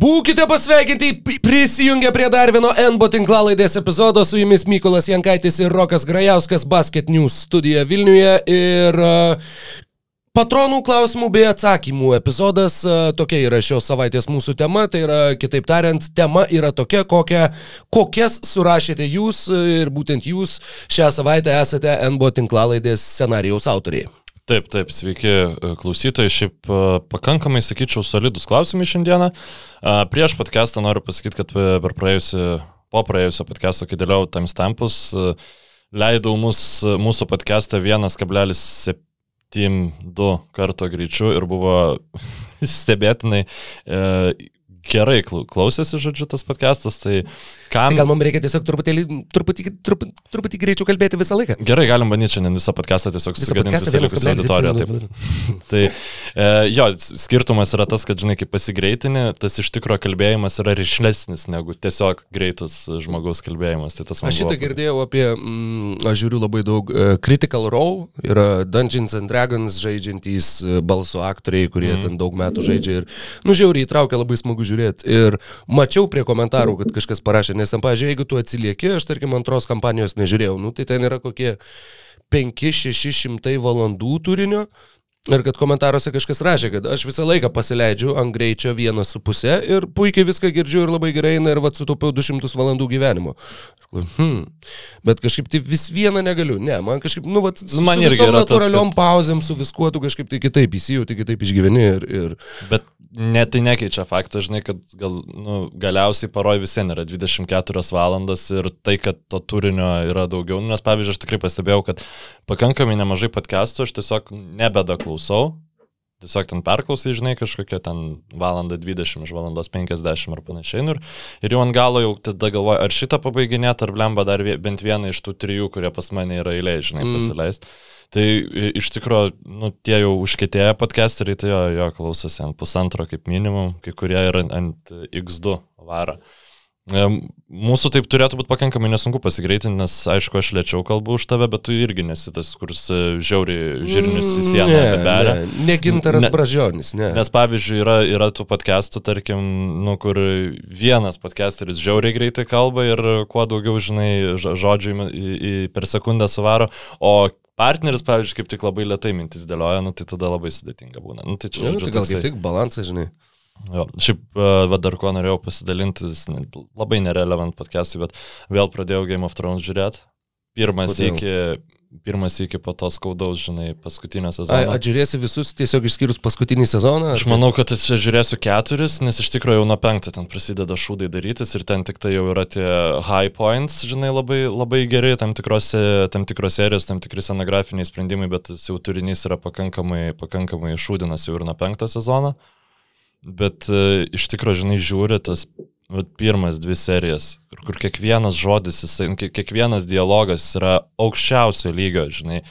Būkite pasveikinti, prisijungę prie dar vieno NBO tinklalaidės epizodo, su jumis Mykolas Jankaitis ir Rokas Grajauskas Basket News studija Vilniuje. Ir Patronų klausimų bei atsakymų epizodas, tokia yra šios savaitės mūsų tema, tai yra, kitaip tariant, tema yra tokia, kokią, kokias surašėte jūs ir būtent jūs šią savaitę esate NBO tinklalaidės scenarijaus autoriai. Taip, taip, sveiki klausytojai, šiaip pakankamai, sakyčiau, solidus klausimai šiandieną. Prieš podcastą noriu pasakyti, kad per praėjusią, po praėjusio podcast'o, kai dėliau timestampus, leidau mus, mūsų podcastą 1,72 karto greičiu ir buvo stebėtinai e, gerai klausėsi, žodžiu, tas podcastas, tai kam... Tai gal mums reikia tiesiog truputėlį, truputį, truputį, truputį greičiau kalbėti visą laiką? Gerai, galim bandyti šiandien visą podcastą tiesiog susigadinti visą likusią auditoriją. Taip. tai e, jo, skirtumas yra tas, kad, žinai, kai pasigreitini, tas iš tikrųjų kalbėjimas yra ryšlesnis negu tiesiog greitas žmogaus kalbėjimas. Tai aš šitą buvo... girdėjau apie, mm, aš žiūriu labai daug uh, Critical Role, yra Dungeons and Dragons žaidžiantys uh, balso aktoriai, kurie mm. ten daug metų žaidžia ir, nu, žiauriai įtraukia labai smagu žiūrėti. Ir mačiau prie komentarų, kad kažkas parašė, nes, pavyzdžiui, jeigu tu atsilieki, aš tarkim antros kampanijos nežiūrėjau, nu, tai ten yra kokie 5-600 valandų turinio. Ir kad komentaruose kažkas rašė, kad aš visą laiką pasileidžiu ant greičio vieną su pusę ir puikiai viską girdžiu ir labai gerai eina ir vad sutaupiau 200 valandų gyvenimo. Hmm. Bet kažkaip tai vis vieną negaliu. Ne, man kažkaip, nu, vat, nu, man irgi yra natūraliom tas, kad... pauzėm, su viskuo tu kažkaip tai kitaip įsijauti, kitaip išgyveni. Ir, ir... Bet Ne, tai nekeičia fakto, žinai, kad gal, nu, galiausiai paroj vis vien yra 24 valandas ir tai, kad to turinio yra daugiau, nu, nes pavyzdžiui, aš tikrai pastebėjau, kad pakankamai nemažai podcastų aš tiesiog nebeda klausau, tiesiog ten perklausai, žinai, kažkokia ten valanda 20 iš valandos 50 ar panašiai. Nu ir, ir jau ant galo jau tada galvoju, ar šitą pabaiginėt, ar blemba dar bent vieną iš tų trijų, kurie pas mane yra eilė, žinai, mm. Tai iš tikrųjų, nu, tie jau užkėtėję podcasteriai, tai jo, jo klausosi ant pusantro kaip minimum, kai kurie yra ant X2 varo. Mūsų taip turėtų būti pakankamai nesunku pasigreitinti, nes aišku, aš lėčiau kalbu už tave, bet tu irgi nesi tas, kuris e, žiauri žirnius į sieną ne, beria. Ne, ne gintaras ne, bražionis, ne. Nes pavyzdžiui, yra, yra tų podcastų, tarkim, nu, kur vienas podcasteris žiauriai greitai kalba ir kuo daugiau, žinai, žodžių per sekundę suvaro, o partneris, pavyzdžiui, kaip tik labai lietai mintis dėlioja, nu, tai tada labai sudėtinga būna. Nu, tai čia, nu, tai gal kaip tik balansas, žinai. Jo, šiaip, va dar ko norėjau pasidalinti, labai nerelevant podcast'ui, bet vėl pradėjau Game of Thrones žiūrėti. Pirmas iki pirmas iki po to skaudaus, žinai, paskutinio sezono. Atžiūrėsi visus tiesiog išskyrus paskutinį sezoną? Aš manau, kad čia žiūrėsiu keturis, nes iš tikrųjų jau nuo penkto ten prasideda šūdai darytis ir ten tik tai jau yra tie high points, žinai, labai, labai geri, tam tikrose, tam tikros serijos, tam tikri scenografiniai sprendimai, bet jau turinys yra pakankamai, pakankamai šūdinas jau ir nuo penkto sezono. Bet uh, iš tikrųjų, žinai, žiūri tas vat, pirmas dvi serijas, kur, kur kiekvienas žodis, jisai, kiekvienas dialogas yra aukščiausio lygio, žinai.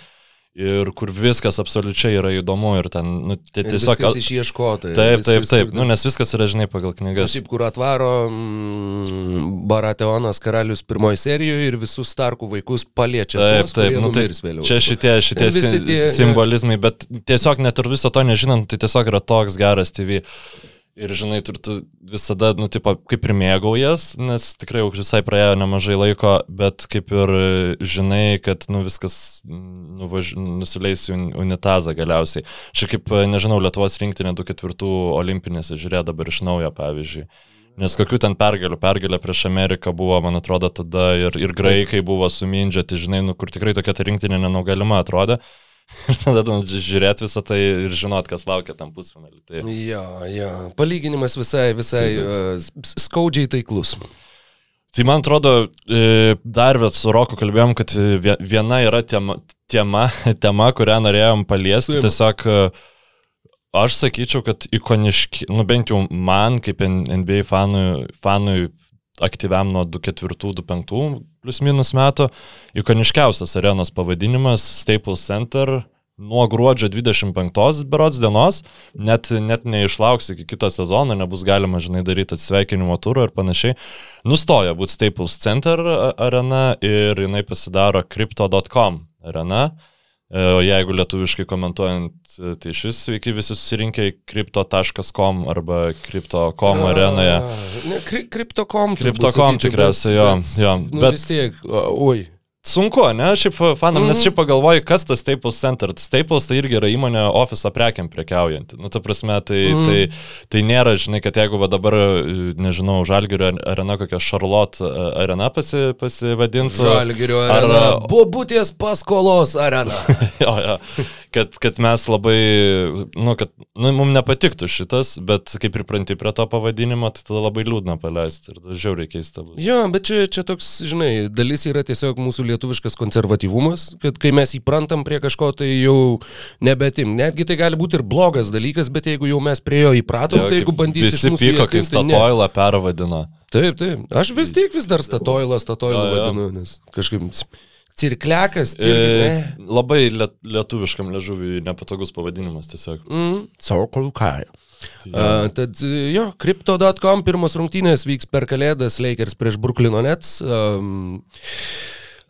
Ir kur viskas absoliučiai yra įdomu ir ten, nu, tai tiesiog... Viskas išieškota. Taip, taip, taip, nu, nes viskas yra, žinai, pagal knygas. Šiaip, kur atvaro mm, Barateonas karalius pirmoji serijoje ir visus Starkų vaikus paliečia. Taip, tuos, taip, nu, tai. Čia šitie, šitie tie, simbolizmai, bet tiesiog net ir viso to nežinant, tai tiesiog yra toks geras TV. Ir žinai, tu, tu visada, nu, tipo, kaip ir mėgaujas, nes tikrai jau visai praėjo nemažai laiko, bet kaip ir žinai, kad, nu, viskas nuvaž... nusileis į unitazą galiausiai. Šiaip kaip, nežinau, Lietuvos rinktinė 24 olimpinėse žiūrėjo dabar iš naujo, pavyzdžiui. Nes kokių ten pergalių, pergalė prieš Ameriką buvo, man atrodo, tada ir, ir graikai buvo sumindžiati, žinai, nu, kur tikrai tokia ta rinktinė nenugalima atrodė. Ir tada tu žiūrėt visą tai ir žinot, kas laukia tam pusfinalį. Tai... Jo, jo, palyginimas visai, visai uh, skaudžiai taiklus. Tai man atrodo, e, dar bet su Roku kalbėjom, kad viena yra tema, tema, tema kurią norėjom paliesti. Taip. Tiesiog e, aš sakyčiau, kad ikoniški, nu bent jau man, kaip NBA fanui, fanui aktyviam nuo 24-25 plus minus metų. Ikoniškiausias arenos pavadinimas Staples Center nuo gruodžio 25 berods dienos, net, net neišlauks iki kito sezono, nebus galima, žinai, daryti atsveikinimo turą ir panašiai. Nustoja būti Staples Center arena ir jinai pasidaro crypto.com arena. E, o jeigu lietuviškai komentuojant, tai iš vis sveiki visi susirinkę į crypto.com arba crypto.com arenoje. Crypto.com. Crypto.com tikriausiai, jo. jo. Nu, bet vis tiek, oi. Sunku, ne, šiaip fanam, mm. nes šiaip pagalvoju, kas tas Staples Center. Staples tai irgi yra įmonė ofiso prekiam prekiaujanti. Nu, ta prasme, tai, mm. tai, tai nėra, žinai, kad jeigu va dabar, nežinau, Žalgirio arena kokia Charlotte arena pasi, pasivadintų. Žalgirio arena. Ar, Bobutės paskolos arena. jo, jo kad, kad mes labai, nu, kad, nu, mums nepatiktų šitas, bet kaip pripranti prie to pavadinimo, tai tada labai liūdna paleisti ir žiauriai keista bus. Jo, bet čia, čia toks, žinai, dalis yra tiesiog mūsų lietuviškas konservatyvumas, kad kai mes įprantam prie kažko, tai jau nebetim. Netgi tai gali būti ir blogas dalykas, bet jeigu jau mes prie jo įpratom, jo, tai jeigu bandysim... Visi pyko, kai Statoilą pervadino. Taip, taip. Aš vis tiek vis dar Statoilą, Statoilą vadinu, nes kažkaip Cirklekas, cirklekas. E, labai lietuviškam ležuviui nepatogus pavadinimas tiesiog. Mm, Circle K. Tai uh, tad jo, crypto.com pirmos rungtynės vyks per Kalėdas Lakers prieš Brooklyno Nets. Um,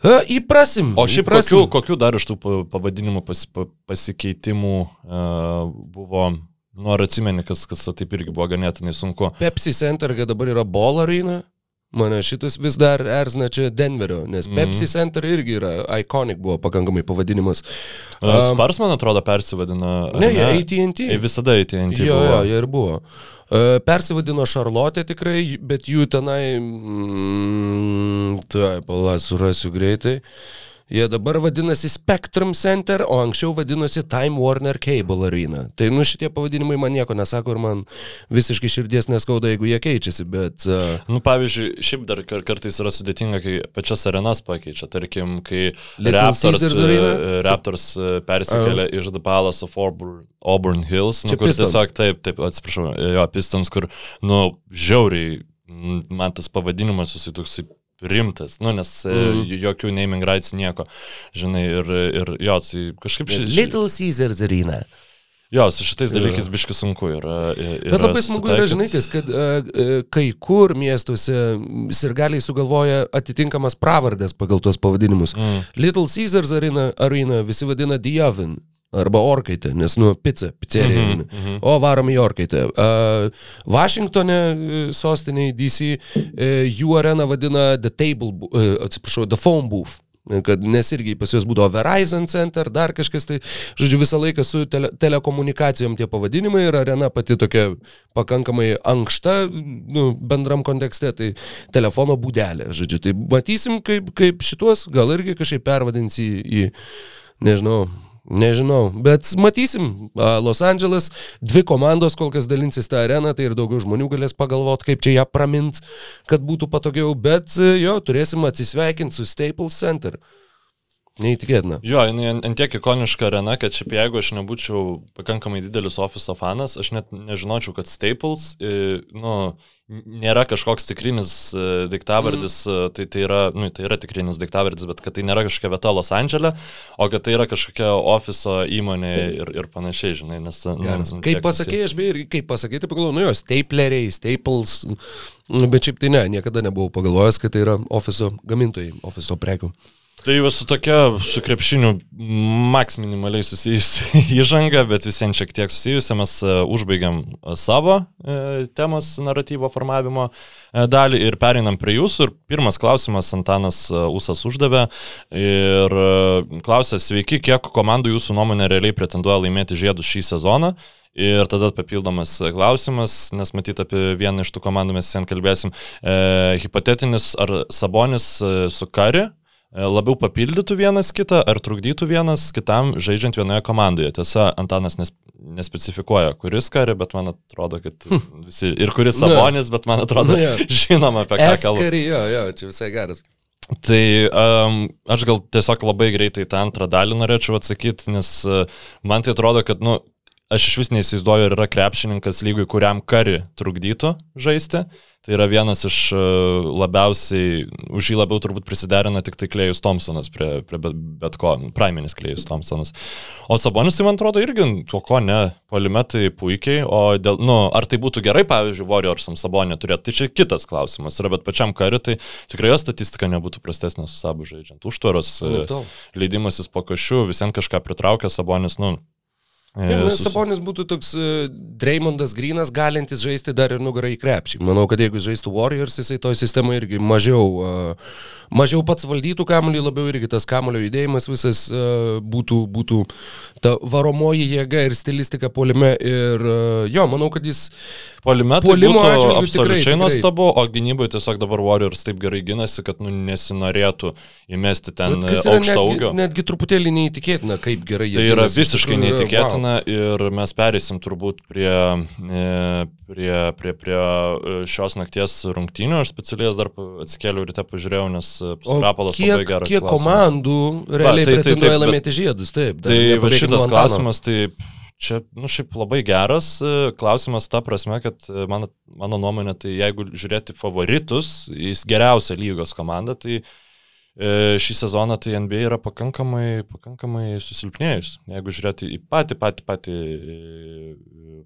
uh, įprasim. O šiaip įprasim. Kokių, kokių dar iš tų pavadinimų pas, pasikeitimų uh, buvo Nu, ar atsimeni, kas, kas taip irgi buvo ganėtinai sunku. Pepsi Center, kad dabar yra Ball Arena. Mane šitas vis dar erzina čia Denverio, nes mm -hmm. Pepsi Center irgi yra Iconic buvo pakankamai pavadinimas. Um, Spars, man atrodo, persivadino. Ne, jie ATT. Jie visada ATT. Jo, buvo. jo, jie ir buvo. Uh, persivadino Šarlotė tikrai, bet jų tenai... Mm, tai, pala, surasiu greitai. Uh, Jie dabar vadinasi Spectrum Center, o anksčiau vadinosi Time Warner Cable Arena. Tai nu šitie pavadinimai man nieko nesako ir man visiškai širdies neskauda, jeigu jie keičiasi, bet... Uh... Nu, pavyzdžiui, šiaip dar kartais yra sudėtinga, kai pačias arenas pakeičia. Tarkim, kai Raptors, uh, Raptors uh, persikelia uh. iš The Palace of Auburn, Auburn Hills, nu, kur Pistons. tiesiog taip, taip, atsiprašau, jo, Pistons, kur, nu, žiauriai man tas pavadinimas susitoks rimtas, nu, nes mm. jokių naming rights nieko, žinai, ir, ir jo, tai kažkaip šis... Little Caesars arena. Jo, su šitais dalykais ja. biški sunku yra. yra Bet labai smagu yra, žinai, kad uh, kai kur miestuose sirgaliai sugalvoja atitinkamas pravardės pagal tuos pavadinimus. Mm. Little Caesars arena, arena visi vadina The Oven. Arba orkaitė, nes, nu, pica, pizzerija. Mm -hmm, mm -hmm. O varom į orkaitę. Uh, Vašingtone, sostiniai DC, uh, jų areną vadina The Table, uh, atsiprašau, The Phone Booth kad nes irgi pas juos būdavo Verizon Center, dar kažkas, tai, žodžiu, visą laiką su tele, telekomunikacijom tie pavadinimai ir arena pati tokia pakankamai ankšta, nu, bendram kontekste, tai telefono būdelė, žodžiu, tai matysim, kaip, kaip šitos gal irgi kažkaip pervadins į, į nežinau, Nežinau, bet matysim. Los Angeles, dvi komandos kol kas dalinsis tą areną, tai ir daugiau žmonių galės pagalvoti, kaip čia ją pramint, kad būtų patogiau, bet jo, turėsim atsisveikinti su Staples Center. Neįtikėtina. Jo, jinai ant tiek ikoniška arena, kad šiaip jeigu aš nebūčiau pakankamai didelis ofiso fanas, aš net nežinočiau, kad Staples, nu, nėra kažkoks tikrinis e, diktavardis, mm. tai, tai, yra, nu, tai yra tikrinis diktavardis, bet kad tai nėra kažkokia vieta Los Andželė, o kad tai yra kažkokia ofiso įmonė ir, ir panašiai, žinai, nes... Nu, Geras. Nu, kaip pasakėjai, aš beje, kaip pasakėjai, tai pagalvojau, nu jo, stapleriai, staples, nu, bet šiaip tai ne, niekada nebuvau pagalvojęs, kad tai yra ofiso gamintojai, ofiso prekių. Tai va su tokia, su krepšiniu maks minimaliai susijusi įžanga, bet visiems šiek tiek susijusi, mes uh, užbaigiam uh, savo uh, temos naratyvo formavimo dalį ir pereinam prie jūsų. Ir pirmas klausimas Antanas Usas uždavė ir klausė, sveiki, kiek komandų jūsų nuomonė realiai pretenduoja laimėti žiedus šį sezoną? Ir tada papildomas klausimas, nes matyt apie vieną iš tų komandų mes šiandien kalbėsim. E, hipotetinis, ar Sabonis e, su Kari E, labiau papildytų vienas kitą ar trukdytų vienas kitam žaidžiant vienoje komandoje. Tiesa, Antanas nes, nespecifikuoja, kuris kari, bet man atrodo, kad hm. visi, ir kuris Sabonis, bet man atrodo, nu, žinoma apie ką kalba. Kari, jo, jo, čia visai geras. Tai um, aš gal tiesiog labai greitai tą antrą dalį norėčiau atsakyti, nes uh, man tai atrodo, kad, nu, aš iš vis neįsivaizduoju, ar yra krepšininkas lygui, kuriam kari trukdytų žaisti. Tai yra vienas iš e, labiausiai, už jį labiau turbūt prisiderina tik tai Klejus Thompsonas prie, prie bet, bet ko, praiminis Klejus Thompsonas. O Sabonis, tai man atrodo, irgi tuo ko ne, polimetai puikiai, o dėl, nu, ar tai būtų gerai, pavyzdžiui, Warriorsam Sabonė turėti, tai čia kitas klausimas yra, bet pačiam kariu, tai tikrai jo statistika nebūtų prastesnė su Sabu žaidžiant. Užtvaros, Nu, leidimasis po košių, visiems kažką pritraukia Sabonis, nu, Ja, nes Sabonis būtų toks uh, Dreymondas Grinas, galintis žaisti dar ir nugarai į krepšį. Manau, kad jeigu žaistų Warriors, jisai toje sistemoje irgi mažiau, uh, mažiau pats valdytų kamuolį, labiau irgi tas kamuolio judėjimas visas uh, būtų, būtų ta varomoji jėga ir stilistika polime. Ir uh, jo, manau, kad jis Polime tai būtų absoliučiai nuostabu, o gynyboje tiesiog dabar Warriors taip gerai ginasi, kad nu, nesinorėtų įmesti ten aukšto netgi, augio. netgi truputėlį neįtikėtina, kaip gerai jie Tai yra ginasi. Iš visiškai neįtikėtina ir mes perėsim turbūt prie, e, prie, prie, prie e, šios nakties rungtynių. Aš specialiai dar atsikėliau ryte pažiūrėjau, nes e, kiek, labai geras. kiek komandų realiai tai- tai pretenduoja taip, bet- laimėti žiedus, taip. Tai va šitas Antano. klausimas, tai čia, nu, šiaip labai geras e, klausimas ta prasme, kad mano, mano nuomonė, tai jeigu žiūrėti favoritus, jis geriausia lygos komanda, tai e, šį sezoną tai NBA yra pakankamai, pakankamai susilpnėjus. Jeigu žiūrėti į patį, patį, patį, e,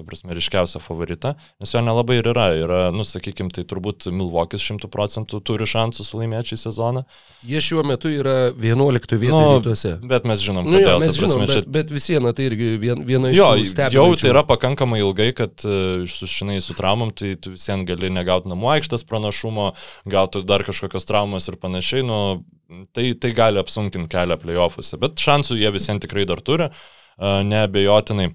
ta prasme, ryškiausią favoritą, nes jo nelabai ir yra. Yra, nu, sakykime, tai turbūt Milvokis šimtų procentų turi šansus laimėti šį sezoną. Jie šiuo metu yra 11 vietoje Nu, rytuose. Bet mes žinom, Nu, jo, kodėl. mes prasme, žinom, čia- bet, bet vis viena tai irgi vien, viena iš Jo, tų jau tai yra pakankamai ilgai, kad e, sužinai su traumom, tai tu visiems gali negauti namų aikštės pranašumo, gal tu dar kažkokios traumos ir panašiai, nu, tai, tai gali apsunkinti kelią playoffuose, bet šansų jie visiems tikrai dar turi, e, neabejotinai.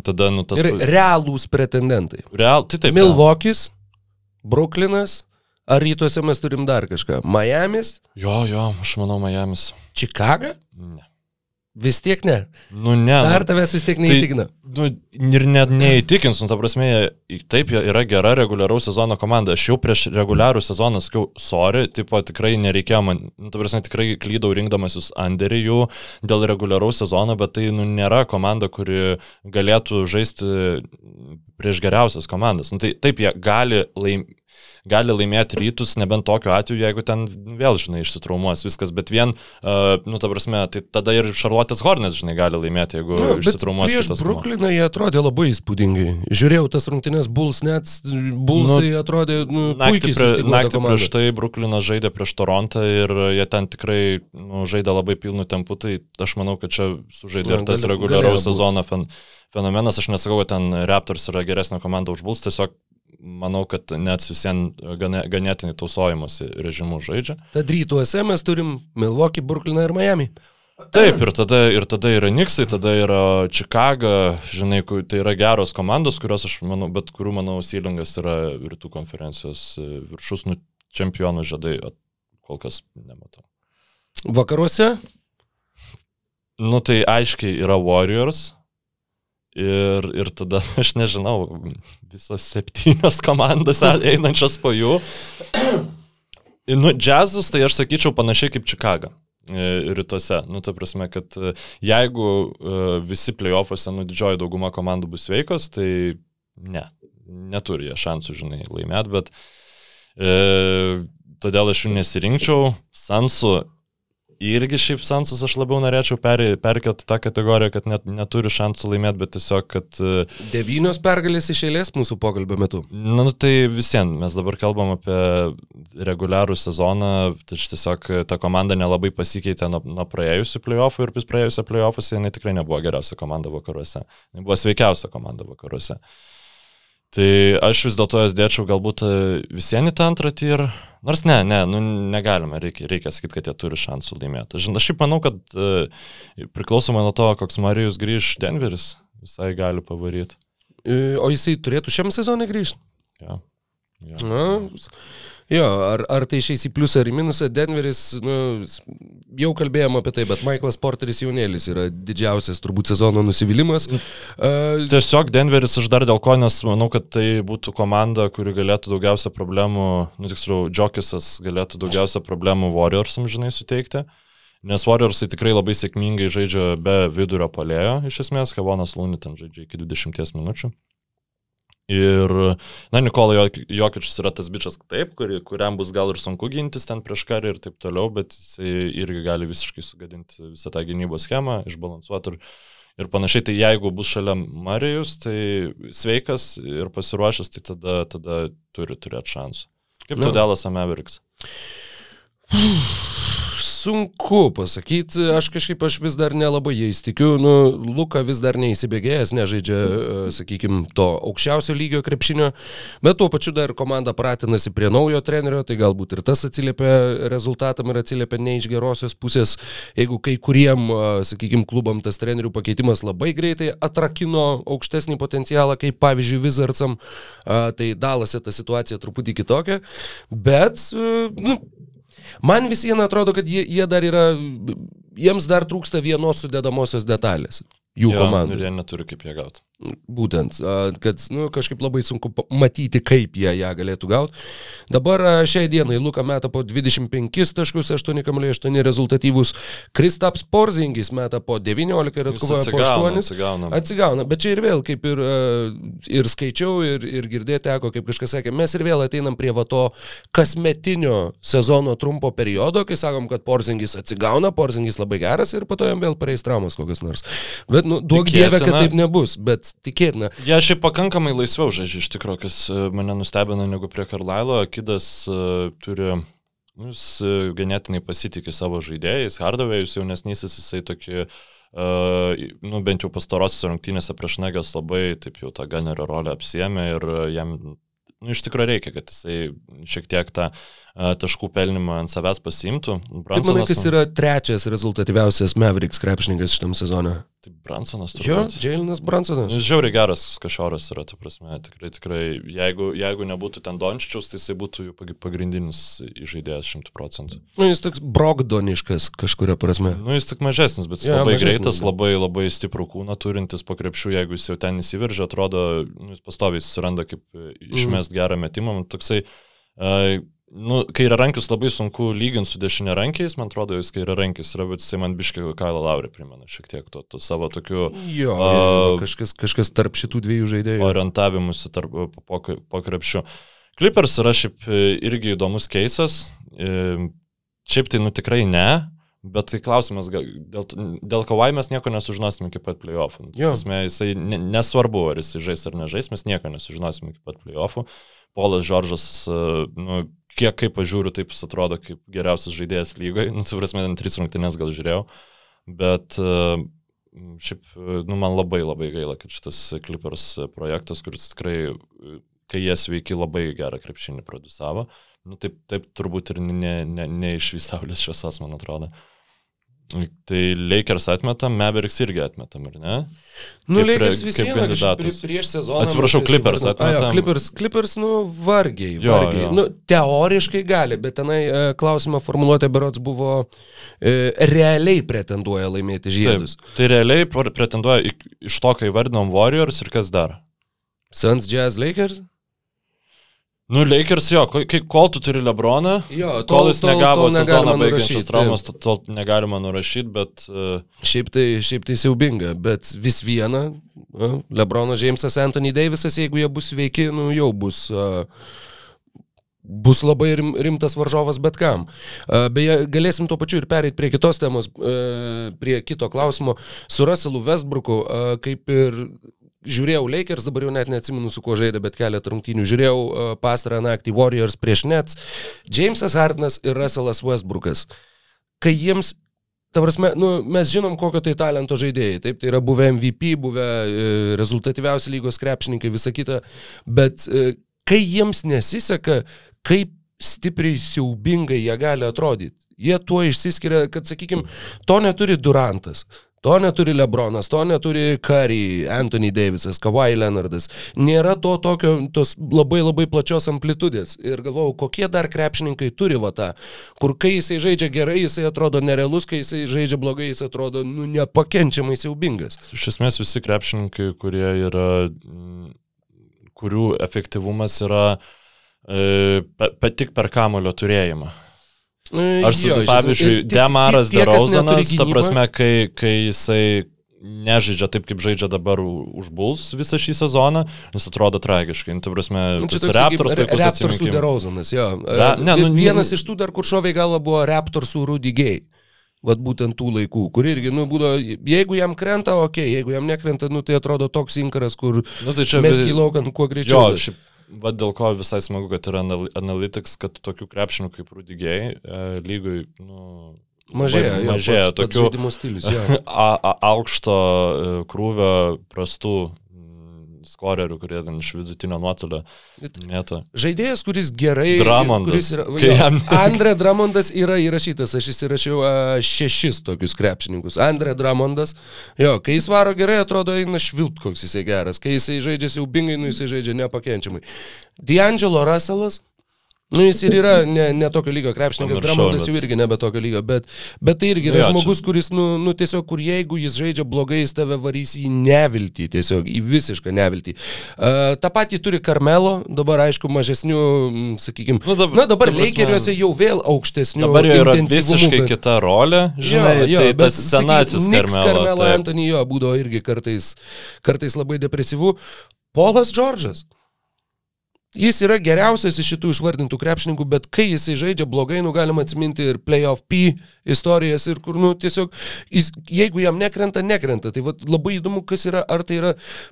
Tada, nu, tas... Ir realūs pretendentai. Real, tai taip. Milvokis, Bruklinas, ar rytuose mes turim dar kažką? Miamis, Jo, jo, aš manau, Miami's. Čikaga? Ne. Vis tiek ne. Nu, ne. nu, Dar tavęs vis tiek neįtikina. Nu, ir net neįtikins, nu, ta prasme, taip, yra gera reguliaraus sezono komanda. Aš jau prieš reguliarų sezoną sakiau, sorry, tipo, tikrai nereikėjo man, nu, ta prasme, tikrai klydau rinkdamasis underį jų dėl reguliaraus sezono, bet tai, nu, nėra komanda, kuri galėtų žaisti prieš geriausias komandas. Nu, tai taip, jie gali laimėti gali laimėti rytus, nebent tokiu atveju, jeigu ten vėl, žinai, išsitraumuos viskas, bet vien, uh, nu, ta prasme, tai tada ir Charlotte's Hornets, žinai, gali laimėti, jeigu Nu, bet išsitraumuos prieš. Brukliną jie atrodė labai įspūdingai. Žiūrėjau tas rungtynės Bulls, net Bullsai nu, atrodė nu, puikiai prie, naktį komanda. prieš tai Bruklinas žaidė prieš Torontą ir jie ten tikrai nu, žaidė labai pilnu tempu, tai aš manau, kad čia sužaidė ir tas gali- reguliaraus sezono fen, fenomenas. Aš nesakau, kad ten Raptors yra geresnė komanda už Bulls, tiesiog manau, kad net visiems gane, ganėtinai tausojimuose režimu žaidžia. Tad rytuose mes turim Milwaukee, Brukliną ir Miami. Taip, ir tada, ir tada yra Niksai, tada yra Čikaga, žinai, tai yra geros komandos, kurios aš manau, bet kurių, manau, Sylingas yra rytų konferencijos e, viršus, nu, čempionų žiedai, o kol kas nematau. Vakaruose Nu, tai aiškiai yra Warriors. Ir, ir tada, aš nežinau, visos septynios komandos einančios po jų. Nu, džiazus, tai aš sakyčiau panašiai kaip Čikaga e, rytuose. Nu, ta prasme, kad e, jeigu e, visi playoffuose, nu, didžioji dauguma komandų bus sveikos, tai ne, neturi jie šansų, žinai, laimėti, bet e, todėl aš jų nesirinkčiau. Sansų irgi šiaip Sansus aš labiau norėčiau per, perkelti tą kategoriją, kad net neturi šansų laimėti, bet tiesiog, kad... e, devynios pergalės iš eilės mūsų pokalbio metu. Na, nu, tai visiems, mes dabar kalbam apie reguliarų sezoną, tai tiesiog ta komanda nelabai pasikeitė nuo, nuo praėjusių playoffų ir vis praėjusią playoffus jinai tikrai nebuvo geriausia komanda vakaruose. Ji buvo sveikiausia komanda vakaruose. Tai aš vis dėlto jas dėčiau galbūt visiems į tą antrą tyrą. Nors ne, ne, nu, negalima, reikia, reikia sakyti, kad jie turi šansų laimėti. Žinai, aš šiaip manau, kad e, priklausomai nuo to, koks Marijus grįž Denveris, visai gali pavaryti. E, O jisai turėtų šiam sezonui grįžti? Ja. Ja. Na, jo, ar, ar tai išeis į pliusą ar į minusą, Denveris, nu, jau kalbėjom apie tai, bet Michaelas Porteris jaunėlis yra didžiausias turbūt sezono nusivylimas. Uh, Tiesiog Denveris aš dar dėl ko, nes manau, kad tai būtų komanda, kuri galėtų daugiausia problemų, nu tiksliau, Džokisas galėtų daugiausia problemų Warriorsam, žinai, suteikti. Nes Warriorsai tikrai labai sėkmingai žaidžia be vidurio palėjo, iš esmės, Kevonas Lūni ten žaidžia iki 20 minučių. Ir, na, Nikola Jokičius yra tas bičias taip, kur, kuriam bus gal ir sunku gintis ten prieš karį ir taip toliau, bet jis irgi gali visiškai sugadinti visą tą gynybos schemą, išbalansuoti ir, ir panašiai. Tai jeigu bus šalia Marijus, tai sveikas ir pasiruošęs, tai tada, tada turi turėti šansų. Kaip tu Delas Ameveriks? Sunku pasakyti, aš kažkaip aš vis dar nelabai jais tikiu, nu, Luka vis dar neįsibėgėjęs, nežaidžia, e, sakykime, to aukščiausio lygio krepšinio, bet tuo pačiu dar komanda pratinasi prie naujo trenerio, tai galbūt ir tas atsiliepia rezultatam ir atsiliepia ne iš gerosios pusės, jeigu kai kuriem, e, sakykime, klubam tas trenerių pakeitimas labai greitai atrakino aukštesnį potencialą, kaip pavyzdžiui Wizardsam, tai dalase ta situacija truputį kitokia, bet, e, nu, Man vis viena atrodo, kad jie, jie dar yra, jiems dar trūksta vienos sudėdamosios detalės jų komandai. Ir jie neturi kaip ją gauti. Būtent, kad nu, kažkaip labai sunku matyti, kaip jie ją galėtų gauti. Dabar šiai dienai Luka meta po 25 taškus, 8,8 rezultatyvus, Kristaps Porzingis meta po 19 ir atkovoja po 8. Atsigauna. atsigauna. Bet čia ir vėl, kaip ir, ir skaičiau, ir, ir girdėti teko, kaip kažkas sakė, mes ir vėl ateinam prie va to kasmetinio sezono trumpo periodo, kai sakom, kad Porzingis atsigauna, Porzingis labai geras ir po to jam vėl pareis traumas kokias nors. Bet, nu, duok dievę, kad taip nebus, bet tikėtina. Jie ja, šiaip pakankamai laisviau žaidžia iš tikrųjų, kas e, mane nustebino negu prie Karlailo. Kidas uh, turi, nu, jis uh, ganėtinai pasitikė savo žaidėjais, Hardovėjus jaunesnysis, jisai tokį Uh, nu, bent jau pastarosios rungtynėse prieš Negas labai taip jau tą ganerio rolę apsiemė ir jam nu, iš tikrųjų reikia, kad jisai šiek tiek tą uh, taškų pelnimą ant savęs pasimtų. Bransonas, Kaip manai, kas yra trečias rezultatyviausias Mavericks krepšininkas šitam sezone? Tai Bransonas turbūt. Jo, Jailinas Bransonas. Jis žiauriai geras kažoras yra, ta prasme, tikrai, tikrai, jeigu, jeigu nebūtų ten Dončičiaus, tai jisai būtų jų pagrindinis žaidėjas šimtų procentų. Nu, jis toks brogdoniškas kažkuria prasme. Nu, jis tik mažesnis, bet jis ja, labai mažesnis, greitas, labai, labai stiprų kūną turintis po krepšių, jeigu jis jau ten įsiveržia, atrodo, nu, jis pastoviai susiranda kaip išmest mm. gerą metimą, toksai uh, Nu, kairė rankis labai sunku lyginti su dešinė rankiais, man atrodo, jis kairė rankis yra, bet jisai man biškai Kailą Laurį primena šiek tiek to, to savo tokiu... Jo, uh, kažkas, kažkas tarp šitų dviejų žaidėjų. Orientavimusi tarp po, po krepšių. Clippers yra šiaip e, irgi įdomus keisas. E, šiaip tai nu tikrai ne, bet tai klausimas, dėl, dėl kavai mes nieko nesužinosime iki pat playoffų. Esmė, jisai nesvarbu, ar jisai žais ar nežais, mes nieko nesužinosime iki pat playoffų. Polas Žoržas, nu, kiek kaip pažiūriu, taip jis atrodo kaip geriausias žaidėjas lygoje. Nu, suprasme, ten tris rungtynės gal žiūrėjau. Bet e, šiaip, nu, man labai labai gaila, kad šitas Clippers projektas, kuris tikrai, kai jie sveiki, labai gerą krepšinį produsavo. Nu, taip, taip turbūt ir ne, ne, ne visaulės šviesos, man atrodo. Tai Lakers atmetam, Mavericks irgi atmetam, ar ne? Nu, kaip Lakers vis viena prie, prieš sezoną. Atsiprašau, Clippers atmetam. A, jo, Clippers, Clippers, nu, vargiai, jo, vargiai. Jo. Nu, teoriškai gali, bet tenai e, klausimą formuluotė berots buvo, e, realiai pretenduoja laimėti žiedus. Taip, tai realiai pretenduoja iš to, kai vardinom Warriors ir kas dar? Suns Jazz Lakers? Nu, Lakers jo, kol tu turi Lebroną, jo, tol, kol jis negavo tol, tol sezoną baigiančios traumos, tol, tol negalima nurašyti, bet... Uh... Šiaip tai, šiaip tai siaubinga, bet vis viena, uh, Lebronas, Jamesas, Anthony Davisas, jeigu jie bus sveiki, nu, jau bus... Uh, bus labai rim, rimtas varžovas bet kam. Beje, galėsim tuo pačiu ir pereiti prie kitos temos, prie kito klausimo. Su Russellu Westbrooku, kaip ir žiūrėjau Lakers, dabar jau net neatsimenu su kuo žaidė, bet keletą rungtynių. Žiūrėjau uh, pastarą naktį Warriors prieš Nets, Jamesas Hardinas ir Russellas Westbrookas. Kai jiems, ta prasme, nu, mes žinom, kokio tai talento žaidėjai. Taip, tai yra buvę MVP, buvę uh, rezultatyviausi lygos krepšininkai, visa kita. Bet uh, kai jiems nesiseka, kaip stipriai siaubingai jie gali atrodyti. Jie tuo išsiskiria, kad, sakykime, to neturi Durantas. To neturi Lebronas, to neturi Curry, Anthony Davisas, Kawhi Leonardas. Nėra to tokio, tos labai labai plačios amplitudės. Ir galvojau, kokie dar krepšininkai turi va tą, kur kai jisai žaidžia gerai, jisai atrodo nerealus, kai jisai žaidžia blogai, jis atrodo nu, nepakenčiamai siaubingas. Iš esmės visi krepšininkai, kurie yra, kurių efektyvumas yra e, pe, pe, tik per kamulio turėjimą. Aš, jo, pavyzdžiui, Demaras Derauzanas, ta prasme, kai, kai jisai nežaidžia taip, kaip žaidžia dabar už Bulls visą šį sezoną, jis atrodo tragiškai. Nu, prasme, nu, čia toks Raptors, laikus Raptorsų Derozanas, jo. Da, ne, nu, Vienas iš tų dar, kur šoviai galva buvo Raptorsų Rudigiai. Vat būtent tų laikų, kur irgi, nu, būdo, jeigu jam krenta, okei, okay, jeigu jam nekrenta, nu, tai atrodo toks inkaras, kur nu, tai čia mes įlaukiam kuo greičiau. Jo, šiaip, vad dėl ko visai smagu, kad yra analytics, kad tokių krepšinių kaip Rudigiai e, lygui, nu, Mažėja, mažėja tokių pats stilius, a, a, aukšto e, krūvio prastų skorerių, kurie ten iš vidutinio nuotolio mėto. Žaidėjas, kuris gerai. Dramondas. Kuris yra, jo, jam... Andre Dramondas yra įrašytas, aš įsirašiau a, šešis tokius krepšininkus. Andre Dramondas, jo, kai jis varo gerai, atrodo, eina švilt, koks jisai geras. Kai jisai žaidžia siaubingai, nu jisai žaidžia nepakenčiamai. D'Angelo Russellas, Nu, jis ir yra ne, ne tokio lygio krepšininkas, Dramondas jau irgi nebe tokio lygio, bet, bet tai irgi yra ja, žmogus, kuris, nu, nu, tiesiog, kur jeigu jis žaidžia blogai, jis tave varys į neviltį, tiesiog į visišką neviltį. Uh, Ta pati turi Karmelo, dabar aišku, mažesnių, sakykime, nu, dabar, na dabar Lakeriuose jau vėl aukštesnių. Dabar jau yra visiškai bet... kita rolė, žinai, jo, jo, tai tas senasis Karmelo. Karmelo Antony jo būdavo irgi kartais, kartais labai depresyvų. Polas Džordžas. Jis yra geriausias iš šitų išvardintų krepšininkų, bet kai jisai žaidžia blogai, nu galima atsiminti ir playoff P istorijas ir kur, nu tiesiog, jis, jeigu jam nekrenta, nekrenta. Tai vat, labai įdomu, kas yra, ar tai yra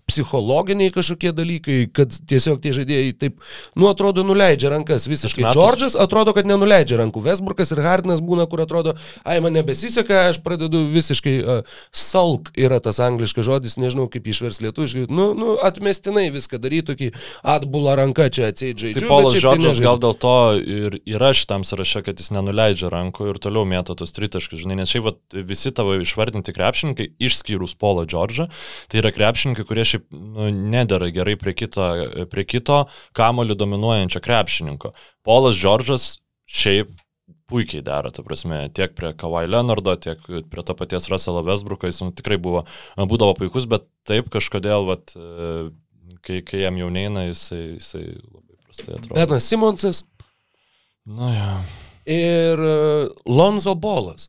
psichologiniai kažkokie dalykai, kad tiesiog tie žaidėjai taip, nu atrodo, nuleidžia rankas visiškai. Metus... Džordžas atrodo, kad nenuleidžia rankų. Vesburgas ir Hardinas būna, kur atrodo, ai man nebesiseka, aš pradedu visiškai, uh, salk yra tas angliškas žodis, nežinau kaip išvers lietuviškai, nu, nu atmestinai viską daryti, tokį atbulą ranką čia atseit žaidžia. Tai Polas tai gal dėl to ir yra šitam sąraše, kad jis nenuleidžia rankų ir toliau mėto tos tritaškus, žinai, nes šiaip vat, visi tavo išvardinti krepšininkai, išskyrus Polo Džordžą, tai yra krepšininkai, kurie šiaip nu, nedara gerai prie kito, prie kito kamolių dominuojančio krepšininko. Polas Džordžas šiaip puikiai dera, ta prasme, tiek prie Kawhi Leonardo, tiek prie to paties Russell Westbrooko, jis nu, tikrai buvo, būdavo puikus, bet taip kažkodėl, vat, kai, kai jam jau neina, jisai, jisai labai prastai atrodo. Benas Simonsas. Na ja. Ir e, Lonzo Bolas.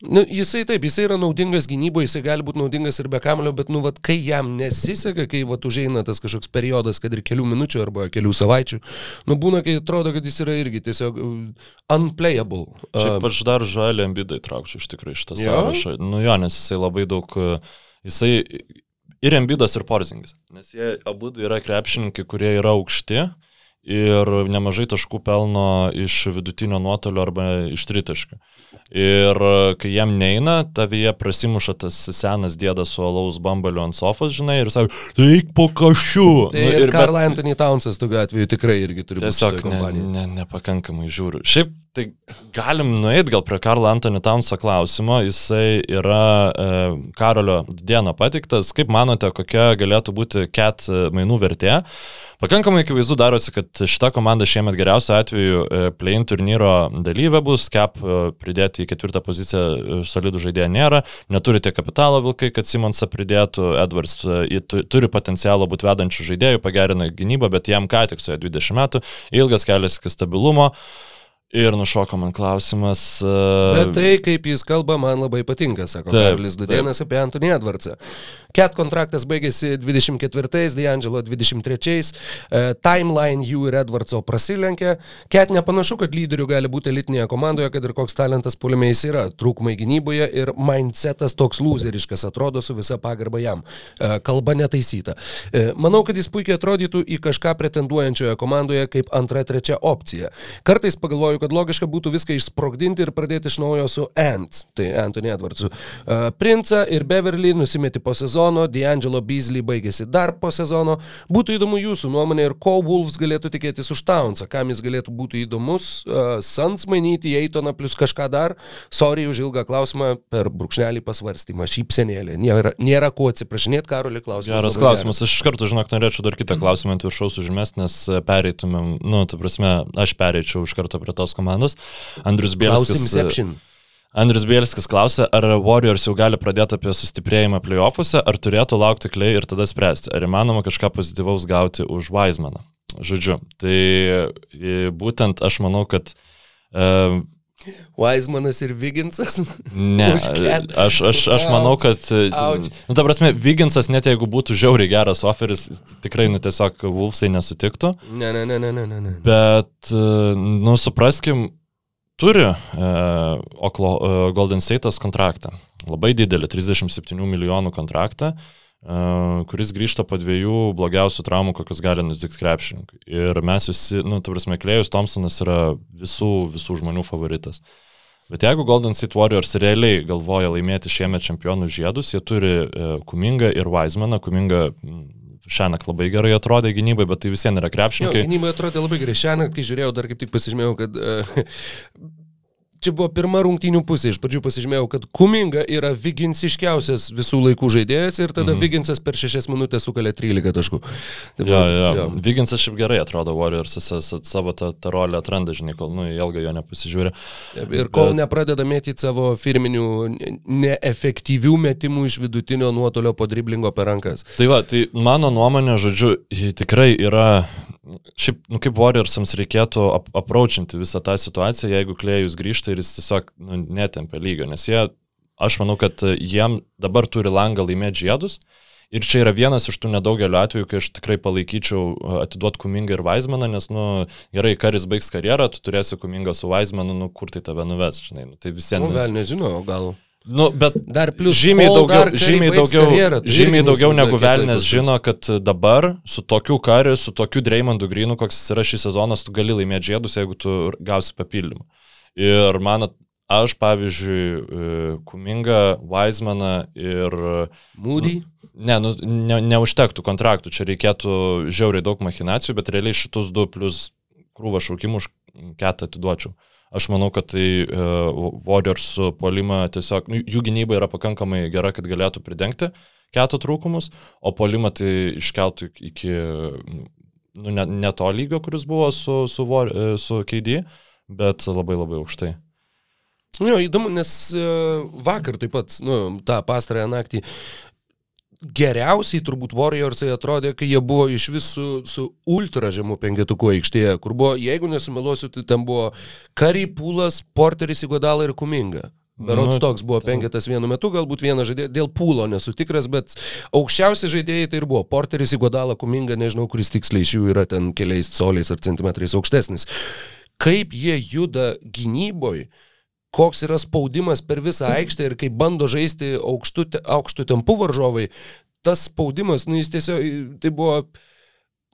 Nu, jisai taip, jisai yra naudingas gynyboje, jisai gali būti naudingas ir be kamulio, bet, nu, vat, kai jam nesiseka, kai, vat, užeina tas kažkoks periodas, kad ir kelių minučių arba kelių savaičių, nu, būna, kai atrodo, kad jis yra irgi tiesiog uh, unplayable. Šiaip aš dar žalį ambidą įtraukčiau iš tikrųjų šitą sąrašą. Nu jo, nes jisai labai daug, jisai ir Embidas, ir Porzingis. Nes jie abu yra krepšininkai, kurie yra aukšti ir nemažai taškų pelno iš vidutinio nuotolio arba iš tritaškių. Ir kai jam neina, tavyje prasimuša tas senas dėdas su alaus bambaliu ant sofos, žinai, ir sako, eik po kažų. Tai nu, ir Karl bet... Anthony Townsas tokiu atveju tikrai irgi turi. Tiesiog ne, ne, nepakankamai žiūriu. Šiaip tai galim nueiti gal prie Karl Anthony Townso klausimo. Jisai yra e, Karolio dieną patiktas. Kaip manote, kokia galėtų būti ket mainų vertė? Pakankamai akivaizdu darosi, kad šita komanda šiemet geriausiu atveju e, play-in turnyro dalyvė bus, cap e, pridėti į ketvirtą poziciją e, solidų žaidėją nėra, neturi tiek kapitalo vilkai, kad Simonsą pridėtų, Edwards turi potencialą būti vedančių žaidėjų, pagerina gynybą, bet jam ką tik su 20 metų, ilgas kelias iki stabilumo. Ir nušoko man klausimas. Uh... Bet tai, kaip jis kalba, man labai patinka, sako Karlis Dudėnas apie Antonį Edvardsą. Ket kontraktas baigėsi 24-ais, D'Angelo 23-ais, uh, timeline jų ir Edvardso prasilenkė. Ket nepanašu, kad lyderių gali būti elitinėje komandoje, kad ir koks talentas puolime jis yra. Trūkumai gynyboje ir mindsetas toks loseriškas atrodo su visa pagarba jam. Uh, kalba netaisyta. Uh, manau, kad jis puikiai atrodytų į kažką pretenduojančioje komandoje kaip antra, trečia opcija. Kartais pagalvoju, kad logiška būtų viską išsprogdinti ir pradėti iš naujo su Ant, tai Anthony Edwardsu. Uh, Prince ir Beverly nusimeti po sezono, D'Angelo Beasley baigėsi dar po sezono. Būtų įdomu jūsų nuomonė ir ko Wolves galėtų tikėtis už Townsą, kam jis galėtų būti įdomus. Uh, Suns mainyti, Eitoną plus kažką dar. Sorry už ilgą klausimą per brūkšnelį pasvarstymą, šypsenėlė. Nėra, nėra ko atsiprašinėti, Karoli, klausimas. Geras klausimas. Aš iš karto, žinok, norėčiau dar kitą klausimą ant viršaus užmest, nes pereitumėm, nu, tu prasme, aš pereičiau iš karto prie tos tos komandos. Andrius Bielskis. Andrius Bielskis klausė, ar Warriors jau gali pradėti apie sustiprėjimą playoffuose, ar turėtų laukti klei ir tada spręsti, ar įmanoma kažką pozityvaus gauti už Weizmaną. Žodžiu, tai būtent aš manau, kad e, Weizmanas ir Viginsas. Ne, aš, aš, aš manau, kad... Nu, ta prasme, Viginsas net jeigu būtų žiauriai geras oferis, tikrai, nu, tiesiog Wolfsai nesutiktų. Ne, ne, ne, ne, ne, ne. Bet, e, nu, supraskim, turi uh, Oklo, uh, Golden State'as kontraktą. Labai didelį, 37 milijonų kontraktą, uh, kuris grįžta po dviejų blogiausių traumų, kokius gali nutikti krepšininkui. Ir mes visi, nu, tu prasme, Klėjus Thompsonas yra visų, visų žmonių favoritas. Bet jeigu Golden State Warriors realiai galvoja laimėti šiemet čempionų žiedus, jie turi uh, Kumingą ir Weizmaną. Kuminga šiandien labai gerai atrodė gynybai, bet tai vis vien yra Jo, krepšininkai. gynybai atrodė labai gerai. Šiandien, kai žiūrėjau, dar kaip tik pasižymėjau, kad uh, čia buvo pirma rungtynių pusė. Iš pradžių pasižymėjau, kad Kuminga yra Viginsiškiausias visų laikų žaidėjas ir tada mm. Viginsas per 6 minutės sukalė 13 taškų. Tai Jo, toks, jo. jo. Viginsas šiaip gerai atrodo Warriors, savo tą, tą rolę atranda, žinai, kol, nu, ilgai jo nepasižiūrė. Ir kol nepradeda mėtyti savo firminių ne- neefektyvių metimų iš vidutinio nuotolio po driblingo per rankas. Tai va, tai mano nuomonė, žodžiu, tikrai yra, šiaip, nu kaip Warriorsams reikėtų ap apraučinti visą tą situaciją, jeigu Klėjus grįžta ir jis tiesiog nu, netempia lygio, nes jie, aš manau, kad jiem dabar turi langą laimėti žiedus. Ir čia yra vienas iš tų nedaugelio atvejų, kai aš tikrai palaikyčiau atiduoti Kumingą ir Weizmaną, nes, nu, gerai, karis baigs karjerą, tu turėsi Kumingą su Weizmanu, nu, kur tai tave nuves, žinai, nu, tai visiems. Nu, vėl nežinau, gal. Nu, bet Dar plus žymiai daugiau, žymiai daugiau, karjerą, tai žymiai daugiau negu velnės žino, kad dabar su tokiu kariu, su tokiu Dreimondu Grinu, koks jis yra šį sezoną, tu gali laimėti žiedus, jeigu tu gausi papildymą. Ir man, aš pavyzdžiui, e, Kumingą, Weizmaną ir... Mūdį. Ne, nu, ne, neužtektų kontraktų, čia reikėtų žiauriai daug machinacijų, bet realiai šitus du plus krūvą šaukimų už ketą atiduočiau. Aš manau, kad tai uh, Warriors polimą tiesiog, nu, jų gynyba yra pakankamai gera, kad galėtų pridengti ketų trūkumus, o polimą tai iškeltų iki nu, ne, ne to lygio, kuris buvo su, su, War- e, su KD, bet labai labai aukštai. Jo, įdomu, nes e, vakar taip pat, nu, tą pastarąją naktį geriausiai turbūt Warriorsai atrodė, kai jie buvo iš visų su ultra žemų penketuku aikštėje, kur buvo, jeigu nesumeluosiu, tai ten buvo Kari, Pūlas, Porteris, Igodala ir Kuminga. Berots Nu, toks buvo penketas vienu metu, galbūt vieną žaidėją, dėl pūlo nesu tikras, bet aukščiausi žaidėjai tai ir buvo. Porteris, Igodala, Kuminga, nežinau, kuris tiksliai iš jų yra ten keliais coliais ar centimetrais aukštesnis. Kaip jie juda gynyboje, koks yra spaudimas per visą aikštę ir kaip bando žaisti aukštų, aukštų tempų varžovai, tas spaudimas, nu jis tiesiog, tai buvo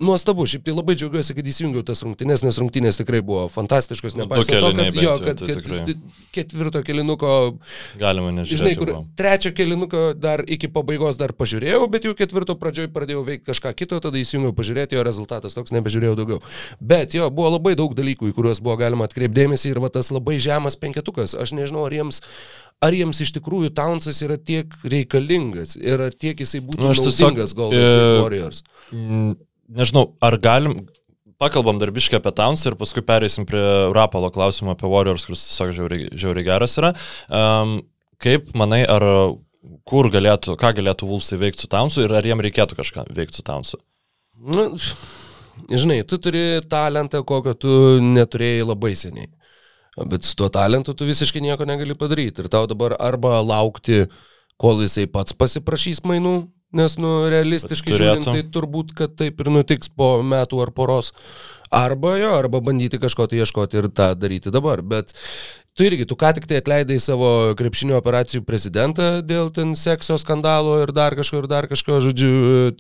nuostabu, šiaip tai labai džiaugiuosi, kad įsijungiau tas rungtynės, nes rungtynės tikrai buvo fantastiškos, Nu, nepaisant to, kėliniai kad, jo, kad, tai kad ketvirto kelinuko, Galima nežinoti. žinai, kur trečio kelinuko dar iki pabaigos dar pažiūrėjau, bet jau ketvirto pradžioj pradėjau veikti kažką kito, tada įsijungiau pažiūrėti, jo rezultatas toks, nebežiūrėjau daugiau. Bet jo, buvo labai daug dalykų, į kuriuos buvo galima atkreipdėmėsi ir va tas labai žemas penketukas. Aš nežinau, ar jiems, ar jiems iš tikrųjų Townsas yra tiek reikalingas ir ar tiek jisai būtų Nu, nu, aš tiesiog, naudingas Golden State e, Warriors. Nežinau, ar galim, pakalbam dar biškai apie Towns ir paskui pereisim prie Rapalo klausimo apie Warriors, kuris tiesiog žiauriai, žiauriai geras yra. Um, kaip manai, ar kur galėtų, ką galėtų Vulsai veikti su Townsu ir ar jiem reikėtų kažką veikti su Townsu? Nu, žinai, tu turi talentą, kokio tu neturėjai labai seniai. Bet su tuo talentu tu visiškai nieko negali padaryti. Ir tau dabar arba laukti, kol jisai pats pasiprašys mainų, nes, nu, realistiškai žiūrint, tai turbūt, kad taip ir nutiks po metų ar poros. Arba jo, arba bandyti kažko tai ieškoti ir tą daryti dabar. Bet tu irgi, tu ką tik tai atleidai savo krepšinio operacijų prezidentą dėl ten sekso skandalo ir dar kažko, ir dar kažko, žodžiu,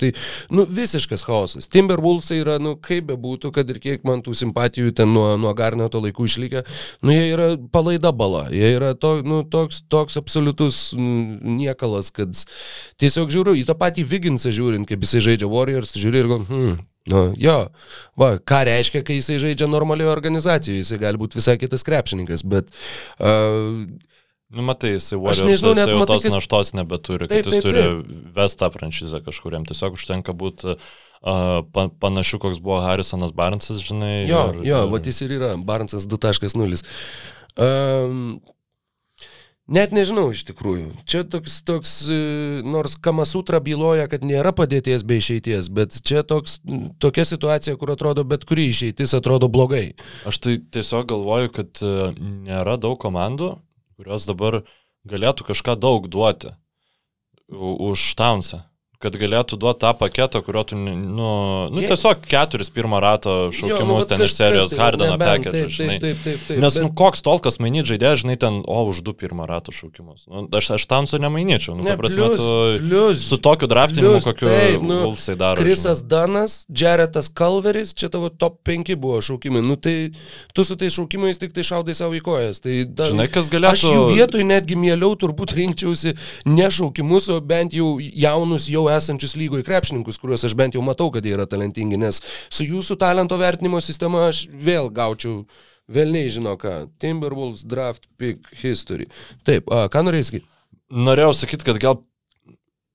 tai, nu, visiškas chaosas. Timberwolvesai yra, nu, kaip bebūtų, kad ir kiek man tų simpatijų ten nuo, nuo Garneto laikų išlikę, nu, jie yra palaida bala, jie yra to, nu, toks, toks absoliutus mm, niekalas, kad tiesiog žiūriu į tą patį Viginsą žiūrint, kaip jisai žaidžia Warriors, žiūri ir gal, hmm, Nu, jo, va, ką reiškia, kai jisai žaidžia normalioje organizacijoje, jisai gali būti visai kitas krepšininkas, bet uh, Nu, matai, jisai Warriors nežinau, net jau matai, tos kas- naštos nebeturi, Taip, kad jis taip, turi vestą franšizę kažkuriam. Tiesiog užtenka būti uh, pa, panašiu, koks buvo Harrisonas Barnsas, žinai. jo, ir- jo, ir- va jis ir yra, Barnsas 2.0. Um, Net nežinau iš tikrųjų. Čia toks, toks e, nors Kamasutra byloja, kad nėra padėties be išeities, bet čia toks, tokia situacija, kur atrodo bet kuri išeitis atrodo blogai. Aš tai tiesiog galvoju, kad e, nėra daug komandų, kurios dabar galėtų kažką daug duoti už Townsą kad galėtų duoti tą paketą, kurio tu, nu, nu Jie- tiesiog keturis pirmo rato šaukimus Jo, nu, ten iš serijos tai, package, taip, žinai. Taip, taip, taip. taip Nes, bet- nu, koks tolkas mainyti žaidėjas, žinai, ten, o, už du pirmą rato šaukimus. Nu, aš, aš tam su nemainyčiau. Nu, Ne, ta prasme, plius- tu plius- su tokiu draftinimu, kokiu taip, nu, Vulfsai daro. Krisas Danas, Jaretas Kalveris, čia tavo top 5 buvo šaukimai. Nu tai tu su tais šaukimais tik tai šaudai savo į kojas. Tai da, Žinai, kas Aš galėtų... jų vietoj netgi mieliau turbūt rinkčiausi ne šaukimus, o bent jau jaunus, jau esančius lygoje krepšininkus, kuriuos aš bent jau matau, kad jie yra talentingi, nes su jūsų talento vertinimo sistema aš vėl gaučiau, vėl nežinau ką, Timberwolves draft pick history. Taip, a, ką norėjai sakyti? Norėjau sakyti, kad gal...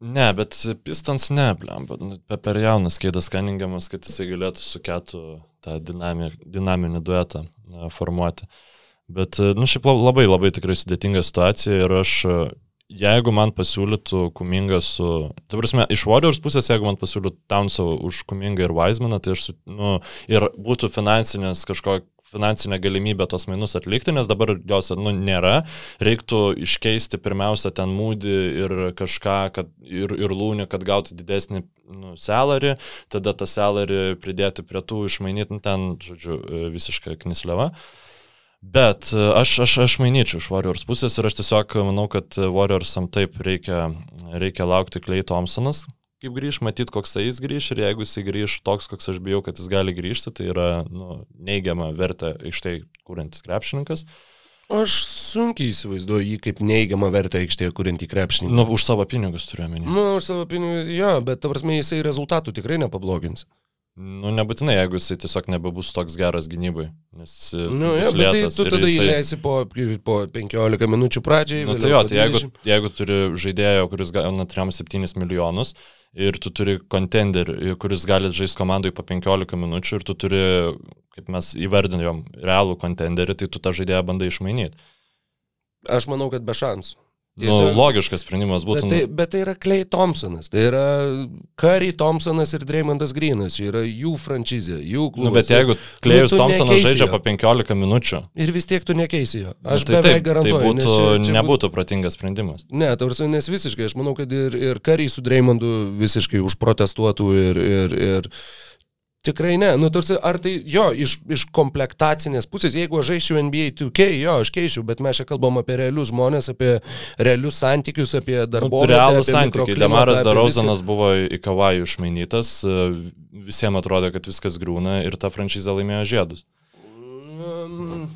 Ne, bet Pistons ne, blem, nu, pe- per jaunas Keidas Kaningiamas, kad jisai galėtų su ketu tą dinami, dinaminį duetą na, formuoti. Bet, e, nu, šiaip la- labai labai tikrai sudėtinga situacija ir aš, e, jeigu man pasiūlytų Kumingą su... Tai prasme, iš Warriors pusės, jeigu man pasiūlytų Townsą už Kumingą ir Weizmaną, tai aš, nu, ir būtų finansinės kažkokia finansinė galimybė tos mainus atlikti, nes dabar jos nu, nėra. Reiktų iškeisti pirmiausia ten mūdį ir kažką, kad, ir, ir lūnį, kad gautų didesnį nu, salary, tada tą salary pridėti prie tų išmainyti, nu, ten, žodžiu, e, visiškai knisleva. Bet e, aš, aš, aš mainyčiau iš Warriors pusės ir aš tiesiog manau, kad Warriorsam taip reikia, reikia laukti Clay Thompsonas, kaip grįž, matyt, koks jis grįž ir jeigu jis grįž toks, koks aš bijau, kad jis gali grįžti, tai yra nu, neigiama vertė iš tai kūrintis krepšininkas. Aš sunkiai įsivaizduoju jį kaip neigiamą vertę aikštėje, kuriantį krepšinį. Nu, už savo pinigus turiu omeny. Nu, už savo pinigus, jo, bet tavarsme jisai rezultatų tikrai nepablogins. Nu, nebūtinai, jeigu jisai tiesiog nebebus toks geras gynybai. Nes e, Nu, jo, bet tai tu tada jisai- įleisi po, po 15 minučių pradžiai. Vėliau tai jo, tai jeigu, 20. jeigu turi žaidėją, kuris gauna 3-7 milijonus ir tu turi kontenderį, kuris gali žaisti komandai po 15 minučių ir tu turi, kaip mes įvardinėjom, realų kontenderį, tai tu tą žaidėją bandai išmainyti. Aš manau, kad be šansų. Nu, Tiesiog- logiškas sprendimas būtų. Bet tai, bet tai yra Clay Thompsonas, tai yra Curry Thompsonas ir Dreymondas Greenas, čia yra jų franšizė, jų klubas. Nu, bet jeigu Klejus tu Thompsonas žaidžia jo. po 15 minučių, Ir vis tiek tu nekeisi jo. Aš tai, beveik tai garantuoju. nes būtų, čia- čia nebūtų protingas sprendimas. Ne, tarsi, nes visiškai, aš manau, kad ir, ir kariai su Dreymondu visiškai užprotestuotų ir, ir, ir tikrai ne. Nu, tarsi, ar tai, jo, iš, iš komplektacinės pusės, jeigu aš žaisčiau NBA 2K, jo, aš keičiau, bet mes čia kalbam apie realius žmonės, apie realius santykius, apie Nu, darbo. Realūs santykiai. Demaras Darozanas buvo į Kavajų išmainytas, e, visiems atrodė, kad viskas grūna ir ta franšizė laimėjo žiedus. Mm,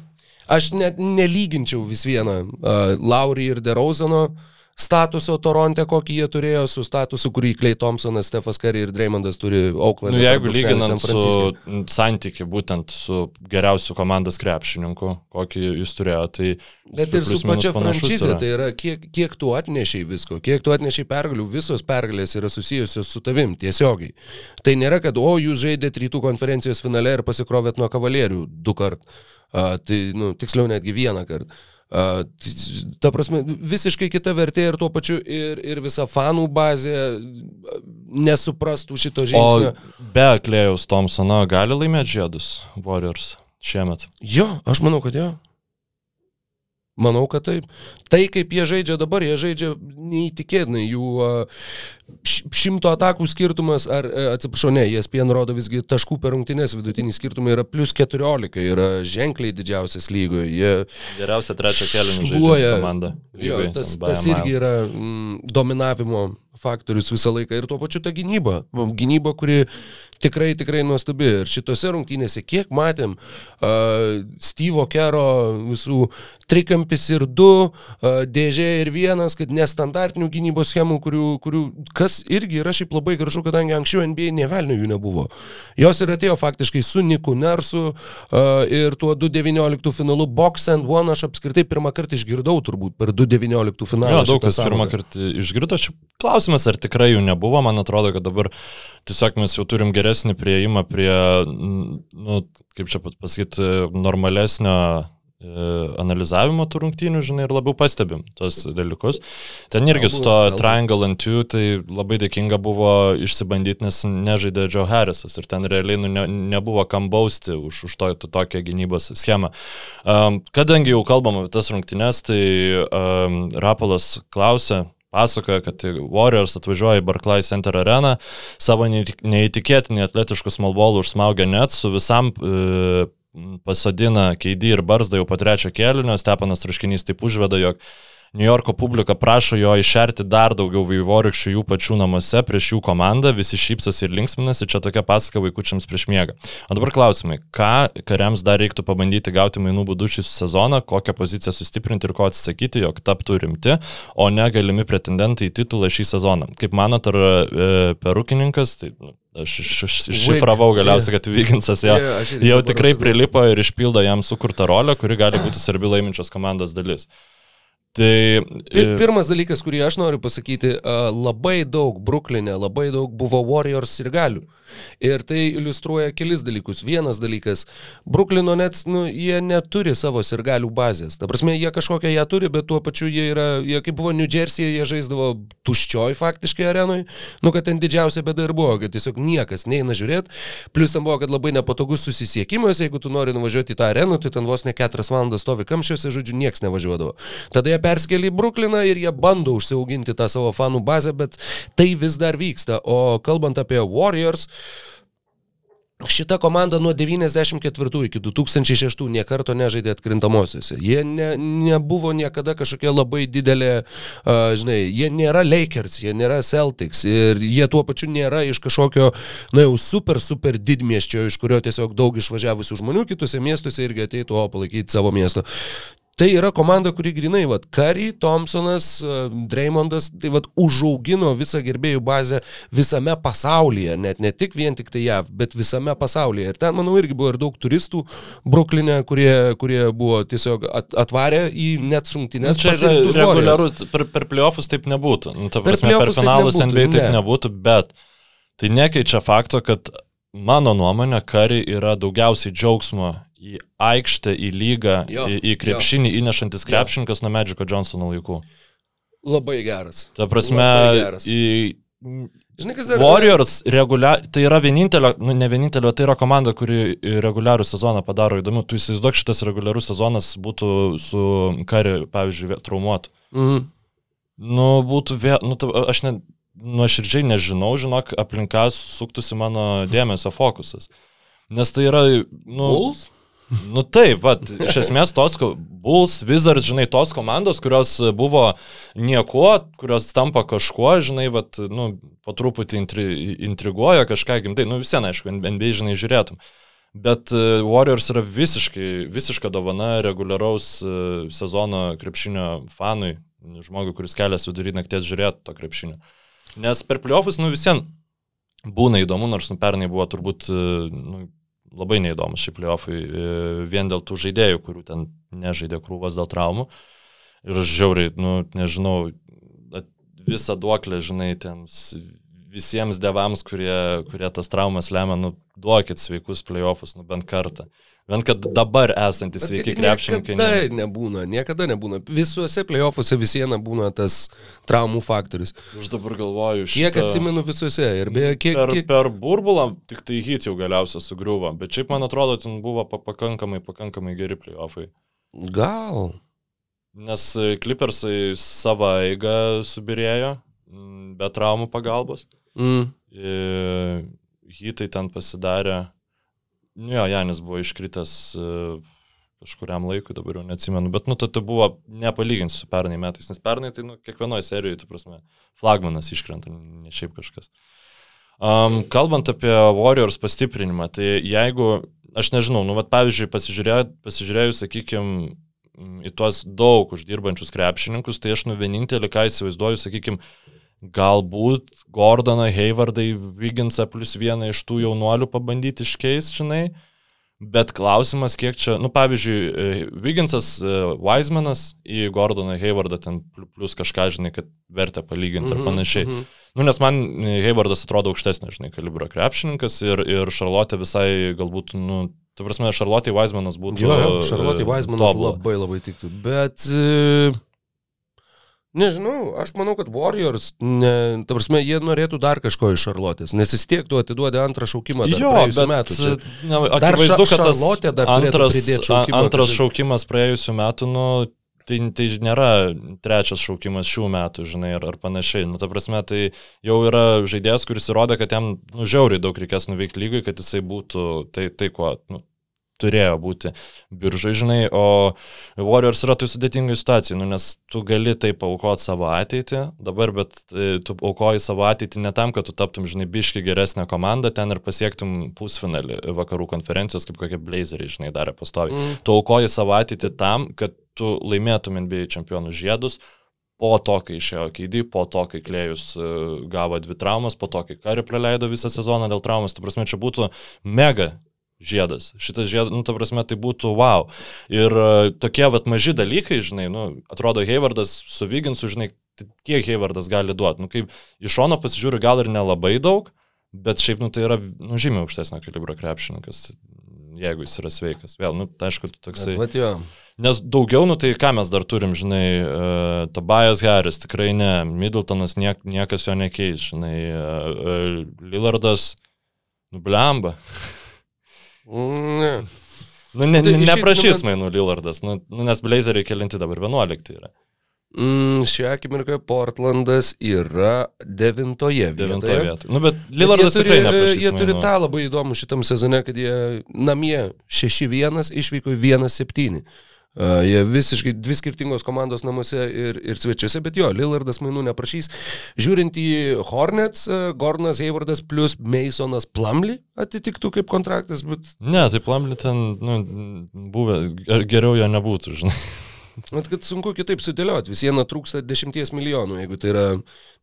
Aš net nelyginčiau vis vieną uh, Laurį ir Derozano statuso Toronte, kokį jie turėjo, su statusu, kurį Clay Thompsonas, Stefas Curry ir Dreymondas turi Oakland. Nu, jeigu lyginant su santykiu būtent su geriausiu komandos krepšininku, kokį jis turėjo, tai... Bet ir su pačia franšizė, yra. tai yra, kiek, kiek tu atnešiai visko, kiek tu atnešiai pergalių, visos pergalės yra susijusios su tavim tiesiogiai. Tai nėra, kad, o, jūs žaidėte rytų konferencijos finale ir pasikrovėt nuo kavalierių du kart. A, tai, nu, tiksliau netgi vieną kartą. Tai, ta prasme, visiškai kita vertė ir tuo pačiu ir, ir visa fanų bazė nesuprastų šito žingsnio. O be Klėjaus Thompsono gali laimėti žiedus Warriors šiemet. Jo, aš manau, kad jo. Manau, kad taip. Tai, kaip jie žaidžia dabar, jie žaidžia neįtikėtinai. Jų šimto atakų skirtumas, ar, e, atsiprašau, ne, ESPN rodo visgi taškų per rungtynės vidutinis skirtumai yra plus 14, yra ženkliai didžiausias lygoje. Jie, Geriausia trečio kelių žaidžianti komanda. jo, tas, tas irgi yra mm, dominavimo faktorius visą laiką ir tuo pačiu ta gynyba. Gynyba, kuri tikrai, tikrai nuostabi. Ir šitose rungtynėse, kiek matėm, uh, Steve'o Kero visų trikampis ir du, uh, dėžė ir vienas, kad nestandartinių gynybos schemų, kurių, kurių, kas irgi yra šiaip labai gražu, kadangi anksčiau NBA nevelnių jų nebuvo. Jos ir atėjo faktiškai su Niku Nersu uh, ir tuo 2.19 finalu Box and One aš apskritai pirmą kartą išgirdau turbūt per 2.19 finalą. Jo, daug kas pirmą sąvoką. kartą išgirdo. Šiaip Klausimas, ar tikrai jų nebuvo, man atrodo, kad dabar tiesiog mes jau turim geresnį prieimą prie, nu, kaip čia pasakyti, normalesnio analizavimo tų rungtynių, žinai, ir labiau pastebim tos dalykus. Ten irgi su to triangle and two, tai labai dėkinga buvo išsibandyti, nes nežaidė Joe Harrisas ir ten realiai nu, ne, nebuvo kam bausti už, už to, tokią gynybos schemą. Um, kadangi jau kalbam apie tas rungtynes, tai um, Rapolas klausė, pasakoja, kad Warriors atvažiuoja į Barclay Center areną, savo neįtikėtinį atletiškų smallballų užsmaugia net su visam e, pasodina Keidį ir Barzdą jau po trečio kėlinio, Stepanas Traškinys taip užveda, jog New Yorko publika prašo jo išerti dar daugiau vaivorykščių jų pačių namuose prieš jų komandą, visi šypsosi ir linksminasi, čia tokia pasaka vaikučiams prieš miegą. O dabar klausimai, ką kariams dar reiktų pabandyti gauti mainų būdų šį sezoną, kokią poziciją sustiprinti ir ko atsisakyti, jog taptų rimti, o ne galimi pretendentai į titulą šį sezoną. Kaip manot, ar e, perukininkas, tai nu, Aš iššifravau galiausiai, kad Vyginsas jau, jau tikrai prilipo ir išpildo jam sukurtą rolę, kuri gali būti svarbi laiminčios komandos dalis. Tai... Pirmas dalykas, kurį aš noriu pasakyti, labai daug Bruklinė, labai daug buvo Warriors ir galių. Ir tai iliustruoja kelis dalykus. Vienas dalykas, Bruklino net, nu, jie neturi savo sirgalių bazės. Ta prasme, jie kažkokią ją turi, bet tuo pačiu jie yra, jie kaip buvo New Jersey, jie žaisdavo tuščioj faktiškai arenui. Nu, kad ten didžiausia bėda ir buvo, kad tiesiog niekas neina žiūrėti. Plus ten buvo, kad labai nepatogus susisiekimas, jeigu tu nori nuvažiuoti į tą areną, tai ten vos ne keturias valandas stovi kamščiuose, žodžiu, niekas nevažiuodavo. Tada jie persikėlė į Brukliną ir jie bando užsiauginti tą savo fanų bazę, bet tai vis dar vyksta. O kalbant apie Warriors, Šita komanda nuo 94 iki 2006 niekarto nežaidė atkrintamosiose. Jie ne, nebuvo niekada kažkokia labai didelė, uh, žinai, jie nėra Lakers, jie nėra Celtics ir jie tuo pačiu nėra iš kažkokio, na jau super, super didmieščio, iš kurio tiesiog daug išvažiavusių žmonių kitose miestuose irgi ateitų, o palaikyti savo miesto. Tai yra komanda, kuri grinai, vad, Kari, Thompsonas, e, Dreymondas, tai vad, užaugino visą gerbėjų bazę visame pasaulyje, net ne tik vien tik tai JAV, bet visame pasaulyje. Ir ten, manau, irgi buvo ir daug turistų Bruklinė, kurie, kurie buvo tiesiog at, atvarę į net šimtinės. Čia reguliarus, per, per playoffus taip nebūtų. Nu, ta prasme, per, per finalus taip NBA taip ne. nebūtų, bet tai nekeičia fakto, kad mano nuomonė, Kari yra daugiausiai džiaugsmo į aikštę, į lygą, jo, į, į krepšinį jo. įnešantis krepšininkas nuo Medžiko Johnsono laikų. Labai geras. Ta prasme, geras. į... Žinai, kas yra. Warriors reguliar... tai yra vienintelio, nu ne vienintelio, tai yra komanda, kuri reguliarų sezoną padaro įdomu. Tu įsivaizduok, šitas reguliarus sezonas būtų su kari, pavyzdžiui, traumuotu. Mhm. Nu, būtų vėl, nu, ta, aš ne, nuoširdžiai nežinau, žinok, aplinka suktųsi mano dėmesio fokusas. Nes tai yra, nu... Bulls? Nu taip, va, iš esmės tos Bulls, Wizards, žinai, tos komandos, kurios buvo niekuo, kurios tampa kažkuo, žinai, va, nu, po truputį intri, intriguoja kažką gimtai, nu visien, aišku, NBA, žinai, žiūrėtum. Bet uh, Warriors yra visiškai, visiška dovana reguliaraus uh, sezono krepšinio fanui, žmogui, kuris kelias vidurį nakties žiūrėtų to krepšinio. Nes per playoffus, nu visien būna įdomu, nors nu pernai buvo turbūt uh, nu, labai neįdomus šį playoffai e, vien dėl tų žaidėjų, kurių ten nežaidė krūvas dėl traumų. Ir aš žiauriai, nu, nežinau, visą duoklę, žinai, tiems visiems devams, kurie, kurie tas traumas lemia, nu, duokit sveikus playoffus, nu, bent kartą. Bent kad dabar esantis sveiki krepšininkai. Niekada ne... nebūna, niekada nebūna. Visuose playoffuose vis viena būna tas traumų faktorius. Aš dabar galvoju, šitą... Kiek atsimenu visuose ir beje, kiek... Per, kiek... per burbulą tik tai hit jau galiausiai sugriuvo, bet šiaip man atrodo, ten buvo pakankamai, pakankamai geri playoffai. Gal. Nes Clippersai savo eigą subirėjo be traumų pagalbos. Mm. Hitai ten pasidarė Nu jo, Janis buvo iškritęs uh, kažkuriam laikui, dabar jau neatsimenu, bet, nu, tai buvo nepalyginti su pernai metais, nes pernai tai, nu, kiekvienoje serijoje, tu prasme, flagmanas iškrenta, ne šiaip kažkas. Um, kalbant apie Warriors pastiprinimą, tai jeigu, aš nežinau, nu, vat, pavyzdžiui, pasižiūrėjus, pasižiūrėjus sakykime, į tuos daug uždirbančius krepšininkus, tai aš nu vienintelį, ką įsivaizduoju, sakykime, galbūt Gordoną, Haywardai, Vigginsą plus vieną iš tų jaunuolių pabandyti iškeis, žinai. Bet klausimas, kiek čia, nu pavyzdžiui, Vigginsas, Weismanas į Gordoną, Haywardą ten plus kažką, žinai, kad vertę palyginti mm -hmm, ir mhm, panašiai. Mm -hmm. Nu, nes man Haywardas atrodo aukštesnio, žinai, kalibro krepšininkas ir, ir Šarlotė visai galbūt, nu, Tu prasme, Šarlotė Weizmanas būtų. Jo, jo Šarlotė Weizmanas labai labai tiktų. Bet... E... Nežinau, aš manau, kad Warriors, ne, ta prasme, jie norėtų dar kažko iš Šarlotės, nes vis tiek tu atiduodi antrą šaukimą dar jo, praėjusiu metu. Čia, ne, dar akivaizdu, kad tas antras, šaukimą, antras šaukimas praėjusiu metu, nu, tai, tai nėra trečias šaukimas šių metų, žinai, ar, ar panašiai. Nu, ta prasme, tai jau yra žaidėjas, kuris įrodė, kad jam, nu, žiauriai daug reikės nuveikti lygui, kad jisai būtų tai, tai kuo, nu, turėjo būti biržai, žinai, o Warriors yra tai sudėtingai situacijai, nu, nes tu gali taip aukoti savo ateitį dabar, bet e, tu aukoji savo ateitį ne tam, kad tu taptum, žinai, biški geresnę komandą ten ir pasiektum pusfinalį vakarų konferencijos, kaip kokie blazeriai, žinai, darė pastovi. Mm. Tu aukoji savo ateitį tam, kad tu laimėtum NBA čempionų žiedus, po to, kai išėjo Keidį, po to, kai Klėjus e, gavo dvi traumas, po to, kai Kari praleido visą sezoną dėl traumas, tai prasme, čia būtų mega žiedas. Šitas žiedas, nu, ta prasme, tai būtų wow. Ir uh, tokie vat maži dalykai, žinai, nu, atrodo, Haywardas su Viginsu, žinai, tai kiek Haywardas gali duoti. Nu, kaip iš šono pasižiūriu, gal ir nelabai daug, bet šiaip, nu, tai yra, nu, žymiai aukštesnio kalibro krepšininkas, jeigu jis yra sveikas. Vėl, nu, tai aišku, toksai. Bet, jo. Nes daugiau, nu tai ką mes dar turim, žinai, uh, Tobias Harris, tikrai ne, Middletonas niek, niekas jo nekeis, žinai, uh, uh, Lillardas, nublemba. Ne. Nu, ne, tai neprašys mainų Lillardas, nu, nu, nes Blazeriai kelinti dabar 11 yra. Mm, šią akimirką Portlandas yra devintoje vietoje. Devintoje vietoje. Nu, bet Lillardas tikrai neprašys. Jie turi tą labai įdomų šitam sezone, kad jie namie 6-1 išvyko 1-7. Jie visiškai dvi skirtingos komandos namuose ir, ir svečiuose, bet jo, Lillardas mainų neprašys. Žiūrint į Hornets, Gornas Haywardas plus Masonas Plumly atitiktų kaip kontraktas, bet... Ne, tai Plumly ten, nu, buvę, geriau jo nebūtų, žinai. Mat, kad sunku kitaip sudėlioti, vis viena trūksta 10 milijonų, jeigu tai yra,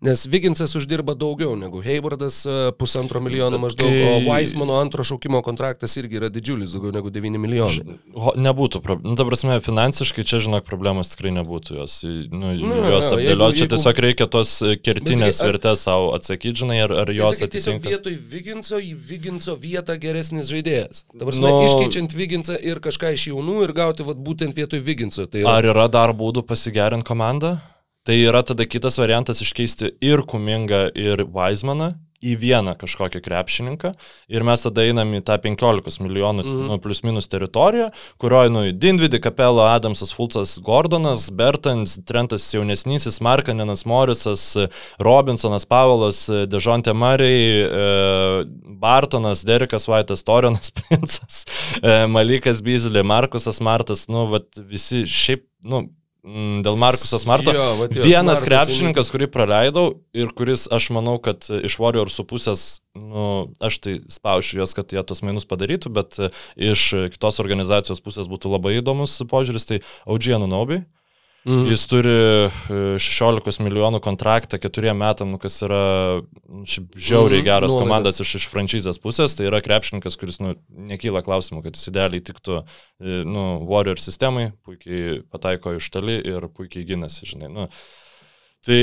nes Viginsas uždirba daugiau negu Haywardas e, pusantro milijono maždaug, kai... o Weismano antro šaukimo kontraktas irgi yra didžiulis, daugiau negu 9 milijonai. Nebūtų, nu, ta prasme, finansiškai čia, žinok, problemos tikrai nebūtų jos, nu, nu, juos apdėlioti, čia tiesiog reikia tos kertinės ar... vertės savo atsakyti, žinai, ar, ar jos atitinka. Tiesiog vietoj Viginso į Viginso vietą geresnis žaidėjas. Ta prasme, nu... iškeičiant Viginsą ir kažką iš jaunų ir gauti vat, būtent vietoj Viginso. Tai yra... Ar yra dar būdų pasigerinti komandą? Tai yra tada kitas variantas iškeisti ir Kumingą, ir Weizmaną į vieną kažkokią krepšininką ir mes tada einam į tą 15 milijonų mm. nu, plus minus teritoriją, kurioje, nu, Dindvidi, Kapelo, Adamsas, Fulcas, Gordonas, Bertans, Trentas jaunesnysis, Markanenas, Morisas, Robinsonas, Pavelas, Dežontė Mariai, e, Bartonas, Derikas Vaitas, Torijonas Princas, e, Malikas Bizilė, Markusas Martas, nu, vat, visi šiaip, nu, Mm, dėl Markusas Marto. Jo, vat, jos, Vienas Markus krepšininkas, kurį praleidau ir kuris, aš manau, kad iš Warriors pusės, nu, aš tai spaušiu juos, kad jie tos mainus padarytų, bet iš kitos organizacijos pusės būtų labai įdomus požiūris, tai Audžienų Naubi. Mm. Jis turi 16 e, milijonų kontraktą keturiem metam, nu, kas yra nu, žiauriai mm. geras Nuolaida. komandas iš, iš franšizės pusės. Tai yra krepšininkas, kuris nu, nekyla klausimų, kad jis idealiai tiktų e, nu, Warrior sistemai, puikiai pataiko iš toli ir puikiai gynasi, žinai. Nu, tai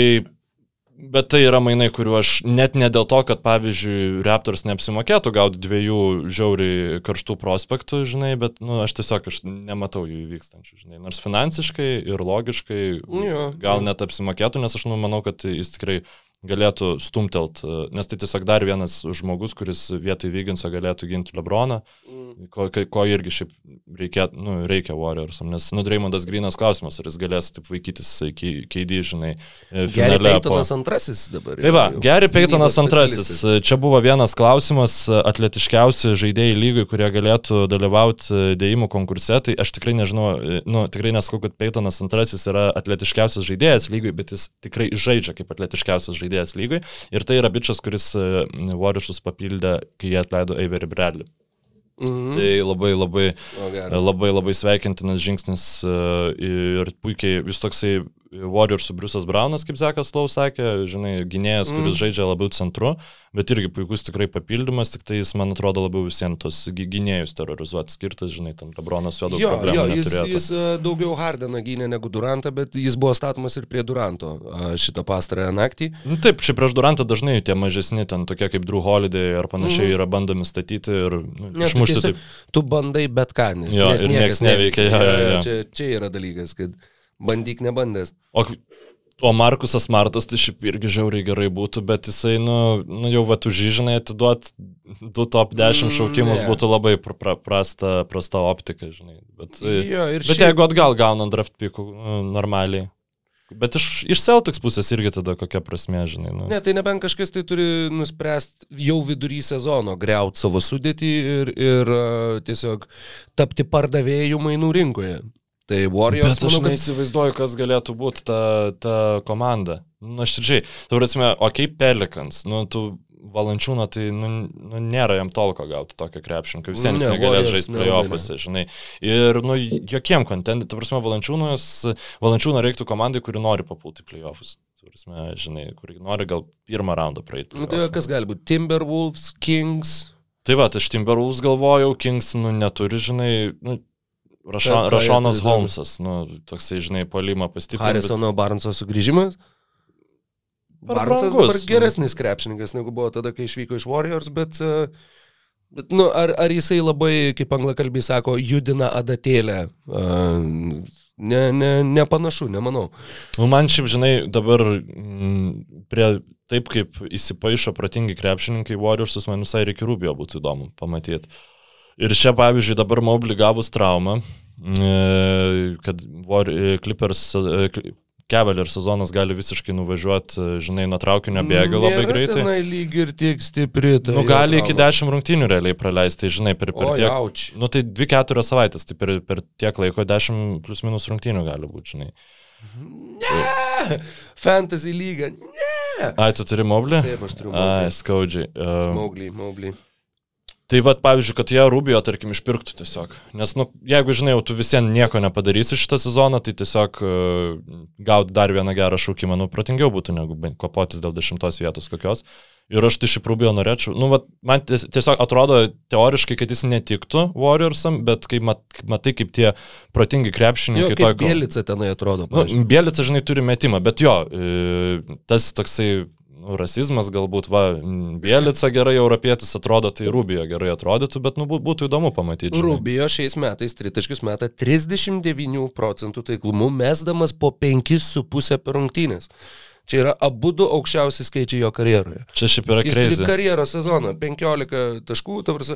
Bet tai yra mainai, kuriuo aš net ne dėl to, kad pavyzdžiui Raptors neapsimokėtų gauti dviejų žiauriai karštų prospektų, žinai, bet nu, aš tiesiog aš nematau jų įvykstančių, žinai. Nors finansiškai ir logiškai jo, gal jo. net apsimokėtų, nes aš nu, manau, kad jis tikrai galėtų stumtelt, e, nes tai tiesiog dar vienas žmogus, kuris vietoj Vyginso galėtų ginti Lebroną, mm. ko, ko irgi šiaip reikia, nu, reikia Warriorsam, nes, nu, Dreymondas Grinas klausimas, ar jis galės taip vaikytis keidį, žinai, e, finale. Geri Peitonas po... antrasis dabar. Tai va, Geri Peitonas antrasis. Čia buvo vienas klausimas, atletiškiausi žaidėjai lygai, kurie galėtų dalyvauti dėjimų konkurse, tai aš tikrai nežinau, e, nu, tikrai nesakau, kad Peitonas antrasis yra atletiškiausias žaidėjas lygai, bet jis tikrai žaidžia kaip atletiškiausias žaidėjas žaidėjas lygai. Ir tai yra bičias, kuris e, Warriorsus papildė, kai jie atleido Avery Bradley. Mhm. Tai labai labai, o, labai labai sveikintinas žingsnis e, ir puikiai, jis toksai Warriorsų Briusas Braunas, kaip Zekas Lau sakė, žinai, gynėjas, kuris mm. žaidžia labiau centru, bet irgi puikus tikrai papildymas, tik tai jis, man atrodo, labiau visiems tos gynėjus terrorizuoti skirtas, žinai, tam Lebronas jo daug jo, problemų. Jo, jis, neturėtų. jis e, daugiau Hardeną gynė negu Durantą, bet jis buvo statomas ir prie Duranto šitą pastarąją naktį. Nu, taip, čia prieš Durantą dažnai tie mažesni, ten tokie kaip Drew Holiday ar panašiai mm. yra bandomi statyti ir nu, ne, išmušti. Tai tu bandai bet ką, nes, jo, nes niekas neveikia. Ja, ja, ja. Čia, čia yra dalykas, kad bandyk nebandęs. O, o Markusas Martas tai šiaip irgi žiauriai gerai būtų, bet jisai, nu, nu jau va, tu žinai, atiduot du top 10 mm, šaukimus mm, būtų labai pra, pra, prasta, prasta optika, žinai. Bet, jo, bet šiaip... jeigu atgal gaunant draft pikų nu, normaliai. Bet iš, iš Celtics pusės irgi tada kokia prasme, žinai. Nu. Ne, tai nebent kažkas tai turi nuspręsti jau vidury sezono greuti savo sudėtį ir, ir uh, tiesiog tapti pardavėjų mainų rinkoje. Tai Warriors. Bet aš manau, kad... neįsivaizduoju, kas galėtų būti ta, ta komanda. Nu, aš tikrai, tu prasme, okei, okay, Pelikans, nu, tu Valančiūno, tai nu, nu, nėra jam tolko gauti tokio krepšininko, vis tiek ne, negalės žaisti playoffuose, žinai. Ir, nu, jokiem kontentai, ta prasme, Valančiūnas, Valančiūno reiktų komandai, kuri nori papulti playoffuose. Prasme, žinai, kuri nori gal pirmą raundą praeiti. Nu, tai kas gali būti? Timberwolves, Kings. Tai va, aš Timberwolves galvojau, Kings, nu, neturi, žinai, nu, Rašo, Rašonas Holmesas, nu, toksai, žinai, polimą pastiprinti. Harisono bet... Barnso sugrįžimas. Barnsas dabar nu. geresnis krepšininkas negu buvo tada, kai išvyko iš Warriors, bet, e, bet nu, ar, ar jisai labai, kaip anglakalbiai sako, judina adatėlę? E, ne, ne, nepanašu, nemanau. Nu, man šiaip, žinai, dabar m, mm, prie taip kaip įsipaišo protingi krepšininkai Warriorsus, man visai reikia rūbio būtų įdomu pamatyti. Ir čia, pavyzdžiui, dabar Moblį gavus traumą, e, kad Clippers Cavalier sezonas gali visiškai nuvažiuoti, žinai, nuo traukinio bėgio labai greitai. Tenai lyg ir tiek stipri. Tai nu, gali iki 10 rungtynių realiai praleisti, žinai, per, per o, tiek. Jauč. Nu, tai 2-4 savaitės, tai per, per tiek laiko 10 plus minus rungtynių gali būti, žinai. Ne! Fantasy lyga. Ne! Ai, tu turi moblį? Taip, aš turiu moblį. Ai, skaudžiai. Um, Smauglį, moblį. Tai vad, pavyzdžiui, kad jie Rubio, tarkim, išpirktų tiesiog. Nes, nu, jeigu, žinai, jau tu visiems nieko nepadarysi šitą sezoną, tai tiesiog uh, gauti dar vieną gerą šūkimą, nu, protingiau būtų negu kopotis dėl dešimtos vietos kokios. Ir aš tai šį Rubio norėčiau. Nu, vat, man tiesiog atrodo teoriškai, kad jis netiktų Warriorsam, bet kai mat, matai, kaip tie protingi krepšininkai... Jo, kaip Bielica tenai atrodo. Nu, Bielica, žinai, turi metimą, bet jo, e, tas toksai nu, rasizmas galbūt, va, Bielica gerai europietis atrodo, tai Rubijo gerai atrodytų, bet nu, būtų įdomu pamatyti. Žinai. Rubijo šiais metais tritaškius meta 39 procentų taiklumu, mesdamas po 5,5 per rungtynės. Čia yra abu du aukščiausi skaičiai jo karjeroje. Čia šiaip yra kreizė. Karjeros sezoną 15 taškų, tavars,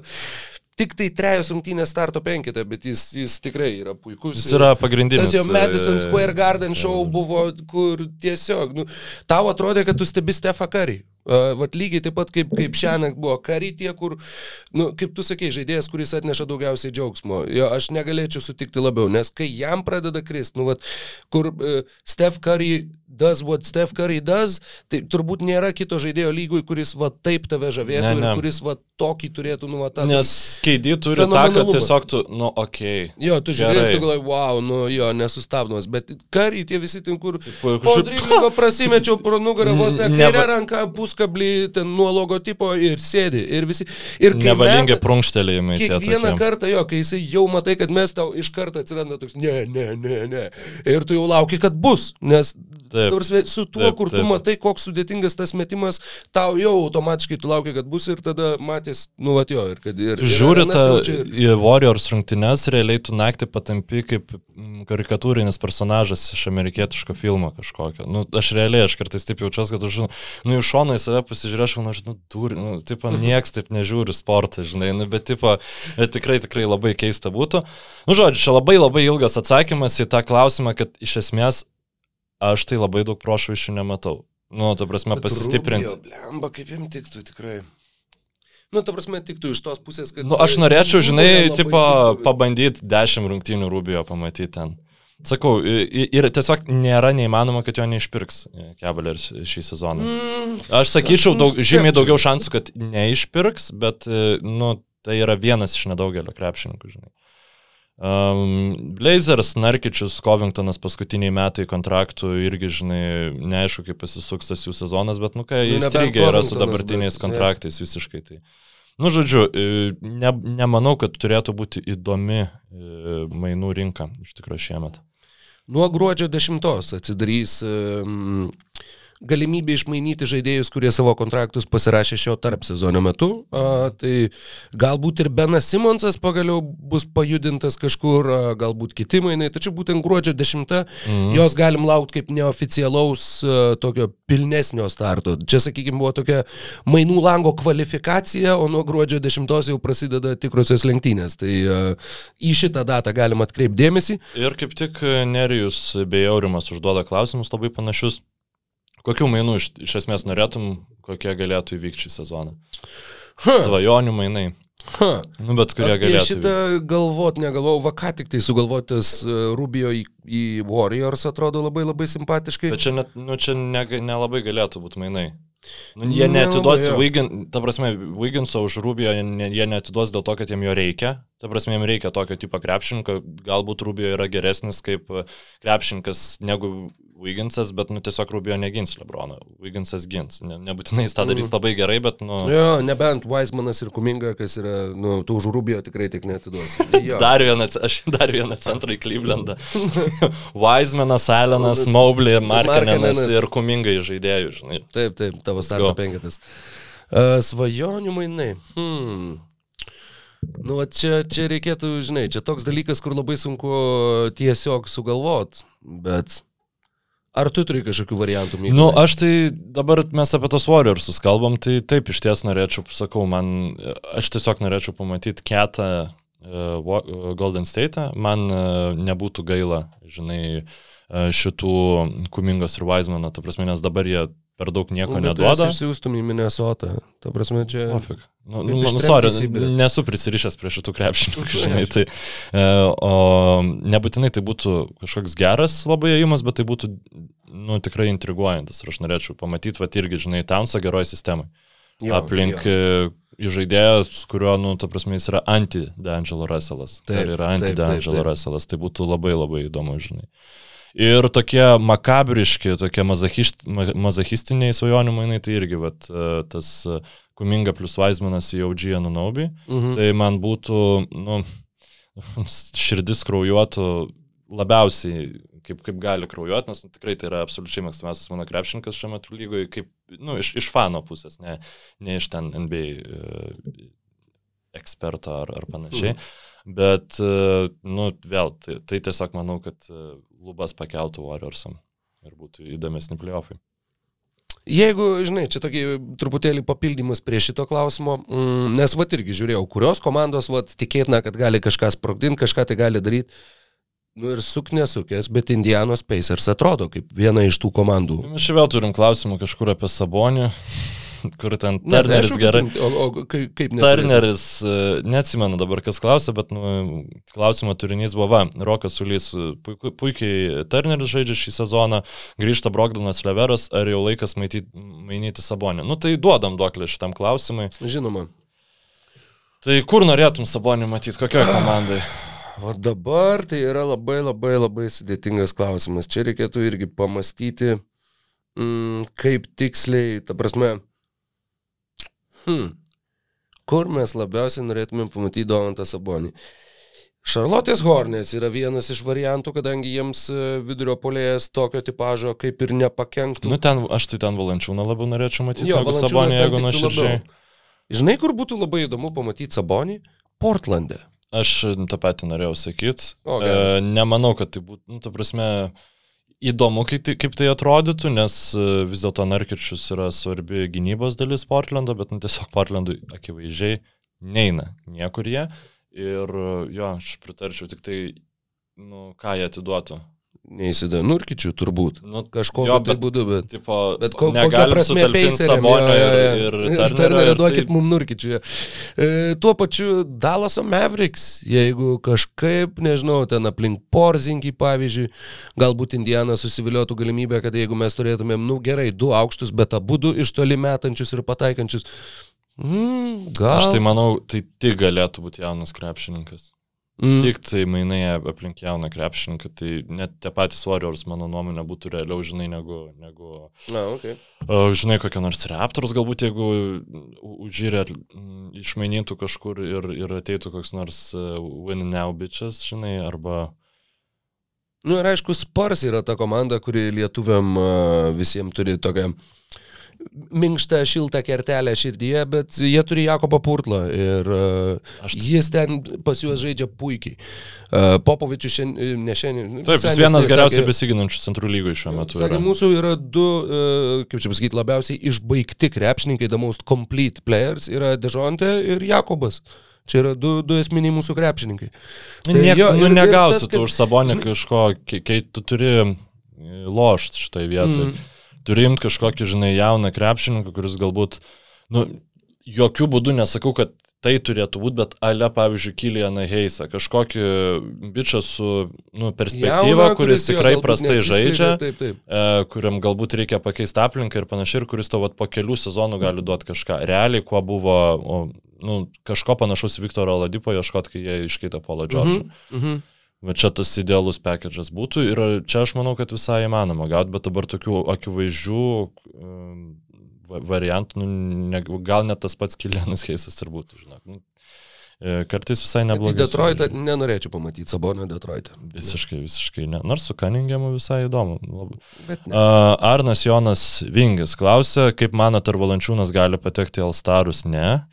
tik tai trejos rungtynės starto penkite, bet jis, jis tikrai yra puikus. Jis yra pagrindinis. Tas jo Madison e, Square Garden show buvo, kur tiesiog, nu, tau atrodė, kad tu stebi Stefą Karį. Vat lygiai taip pat kaip, kaip šiandien buvo kariai tie, kur, nu, kaip tu sakei, žaidėjas, kuris atneša daugiausiai džiaugsmo. Jo, aš negalėčiau sutikti labiau, nes kai jam pradeda kristi, nu, vat, kur uh, Steph Curry does what Steph Curry does, tai turbūt nėra kito žaidėjo lygui, kuris va taip tave žavėtų ne, ne. ir kuris va tokį turėtų, nu, va tą. Nes keidį turi tą, kad tiesiog tu, nu, okei. Okay, jo, tu žiūrėjai, tu galvoji, wow, nu, jo, nesustabdomas, bet Curry tie visi ten, kur... Po driblingo prasimečiau pro nugarą vos ne kairę ranką, pus puskablį ten nuo logotipo ir sėdi. Ir visi. Ir Nevalingi prunkštelėjimai. Kiekvieną kartą jo, kai jisai jau matai, kad mes tau iš karto atsiranda toks, ne, ne, ne, ne. Ir tu jau lauki, kad bus. Nes Taip, nors su tuo, taip, kur tu taip. matai, koks sudėtingas tas metimas, tau jau automatiškai tu laukia, kad bus ir tada matys, nu, atjo, ir kad ir... Žiūri tą ir... į Warriors rungtynes, realiai tu naktį patampi kaip mm, karikatūrinis personažas iš amerikietiško filmo kažkokio. Nu, aš realiai, aš kartais taip jaučiuosi, kad aš, nu, iš šono į save pasižiūrėčiau, nu, aš, nu, dur, nu, tipo, nieks taip nežiūri sportą, žinai, nu, bet, tipo, tikrai, tikrai labai keista būtų. Nu, žodžiu, čia labai labai ilgas atsakymas į tą klausimą, kad iš esmės aš tai labai daug prošvaišių nematau. Nu, ta prasme, pasistiprinti. Blemba, kaip jums tiktų tikrai. Nu, ta prasme, tiktų iš tos pusės, kad... Nu, aš norėčiau, žinai, tipo, pabandyti dešimt rungtynių Rubijo pamatyti ten. Sakau, ir tiesiog nėra neįmanoma, kad jo neišpirks Cavaliers šį sezoną. Mm, aš sakyčiau, daug, žymiai daugiau šansų, kad neišpirks, bet, nu, tai yra vienas iš nedaugelio krepšininkų, žinai. Um, Blazers, Narkičius, Covingtonas paskutiniai metai kontraktų irgi, žinai, neaišku, kaip pasisuks tas jų sezonas, bet, nu, Nu, jis irgi yra su dabartiniais bet, kontraktais visiškai. Tai. Nu, žodžiu, e, ne, nemanau, kad turėtų būti įdomi e, mainų rinka iš tikrųjų šiemet. Nuo gruodžio 10 atsidarys galimybė išmainyti žaidėjus, kurie savo kontraktus pasirašė šio tarp sezono metu. A, tai galbūt ir Benas Simonsas pagaliau bus pajudintas kažkur, a, galbūt kiti mainai, tačiau būtent gruodžio 10 mhm. jos galim laukti kaip neoficialaus a, tokio pilnesnio starto. Čia, sakykime, buvo tokia mainų lango kvalifikacija, o nuo gruodžio 10 jau prasideda tikrosios lenktynės. Tai a, į šitą datą galim atkreipdėmėsi. Ir kaip tik Nerijus bei Aurimas užduoda klausimus labai panašius. Kokių mainų iš, iš esmės norėtum, kokie galėtų įvykti šį sezoną? Ha, Svajonių mainai. ha. Nu, bet kurie galėtų. šitą galvot negalvojau, va ką tik tai sugalvotas e, Rubio į, į Warriors atrodo labai labai simpatiškai. Bet čia, net, nu, čia ne, nelabai galėtų būti mainai. Nu, jie netiduos, jo. Wiggin, ta prasme, Wigginso už Rubio jie, jie netiduos dėl to, kad jiem jo reikia. Ta prasme, jiem reikia tokio tipo krepšininko. Galbūt Rubio yra geresnis kaip e, krepšininkas negu Wigginsas, bet nu, tiesiog Rubio negins Lebrono. Wigginsas gins. Ne, nebūtinai jis tą darys labai gerai, bet nu... Jo, nebent Weismanas ir Kuminga, kas yra, nu, tų už Rubio tikrai tik netiduos. Dar vieną, aš dar vieną centrą į Clevelandą. Weizmanas, Alenas, Mobley, Markkanenas. ir Kumingai žaidėjų, žinai. Taip, taip, tavo starto penketas. Uh, svajonių mainai. Hmm. Nu, čia, čia reikėtų, žinai, čia toks dalykas, kur labai sunku tiesiog sugalvot, bet ar tu turi kažkokių variantų? Mykolai? Nu, aš tai dabar mes apie tos Warriorsus kalbam, tai taip iš ties norėčiau, sakau, man, aš tiesiog norėčiau pamatyti ketą uh, Golden State, man uh, nebūtų gaila, žinai, uh, šitų Kumingos ir Weizmano, ta prasme, nes dabar jie per daug nieko Nu, bet neduoda. esi Išsiųstum į Minnesotą. Ta prasme, čia... Pofik. Nu, nu, nu, sorry, nesu prisirišęs prie šitų krepšininkų, Nu, žinai, tai, e, o nebūtinai tai būtų kažkoks geras labai ėjimas, bet tai būtų, nu, tikrai intriguojantis ir aš norėčiau pamatyti, va, irgi, žinai, Townsą geroj sistemai. Jo, aplink jo. e, su kuriuo, nu, ta prasme, jis yra anti-D'Angelo Russellas. Taip, Ar yra anti-D'Angelo. Russellas, tai būtų labai labai įdomu, žinai. Ir tokie makabriški, tokie mazachišt- ma- mazachistiniai svajonių mainai, tai irgi, vat, e, tas e, Kuminga plus Weizmanas į OG Anunobi, Mhm. tai man būtų, nu, širdis kraujuotų labiausiai, kaip, kaip gali kraujuoti, nes nu, tikrai tai yra absoliučiai mėgstamiausias mano krepšininkas šiuo metu lygoje, kaip, nu, iš, iš fano pusės, ne, ne iš ten NBA e, eksperto ar, ar panašiai. Bet, e, nu, vėl, tai, tai tiesiog manau, kad lubas pakeltų Warriorsam ir būtų įdomesni playoffai. Jeigu, žinai, čia tokį truputėlį papildymus prie šito klausimo, mm, nes vat irgi žiūrėjau, kurios komandos vat tikėtina, kad gali kažką sprogdinti, kažką tai gali daryti. Nu ir suk nesukės, bet Indianos Pacers atrodo kaip viena iš tų komandų. Mes čia vėl turim klausimą kažkur apie Sabonį, kur ten Ne, tai Turneris gerai. O, o kaip, kaip? Turneris, e, neatsimenu dabar, kas klausė, bet nu, klausimo turinys buvo, va, Rokas Sulys, puiku, puikiai Turneris žaidžia šį sezoną, grįžta Brogdanas Leveras, ar jau laikas maityti, mainyti Sabonį. Nu tai duodam duoklį šitam klausimui. Žinoma. Tai kur norėtum Sabonį matyti, kokioje komandai? O dabar tai yra labai labai labai sudėtingas klausimas. Čia reikėtų irgi pamastyti, mm, kaip tiksliai, ta prasme, hmm, kur mes labiausiai norėtumėm pamatyti Donantą Sabonį. Šarlotės Hornės yra vienas iš variantų, kadangi jiems e, vidurio polėjas tokio tipožo kaip ir nepakenktų. Nu ten, aš tai ten Valančiūną labiau norėčiau matyti, Jo, negu Sabonį, jeigu nuoširdžiai. Žinai, kur būtų labai įdomu pamatyti Sabonį? Portlande. Aš tą patį norėjau sakyti. E, nemanau, kad tai būtų, nu, ta prasme, įdomu, kaip tai, kaip tai atrodytų, nes e, vis dėlto Narkičius yra svarbi gynybos dalis Portlando, bet nu, tiesiog Portlandui akivaizdžiai neina niekur jie. Ir jo, aš pritarčiau tik tai, nu, ką jie atiduotų. Neįsidė Nurkičių turbūt. Nu, Kažkokiu jo, tai bet- būdu, bet... Tipo, Bet ko, kokia prasme jo, ir, ir Ir ir duokit tai- mums nurkičių. E, tuo pačiu Dallaso Mavericks, jeigu kažkaip, nežinau, ten aplink Porzinkį, pavyzdžiui, galbūt Indiana susiviliotų galimybę, kad jeigu mes turėtumėm, nu gerai, du aukštus, bet abu du iš toli metančius ir pataikančius. Mm, gal. Aš tai manau, tai tik galėtų būti jaunas krepšininkas. Mm. Tik tai mainai aplink jauną krepšininką, tai net tie patys Warriors, mano nuomonė, būtų realiau, žinai, negu... negu Na, okay. Žinai, kokie nors Raptors, galbūt jeigu užžyrė, išmainytų kažkur ir, ir ateitų koks nors e, win now bitches, žinai, arba... Nu ir aišku, Spars yra ta komanda, kuri lietuviam visiems turi tokią minkštą, šiltą kertelę širdyje, bet jie turi Jakobą Purtlą ir uh, Aš... jis ten pas juos žaidžia puikiai. Uh, Popovičius šiandien, ne šiandien. Nu, Taip, jis vienas geriausiai besiginančių centrų lygoje šiuo metu. Sakė, yra. mūsų yra du, kaip čia pasakyti, labiausiai išbaigti krepšininkai, the most complete players yra Dežonte ir Jakobas. Čia yra du, du esminiai mūsų krepšininkai. Tai Niek, jo, nu, negausi tas, kad... tu už sabonį kažko, kai, tu turi lošti šitoje vietoje. Mm turi imti kažkokį, žinai, jauną krepšininką, kuris galbūt, nu, jokių būdų nesakau, kad tai turėtų būti, bet ale, pavyzdžiui, Kilianą Heisą, kažkokį bičią su nu, perspektyva, Jauna, kuris, kuris tikrai prastai žaidžia, taip, taip. E, kuriam galbūt reikia pakeisti aplinką ir panašiai, ir kuris tau po kelių sezonų gali duoti kažką. Realiai, kuo buvo o, nu, kažko panašaus Viktoro Ladipo ieškoti, kai jie iškeitė Polo Džordžą. Mm -hmm. Bet čia tas idealus package'as būtų ir čia aš manau, kad visai įmanoma gauti, bet dabar tokių akivaizdžių variantų, nu, ne, gal net tas pats Kilianas Keisas ir būtų, žinok. Nu, e, kartais visai neblogai. Detroitą nenorėčiau pamatyti, Sabonio Detroitą. Visiškai, visiškai ne. Nors su Kaningiamu visai įdomu. Uh, Arnas Jonas Vingis klausė, kaip manote, ar Valančiūnas gali patekti į Alstarus? Ne.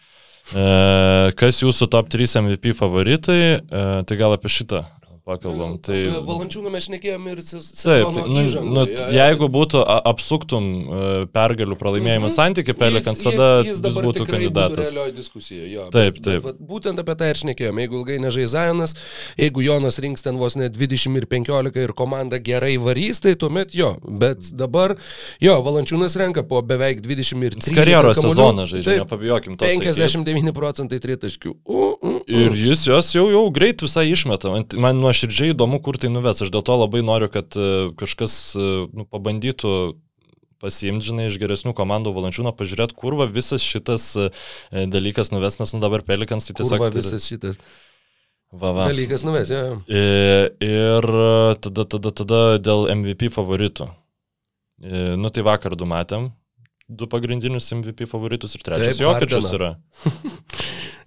Uh, kas jūsų top 3 MVP favoritai? Tai gal apie šitą pakalbam. Tai... Valančiūną mes šnekėjom ir sezono taip, nu, įžangą. Nu, ja, ja. Jeigu būtų apsuktum e, pergalių pralaimėjimų mm -hmm. santykių, Pelikans tada jis, jis, jis būtų kandidatas. Būtų jo. Taip, taip. Bet, bet, būtent apie tai ir šnekėjom. Jeigu ilgai nežai Zajonas, jeigu Jonas rinks ten vos ne 20 ir 15 ir komanda gerai varys, tai tuomet jo. Bet dabar, jo, Valančiūnas renka po beveik 20 ir 30. Karjeros sezoną žaidžia, nepabijokim to. 59 procentai tritaškių. Uh, uh, uh. Ir jis jos jau, jau greit visai išmeta. Man, man nuo nuoširdžiai įdomu, kur tai nuves. Aš dėl to labai noriu, kad e, kažkas e, nu, pabandytų pasiimti, žinai, iš geresnių komandų valančiūną, pažiūrėti, kur va visas šitas e, dalykas nuves, nes nu dabar Pelikans tai tiesiog... Kur va visas šitas. Va, va. Dalykas nuves, jo. Ir, ir tada, tada, tada dėl MVP favoritų. Nu tai vakar du matėm, du pagrindinius MVP favoritus ir trečias Jokičius yra.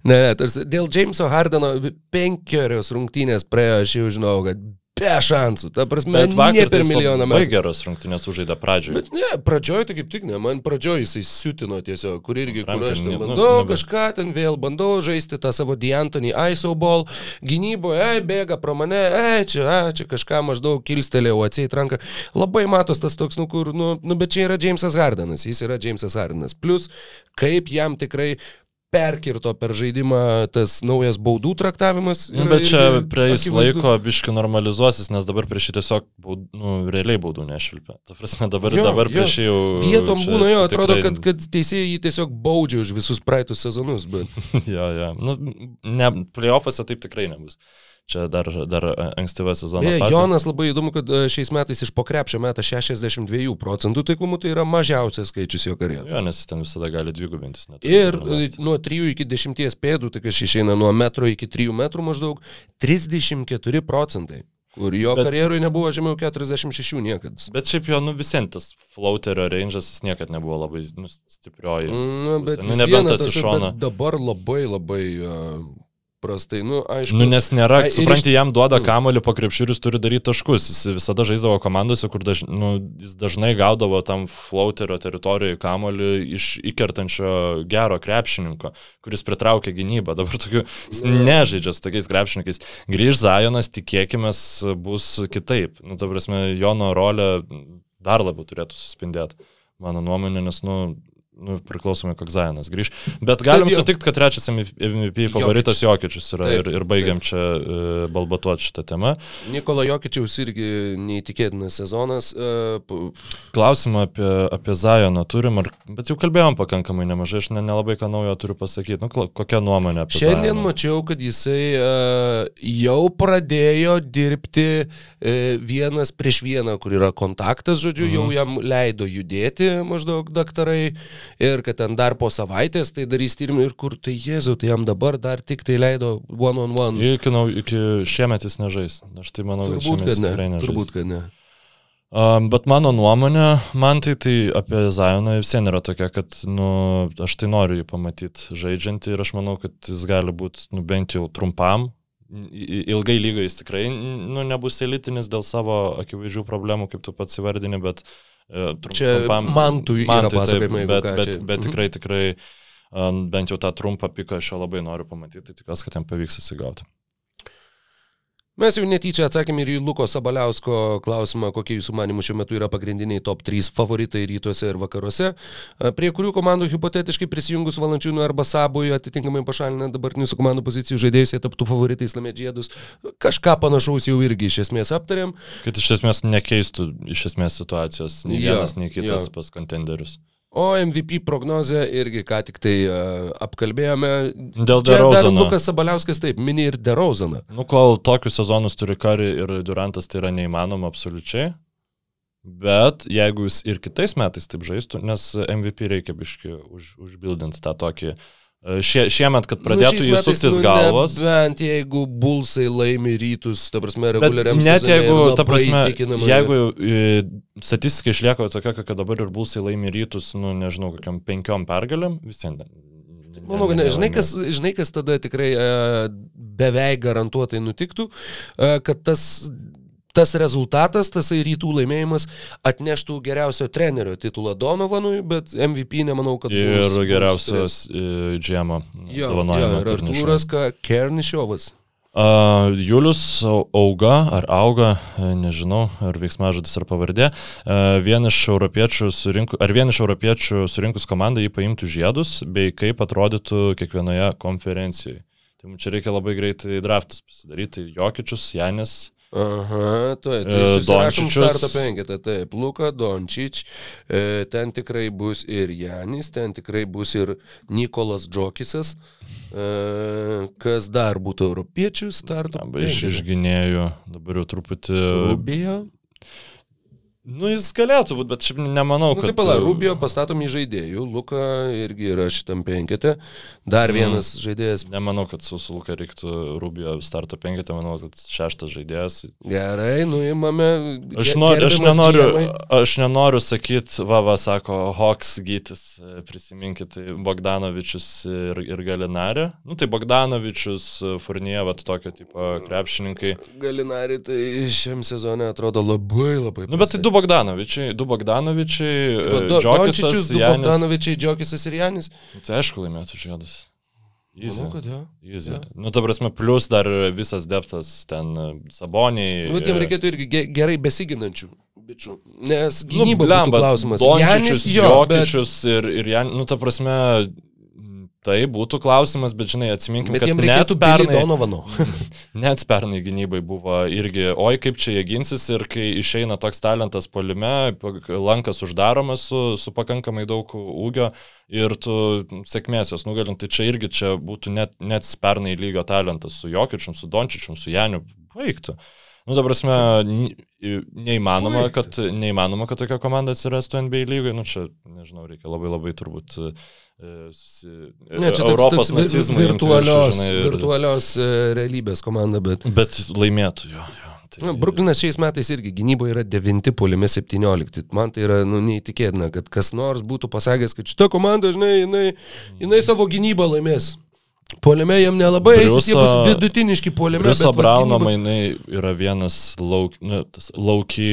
ne, tarsi dėl Jameso Hardeno penkerios rungtynės praėjo, aš jau žinau, kad be šansų. Ta prasme, bet vakar per milijoną metų. Labai geros rungtynės sužaidė pradžioje. Bet ne, pradžioje tai kaip tik ne, man pradžioje jisai siutino tiesiog, kur irgi, kur aš ten bandau nu, kažką ten vėl, bandau žaisti tą savo D'Antoni ISO ball, gynyboje, ei, bėga pro mane, ei, čia, a, čia kažką maždaug kilstelėjau, atsieit ranką. Labai matos tas toks, nu kur, nu, nu bet čia yra Jamesas Hardenas, jis yra Jamesas Hardenas. Plus, kaip jam tikrai perkirto per žaidimą tas naujas baudų traktavimas. Nu, bet čia praeis laiko biški normalizuosis, nes dabar prieš jį tiesiog baud, nu, realiai baudų nešvilpia. Ta prasme, dabar, jo, dabar jo. prieš jį jau... Vietom būna jo, atrodo, tikrai... kad, kad teisėjai jį tiesiog baudžia už visus praeitus sezonus. Bet... jo, jo. Nu, ne, playoffuose taip tikrai nebus. Čia dar, dar ankstyva sezono. Beje, Jonas labai įdomu, kad e, šiais metais iš pokrepšio meta 62 procentų taiklumų, tai yra mažiausias skaičius jo karjeroje. Jo, nes ten visada gali dvigubintis. Ir e, nuo 3 iki 10 pėdų, tai kas išeina nuo metro iki 3 metrų maždaug, 34 procentai. Kur jo bet, karjerui nebuvo žemiau 46 niekada. Bet šiaip jo, nu visiems tas flauterio range'as jis niekada nebuvo labai nu, stiprioji. Nu, bet nu, nebent tas iš šono. Dabar labai labai uh, prastai. Nu, aišku, nu, nes nėra, ai, supranti, iš... jam duoda mm. kamoliu po krepšiurius, turi daryti taškus. Jis visada žaisdavo komandose, kur daž, nu, jis dažnai gaudavo tam flauterio teritorijoje kamoliu iš įkertančio gero krepšininko, kuris pritraukia gynybą. Dabar tokiu, jis mm. nežaidžia su tokiais krepšininkais. Grįž Zajonas, tikėkime, bus kitaip. Nu, ta prasme, Jono rolė dar labiau turėtų suspindėti, mano nuomonė, nes, nu, Nu, priklausomai, koks Zajanas grįž. Bet galim sutikti, kad trečias MVP favoritas Jokičius yra taip, ir, ir baigiam taip. čia uh, balbatuoti šitą temą. Nikola Jokičiaus irgi neįtikėtinas sezonas. Uh, Klausimą apie, apie Zajoną turim, ar, bet jau kalbėjom pakankamai nemažai, aš ne, nelabai ką naujo turiu pasakyti. Nu, kokia nuomonė apie Šiandien Zajoną? mačiau, kad jisai uh, jau pradėjo dirbti vienas prieš vieną, kur yra kontaktas, žodžiu, mhm. jau jam leido judėti maždaug daktarai. Ir kad ten dar po savaitės tai darys tyrimą ir kur tai Jėzau, tai jam dabar dar tik tai leido one on one. Iki, nau, iki šiemet jis nežais. Aš tai manau, turbūt, kad, kad ne. Turbūt, kad ne. Um, bet mano nuomonė, man tai, tai apie Zajoną vis vien yra tokia, kad nu, aš tai noriu jį pamatyti žaidžiantį ir aš manau, kad jis gali būti nu, bent jau trumpam. Ilgai lygai jis tikrai nu, nebus elitinis dėl savo akivaizdžių problemų, kaip tu pats įvardini, bet uh, trumpam. man tu yra pasakojimai, bet, bet, čia. bet Mhm. tikrai, tikrai bent jau tą trumpą piką aš jo labai noriu pamatyti, tai tikiuosi, kad jam pavyks atsigauti. Mes jau netyčia atsakėme ir į Luko Sabaliausko klausimą, kokie jūsų manimų šiuo metu yra pagrindiniai top 3 favoritai rytuose ir vakaruose, prie kurių komandų hipotetiškai prisijungus Valančiūnui arba Sabui atitinkamai pašalinant dabartinių su komandų pozicijų žaidėjus, jie taptų favoritais laimėti žiedus. Kažką panašaus jau irgi iš esmės aptarėm. Kad iš esmės nekeistų iš esmės situacijos nei Jo, vienas, nei kitas jo. pas kontenderius. O MVP prognozę irgi ką tik tai uh, apkalbėjome. Dėl Derozano. Lukas Sabaliauskas taip, mini ir Derozaną. Nu, kol tokius sezonus turi Kari ir Durantas, tai yra neįmanoma absoliučiai. Bet jeigu jis ir kitais metais taip žaistų, nes MVP reikia biški už, užbildinti tą tokį. e, Šie, šiemet, kad pradėtų Nu, jį suktis galvos. Bent jeigu bulsai laimi rytus, ta prasme, reguliariam net sezone jeigu, ta prasme, jeigu e, statistika išlieka tokia, kokia dabar ir bulsai laimi rytus, nu, nežinau, kokiam penkiom pergalėm, vis vien. Manau, kad ne, žinai, kas, žinai, kas tada tikrai e, beveik garantuotai nutiktų, e, kad tas, tas rezultatas, tas rytų laimėjimas atneštų geriausio trenerio titulą Donovanui, bet MVP nemanau, kad Ir bus- geriausias e, džiamo Jo, jo, ir Artūras Kernišiovas. Uh, Julius Au- Auga, ar Auga, e, nežinau, ar veiksmažodis ar pavardė, uh, vien iš europiečių surinku, ar vien iš europiečių surinkus komandą jį paimtų žiedus, bei kaip atrodytų kiekvienoje konferencijoje. Tai mums čia reikia labai greitai draftus pasidaryti. Jokičius, Janis, Aha, tu, E, tai Dončičius. starto penketą, taip, Luka, Dončič, e, ten tikrai bus ir Janis, ten tikrai bus ir Nikolas Džokisas, e, kas dar būtų europiečių starto iš, penkete? iš gynėjų, dabar jau truputį... Rubio. Nu, jis galėtų būti, bet šiaip nemanau, Nu, kad... taip, pala, Rubio pastatom į žaidėjų, Luka irgi yra šitam penkete, dar Mm. vienas žaidėjas. Nemanau, kad su Sulka reiktų Rubio starto penketą, manau, kad šeštas žaidėjas. Gerai, nuimame. Aš, nor, aš, nenoriu, aš nenoriu sakyti, va, va, sako, Hoks gytis, e, prisiminkit, tai Bogdanovičius ir, ir Galinarė. Nu, tai Bogdanovičius, Furnie, va, tokio tipo krepšininkai. Galinari tai šiam sezone atrodo labai labai. Nu, bet tai du Bogdanovičiai, du Bogdanovičiai, e, Džokisas, Dončičius, du. Bogdanovičiai, Džokisas ir Janis. Tai aišku, laimėtų žiedus. Easy. Manau, kad jo. Easy. jo. Nu, ta prasme, plus dar visas deptas ten e, Saboniai. Nu, tiem e, reikėtų irgi ge- gerai besiginančių bičių. Nes Nu, gynyba blemba, būtų klausimas. Dončičius, Janis, jo, bet, Jokičius ir, ir Jan, nu, ta prasme, tai būtų klausimas, bet žinai, atsiminkim, bet kad net pernai Donovano. net pernai gynybai buvo irgi, oi kaip čia jie ginsis ir kai išeina toks talentas polime, lankas uždaromas su, su pakankamai daug ūgio ir tu sėkmės jos nugalint, tai čia irgi čia būtų net, net pernai lygio talentas su Jokičium, su Dončičium, su Janiu, baigtų. Nu, ta prasme, neįmanoma, kad, neįmanoma, kad tokia komanda atsirastų NBA lygoje. Nu, čia, nežinau, reikia labai labai turbūt e, susi... Ne, čia Europos imti virtualios, viršų, žinai, ir- virtualios e, realybės komanda, bet... Bet laimėtų jo. jo. Tai, Nu, Bruklinas šiais metais irgi gynyboje yra 9, polime 17. Man tai yra nu, neįtikėtina, kad kas nors būtų pasakęs, kad šita komanda, žinai, jinai, jinai savo gynybą laimės. Polime jam nelabai, jis jie bus Briuso- vidutiniški. Briuso bet vat Brauno gynyba- mainai yra vienas lauk, nu, tas lauky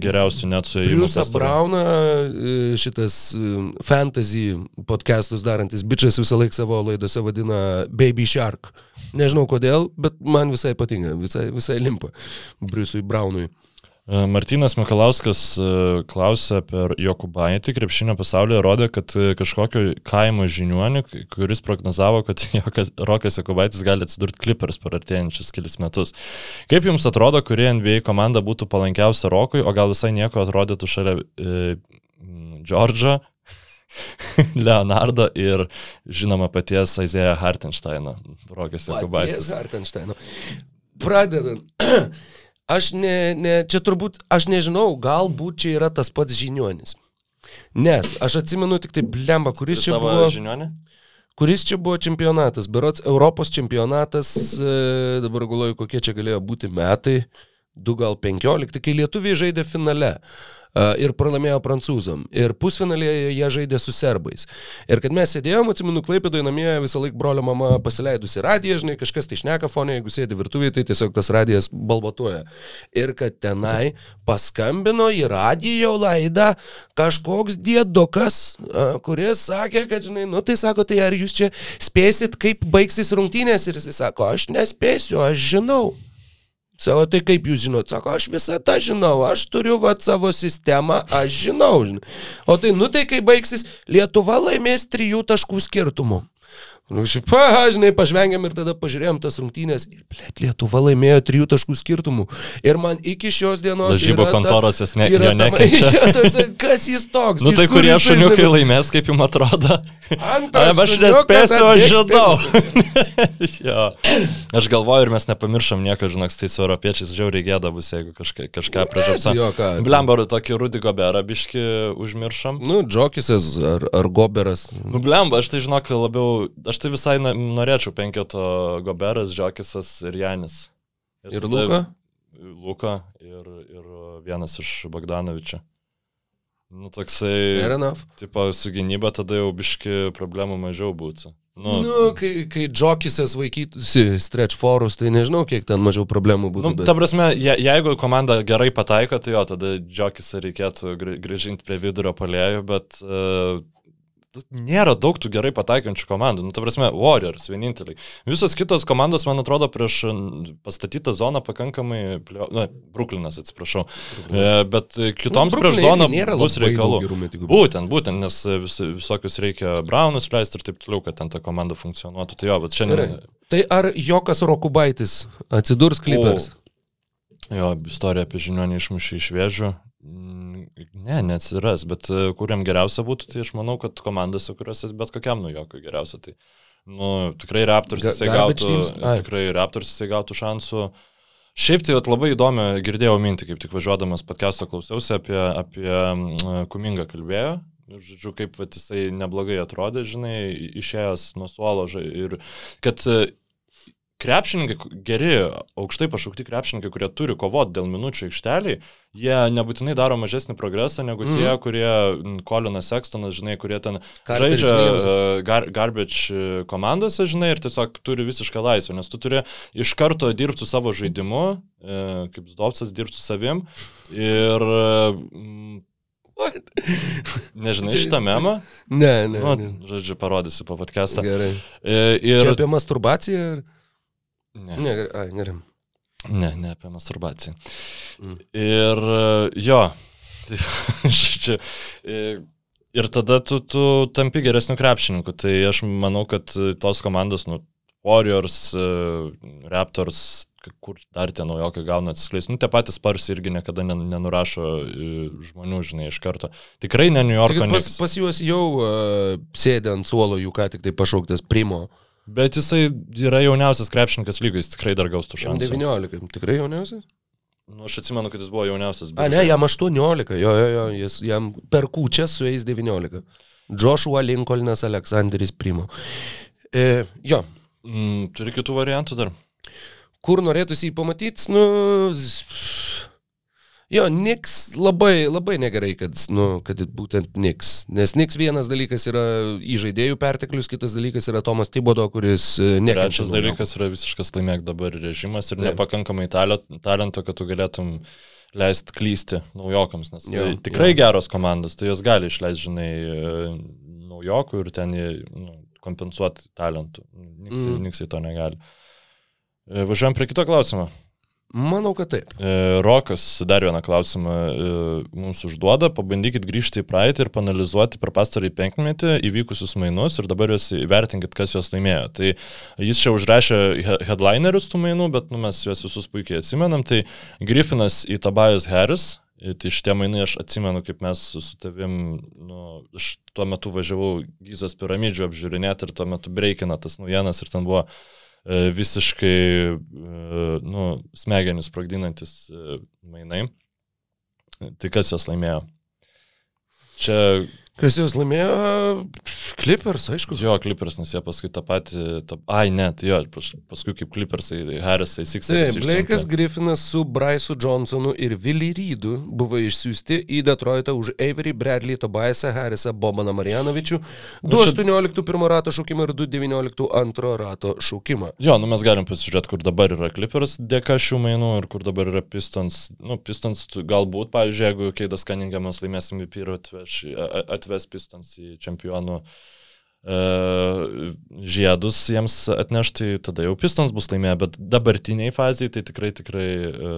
geriausių net su. Briusą Brauną, e, šitas e, fantasy podcastus darantis bičias visą laiką savo laidose vadina Baby Shark. Nežinau kodėl, bet man visai patinka, visai, visai limpa Briusui Braunui. E, Martinas Mikalauskas e, klausė per Jokubaitį, krepšinio pasaulyje rodė, kad e, kažkokio kaimo žiniuonį, kuris prognozavo, kad Jokas, Rokas Jokubaitis gali atsidurti Clippers per artėjančius kelius metus. Kaip jums atrodo, kuri NBA komanda būtų palankiausia Rokui, o gal visai nieko atrodytų šalia e, Džordžo, Leonardo ir žinoma paties Aizėja Hartensteino, Rokas Jokubaitis. Hartensteino. Pradedant. Aš ne, ne, čia turbūt, aš nežinau, galbūt čia yra tas pats žiniuonis. Nes aš atsimenu tik tai blemba, kuris čia buvo. žinionį? Kuris čia buvo čempionatas? Berots Europos čempionatas, e, dabar galvoju, kokie čia galėjo būti metai, 2 gal 15, kai lietuviai žaidė finale e, ir pralaimėjo prancūzam. Ir pusfinalėje jie žaidė su serbais. Ir kad mes sėdėjom, atsimenu, klaipėdoje namie visą laiką brolio mama pasileidusi radiją, žinai, kažkas tai šneka fonė, jeigu sėdi virtuvėje, tai tiesiog tas radijas balbatuoja. Ir kad tenai paskambino į radijo laidą kažkoks dėdukas, a, kuris sakė, kad, žinai, nu tai sako, tai ar jūs čia spėsit, kaip baigsis rungtynės? Ir jisai sako, aš nespėsiu, aš žinau. Sako, tai kaip jūs žinot? Sako, aš visą tą žinau, aš turiu vat savo sistemą, aš žinau. Žinai. O tai, nu tai kai baigsis, Lietuva laimės trijų taškų skirtumu. Nu, šiaip, žinai, pažvengiam ir tada pažiūrėjom tas rungtynės. Ir, blėt, Lietuva laimėjo trijų taškų skirtumų. Ir man iki šios dienos... Lažybų ta- kontoros jos ne- jo nekeičia. Tas- Kas jis toks? Nu tai kur kurie šuniukai žinai, laimės, kaip jums atrodo? Antras Ai, aš nespėsiu, aš žinau. jo. Aš galvoju ir mes nepamiršom nieko, žinok, su tais europiečiais žiauriai gėda bus, jeigu kažką, kažką prižapsa. Jo, ką. Blembar, tokį Rudy Goberą biški užmiršom. Nu, Džokisas ar, ar Goberas. Nu, blemba, aš tai žinok labiau, aš tai visai norėčiau penketo Goberas, Džokisas ir Janis. Ir tada- Luka? Luka ir, ir vienas iš Bogdanovičio. Nu, toksai, Fair enough. tipo, su gynyba tada jau biški problemų mažiau būtų. Nu, Nu, kai, kai Džokisas vaikytųsi stretch forus, tai nežinau, kiek ten mažiau problemų būtų. Nu, bet- ta prasme, je, jeigu komanda gerai pataiko, tai jo, tada džiokisą reikėtų grį- grįžinti prie vidurio palėjų, bet uh, nėra daug tų gerai pataikančių komandų. Nu, ta prasme, Warriors vieninteliai. Visos kitos komandos, man atrodo, prieš pastatytą zoną pakankamai, na, Bruklinas, atsiprašau. E, bet kitoms Nu, prieš zoną bus reikalų. Būtent, būtent, nes vis, visokius reikia Braunus leisti ir taip toliau, kad ten ta komanda funkcionuotų. Tai jo, bet šiandien... Gerai. Tai ar Jokas Rokubaitis atsidurs Clippers? Jo, istorija apie žiniuonį išmušį iš vėžių. Ne, neatsiras, bet e, kuriam geriausia būtų, tai aš manau, kad komandose, kuriuose bet kokiam nujokui geriausia. Tai, nu, tikrai Raptors jisai gautų, tikrai Raptors jisai gautų šansų. Šiaip tai labai įdomi, girdėjau mintį, kaip tik važiuodamas podcast'o klausiausi apie, apie mm, Kumingą kalbėjo. Žodžiu, kaip vat, jisai neblogai atrodė, žinai, išėjęs nuo suolo ir kad e, krepšininkai, geri, aukštai pašaukti krepšininkai, kurie turi kovoti dėl minučių aikšteliai, jie nebūtinai daro mažesnį progresą negu mm. Tie, kurie, Kolinas Sextonas, žinai, kurie ten Carteris žaidžia e, gar, garbage e, komandose, žinai, ir tiesiog turi visišką laisvę, nes tu turi iš karto dirbti su savo žaidimu, e, kaip Zdovcas dirbti su savim ir mm, Nežinai šitą memą? Ne, ne. Nu, ne. žodžiu, parodysiu po podcast'ą. Gerai. Ir... Čia apie masturbaciją? ar- Ne. Ne. Ai, gerai. Ne, ne apie masturbaciją. Mm. Ir e, jo, tai, čia, e, ir tada tu, tu tampi geresniu krepšininku. Tai aš manau, kad e, tos komandos, nu, Warriors, Raptors, kur dar tie naujokai gauna atsiskleisti. Nu, tie patys Spars irgi niekada nen- nenurašo žmonių, žinai, iš karto. Tikrai ne New Yorko pas, pas juos jau uh, sėdė ant suolo jų ką tik tai pašauktas Primo. Bet jisai yra jauniausias krepšininkas lygiai, jis tikrai dar gaus tų šansų. 19. Tikrai jauniausias? Nu, aš atsimenu, kad jis buvo jauniausias. A, ne, jam 18. Jo, jo, jo. Jis, jam per kūčią su jais 19. Joshua Lincolnas Aleksandris Primo. E, jo, Mm, turi kitų variantų dar. kur norėtųsi jį pamatyti, nu... Jo, Niks labai, labai negerai, kad, nu, kad būtent Niks. Nes Niks vienas dalykas yra įžaidėjų perteklius, kitas dalykas yra Tomas Tibodo, kuris e, nekenčia. Trečias dalykas yra visiškas laimėk dabar režimas ir Taip. nepakankamai talento, kad tu galėtum leisti klysti naujokams, nes Jo, jo, tikrai jo. geros komandos, tai jos gali išleisti, žinai, e, naujokų ir ten jie, nu, kompensuoti talentų. Niksai, Mm. niksai to negali. E, Važiuojam prie kito klausimo. Manau, kad taip. E, Rokas dar vieną klausimą e, mums užduoda. Pabandykit grįžti į praeitį ir panalizuoti per pastarąjį penkmetį įvykusius mainus ir dabar juos įvertinkit, kas juos laimėjo. Tai jis čia užrašė he- headlinerius tų mainų, bet nu, mes juos visus puikiai atsimenam. Tai Griffinas į Tobias Harris. Tai šitie mainai aš atsimenu, kaip mes su, su tavim, nu, aš tuo metu važiavau Gyzos piramidžių apžiūrinėti ir tuo metu breikina tas naujienas ir ten buvo e, visiškai, e, nu, smegenis sprogdinantis e, mainai. Tai kas juos laimėjo? Čia Kas juos laimėjo? Clippers, aišku. Jo, Clippers, jie paskui tą patį, tą, ai net, jo, pas- paskui kaip Clippersai, Harrisai, Sixers. Taip, Blake'as Griffinas su Bryce'u Johnsonu ir Willy Reidu buvo išsiųsti į Detroitą už Avery Bradley, Tobiasą Harrisą, Bobaną Marjanovičių, Nu, čia- 2.18 pirmo rato šaukimą ir 2.19 antro rato šaukimą. Jo, nu mes galim pasižiūrėti, kur dabar yra Clippers dėka šių mainų ir kur dabar yra Pistons. Nu, Pistons galbūt, pavyzdžiui, jeigu Keidas Kaningamas laimės MVP ir atveš, a- atves Pistons į čempionų e, žiedus jiems atnešti, tada jau Pistons bus laimėję, bet dabartiniai fazai tai tikrai, tikrai e,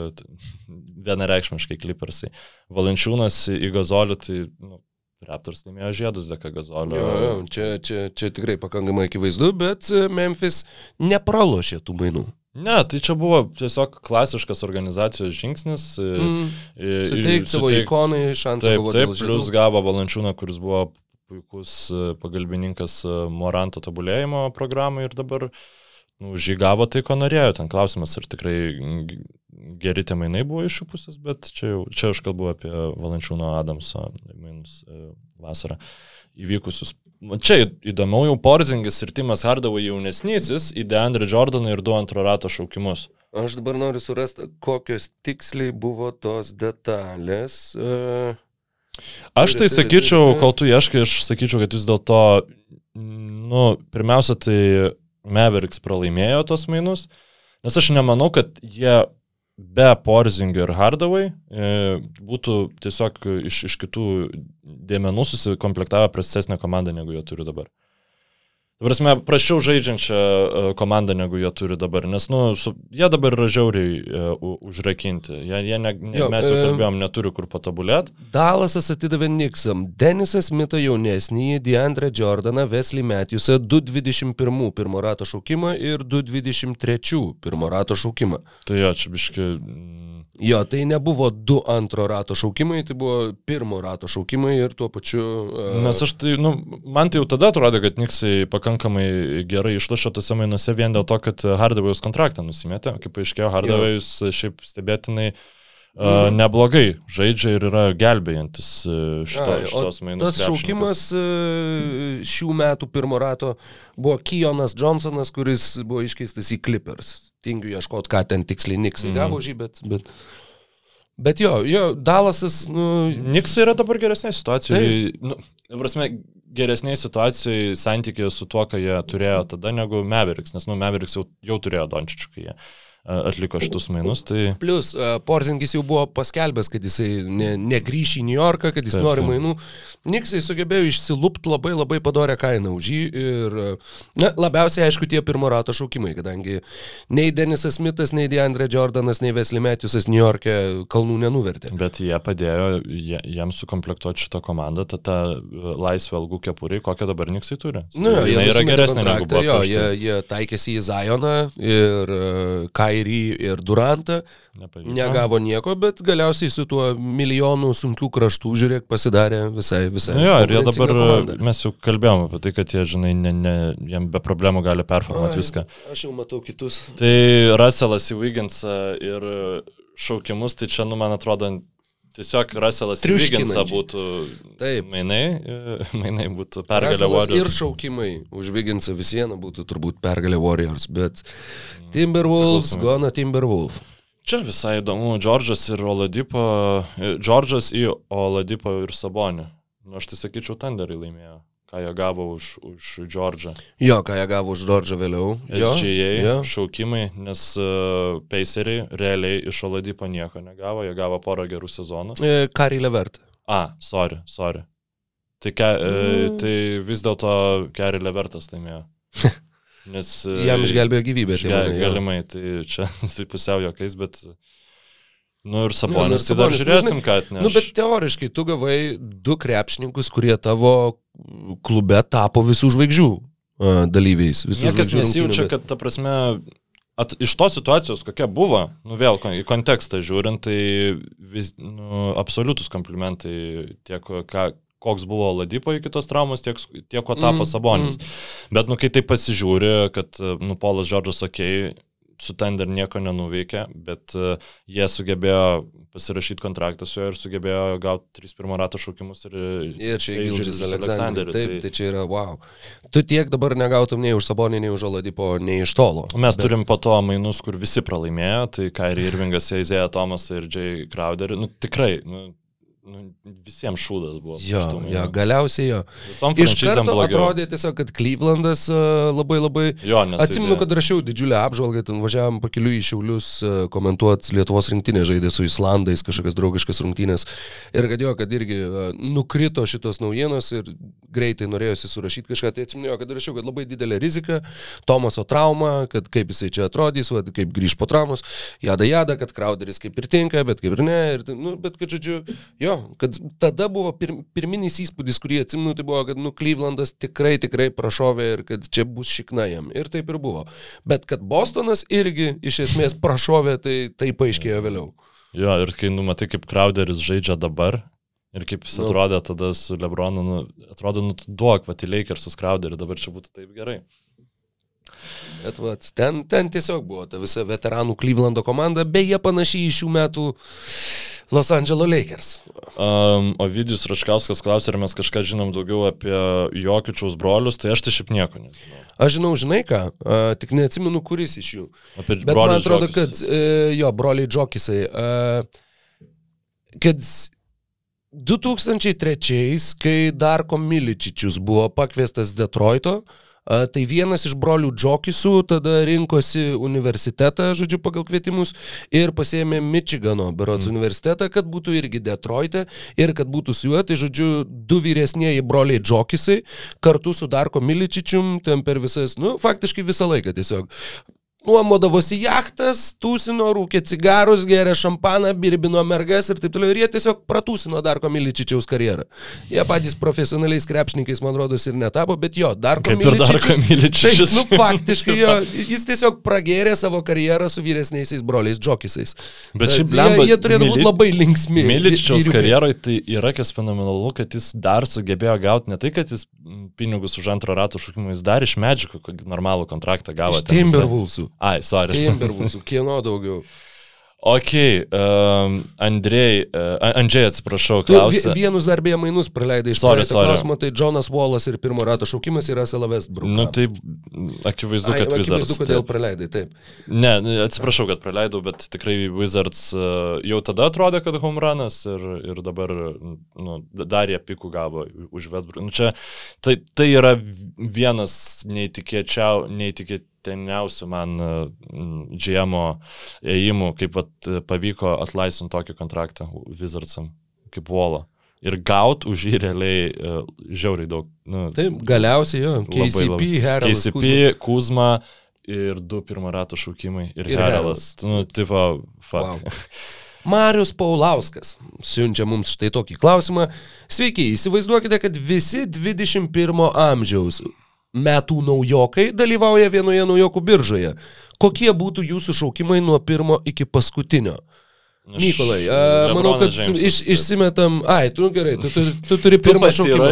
vienareikšmiškai Clippersai. Valančiūnas į Gazolį, tai nu, Raptors laimėjo žiedus dėka Gazolio. Jo, jo, čia, čia, čia tikrai pakankamai akivaizdu, bet Memphis nepralošė tų mainų. Ne, tai čia buvo tiesiog klasiškas organizacijos žingsnis. Mm. Suteikti savo ikonai šansą Taip, buvo taip, plus gavo Valančiūną, kuris buvo puikus e, pagalbininkas e, Moranto tobulėjimo programai ir dabar nu, žygavo tai, ko norėjo. Ten klausimas, ar tikrai geri tie mainai buvo iš jų pusės, bet čia, jau, čia aš kalbu apie Valančiūno Adamso mainus e, vasarą įvykusius. Čia įdomiau jau Porzingis ir Timas Hardavai jaunesnysis į Deandre Jordaną ir du antro rato šaukimus. Aš dabar noriu surasti, kokios tiksliai buvo tos detalės. E, Aš tai sakyčiau, kol tu ieškai, aš sakyčiau, kad vis dėlto, nu, pirmiausia, tai Mavericks pralaimėjo tos mainus, nes aš nemanau, kad jie be Porzingio ir Hardaway e, būtų tiesiog iš, iš kitų dėmenų susikomplektavę prastesnę komandą, negu jie turi dabar. Dabar mes prašiau žaidžiančią e, komandą, negu jie turi dabar, nes, nu, su, jie dabar yra žiauriai e, u- užrakinti. Jie, jie ne, ne, Jo, mes jau e, kalbėjom, neturi kur patobulėti. Dalasas atidavė Niksam, Denisas Mito jaunesnįjį, Deandre Jordaną, Wesley Matthewsą, 2.21 pirmo rato šaukimą ir 2.23 pirmo rato šaukimą. Tai jo, čia biški. mm, Jo, tai nebuvo du antro rato šaukimai, tai buvo pirmo rato šaukimai ir tuo pačiu... Uh, Nes aš tai, nu, man tai jau tada atrodė, kad Niksai pakankamai gerai išlašė tose mainuose vien dėl to, kad Hardavėjus kontraktą nusimetė. Kaip paaiškėjo, Hardavėjus šiaip stebėtinai uh, neblogai žaidžia ir yra gelbėjantis e, šito, o šitos mainus. Tas šaukimas šių metų pirmo rato buvo Kijonas Johnsonas, kuris buvo iškeistas į Clippers. Tingiu ieškoti, ką ten tiksliai Niksai Mhm. gavo žį, bet, bet... Bet jo, jo, Dalasas, nu... Niksai yra dabar geresnė situacijoje. Nu, ta prasme, geresnė situacijoje santykėje su tuo, ką jie turėjo tada, negu Mavericks, nes, nu, Mavericks jau, jau turėjo Dončičių, kai jie a, atliko šitus mainus. Tai... Plus, Porzingis jau buvo paskelbęs, kad jisai ne, negrįš į New Yorką, kad jis Taip, nori mainų. Niksai sugebėjo išsilupti labai labai padorę kainą už jį ir, na, labiausiai aišku tie pirmo rato šaukimai, kadangi nei Denisas Smithas, nei Deandre Jordanas, nei Wesley Matthewsas New York'e kalnų nenuvertė. Bet jie padėjo jie, jiems sukomplektuoti šitą komandą, tą, tą laisvę algų kepurį, kokią dabar Niksai turi. Nu, jie yra geresnė negu buvo. jo, prieš jie, tai. jie taikėsi į Zioną ir uh, Kairį ir Durantą, Nepavyko. negavo nieko, bet galiausiai su tuo milijonu sunkių kraštų, žiūrėk, pasidarė visai, visai. Nu jo, ir jie dabar, komanda. mes jau kalbėjome apie tai, kad jie, žinai, ne, ne, jiem be problemų gali performuoti viską. Aš jau matau kitus. Tai Russellas į Wigginsą ir šaukimus, tai čia, nu, man atrodo, tiesiog Russellas Triuškinančiai. būtų Taip. mainai, e, mainai būtų pergalė Russellas ir Warriors. šaukimai už Viginsą vis viena būtų turbūt pergalė Warriors, bet Timberwolves, Priklausomai. gona Timberwolf. Čia visai įdomu, Džordžas ir Oladipo, e, Džordžas į Oladipo ir Sabonį. Nu, aš tai sakyčiau, Thunderai laimėjo, ką jie gavo už, už Džordžą. Jo, ką jie gavo už Džordžą vėliau. SGA jo. šaukimai, nes uh, Paceriai realiai iš Oladipo nieko negavo, jie gavo porą gerų sezonų. E, Kari Levert. A, sorry, sorry. Tai, ke, e, Mm. tai vis dėlto Kerry Levertas laimėjo. Nes, e, Jam išgelbėjo gyvybę. tai išge- jo. Galimai, tai čia tai pusiau jokiais, bet... Nu ir nu Sabonis, ir tai dar Sabonis, žiūrėsim, nu, ką atneš. Nu, bet teoriškai tu gavai du krepšininkus, kurie tavo klube tapo visų žvaigždžių dalyviais. Visų Niekas žvaigždžių nesijaučia, kad, ta prasme, at, iš tos situacijos, kokia buvo, nu vėl į kontekstą žiūrint, tai vis, nu, absoliutus komplimentai tiek, ką, koks buvo Ladipo iki tos traumos, tiek, tiek ko tapo Mm, Sabonis. Bet, nu, kai tai pasižiūri, kad, nu, Polas Džordžas, okei, okay, su Tender nieko nenuveikė, bet uh, jie sugebėjo pasirašyti kontraktą su juo ir sugebėjo gauti 3 rato šaukimus ir... Ir čia Gildžis Aleksandrė. Taip, tai... tai čia yra wow. Tu tiek dabar negautum nei už Sabonį, nei už Oladipo, nei iš tolo. Mes bet... turim po to mainus, kur visi pralaimėjo, tai Kairi Irvingas, Eizėja Tomas ir Jay Crowder. Nu, tikrai, nu, nu, visiems šūdas buvo. Jo, jo galiausiai jo. Iš karto atrodė tiesiog, kad Klyvlandas uh, labai labai... Jo, Atsimenu, kad rašiau didžiulę apžvalgą, ten važiavam pakeliu į Šiaulius uh, komentuoti Lietuvos rinktinė žaidė su Islandais, kažkokias draugiškas rungtynės. Ir kad jo, kad irgi uh, nukrito šitos naujienos ir greitai norėjosi surašyti kažką. Tai atsimenu, kad rašiau, kad labai didelė rizika, Tomaso trauma, kad kaip jisai čia atrodys, va, kaip grįž po traumos, jada jada, kad Crowderis kaip ir tinka, bet kaip ir ne. Ir, nu, bet kad, žodžiu, jo, kad tada buvo pir, pirminis įspūdis, kurį atsimenu, tai buvo, kad, nu, Klyvlandas tikrai, tikrai prašovė ir kad čia bus šikna jam. Ir taip ir buvo. Bet kad Bostonas irgi iš esmės prašovė, tai tai paaiškėjo vėliau. Jo, ir kai numatai, kaip Crowderis žaidžia dabar, Ir kaip jis nu. atrodė tada su Lebronu, nu, atrodo, nu, duok, va, į Lakersus Crowderį, dabar čia būtų taip gerai. Bet va, ten, ten tiesiog buvo ta visa veteranų Klyvlando komanda, beje, panašiai iš šių metų Los Angeles Lakers. Um, o Vidijus Račkauskas klausė, ar mes kažką žinom daugiau apie Jokičiaus brolius, tai aš tai šiaip nieko nežinau. Aš žinau, žinai ką, uh, tik neatsimenu, kuris iš jų. Apie Bet man atrodo, Džokis. kad uh, jo, broliai Džokisai, uh, kad 2003, kai Darko Miličičius buvo pakviestas Detroito, uh, Tai vienas iš brolių Džokisų tada rinkosi universitetą, žodžiu, pagal kvietimus ir pasėmė Michigano berods mm. universitetą, kad būtų irgi Detroite ir kad būtų su juo, tai žodžiu, du vyresnėji broliai Džokisai kartu su Darko Miličičium ten per visas, nu, faktiškai visą laiką tiesiog nuomodavosi jachtas, tūsino, rūkė cigarus, geria šampaną, birbino mergas ir taip toliau. Ir jie tiesiog pratūsino Darko Miličičiaus karjerą. Jie patys profesionaliais krepšininkais, man rodos, ir netapo, bet jo, Darko Miličičius. Tai, nu, faktiškai jo, jis tiesiog pragėrė savo karjerą su vyresniaisiais broliais džokisais. Bet šiaip blemba, jie, jie turėtų Mili... būti labai linksmi. Miličičiaus karjeroje tai yra kas fenomenalu, kad jis dar sugebėjo gauti ne tai, kad jis pinigus už antro rato šūkimą, jis dar iš medžiagų normalų kontraktą gavo. Iš Timberwolvesų. Ai, sorry. Timberwolvesų, kieno daugiau. Ok, um, Andrei, uh, Andžiai atsiprašau, klausiu. Vienus darbėje mainus praleidai sorry, sorry. klausimą, tai Jonas Wallas ir pirmo rato šaukimas yra Sela Westbrook. Nu tai akivaizdu, kad Ai, Wizards. Akivaizdu, kodėl praleidai, taip. Ne, atsiprašau, kad praleidau, bet tikrai Wizards uh, jau tada atrodė, kad home runas ir, ir dabar nu, dar jie pikų gavo už Westbrook. Nu, čia, tai, tai yra vienas neįtikėčiau, neįtikėčiau teniausių man džiemo ėjimų, kaip vat, pavyko atlaisvinti tokį kontraktą Wizardsam, kaip Wolo. Ir gaut už jį realiai uh, žiauriai daug. Nu, Taip, galiausiai jo, KCP, Heralas. KCP, Kuzma ir du pirmo rato šaukimai. Ir, ir Heralas. Nu, tipo, fuck. Wow. Marius Paulauskas siunčia mums štai tokį klausimą. Sveiki, įsivaizduokite, kad visi 21 amžiaus metų naujokai dalyvauja vienoje naujokų biržoje. Kokie būtų jūsų šaukimai nuo pirmo iki paskutinio? Mykolai, a, manau, kad iš, išsimetam. Ai, tu gerai, tu, tu, tu turi pirmą šaukimą.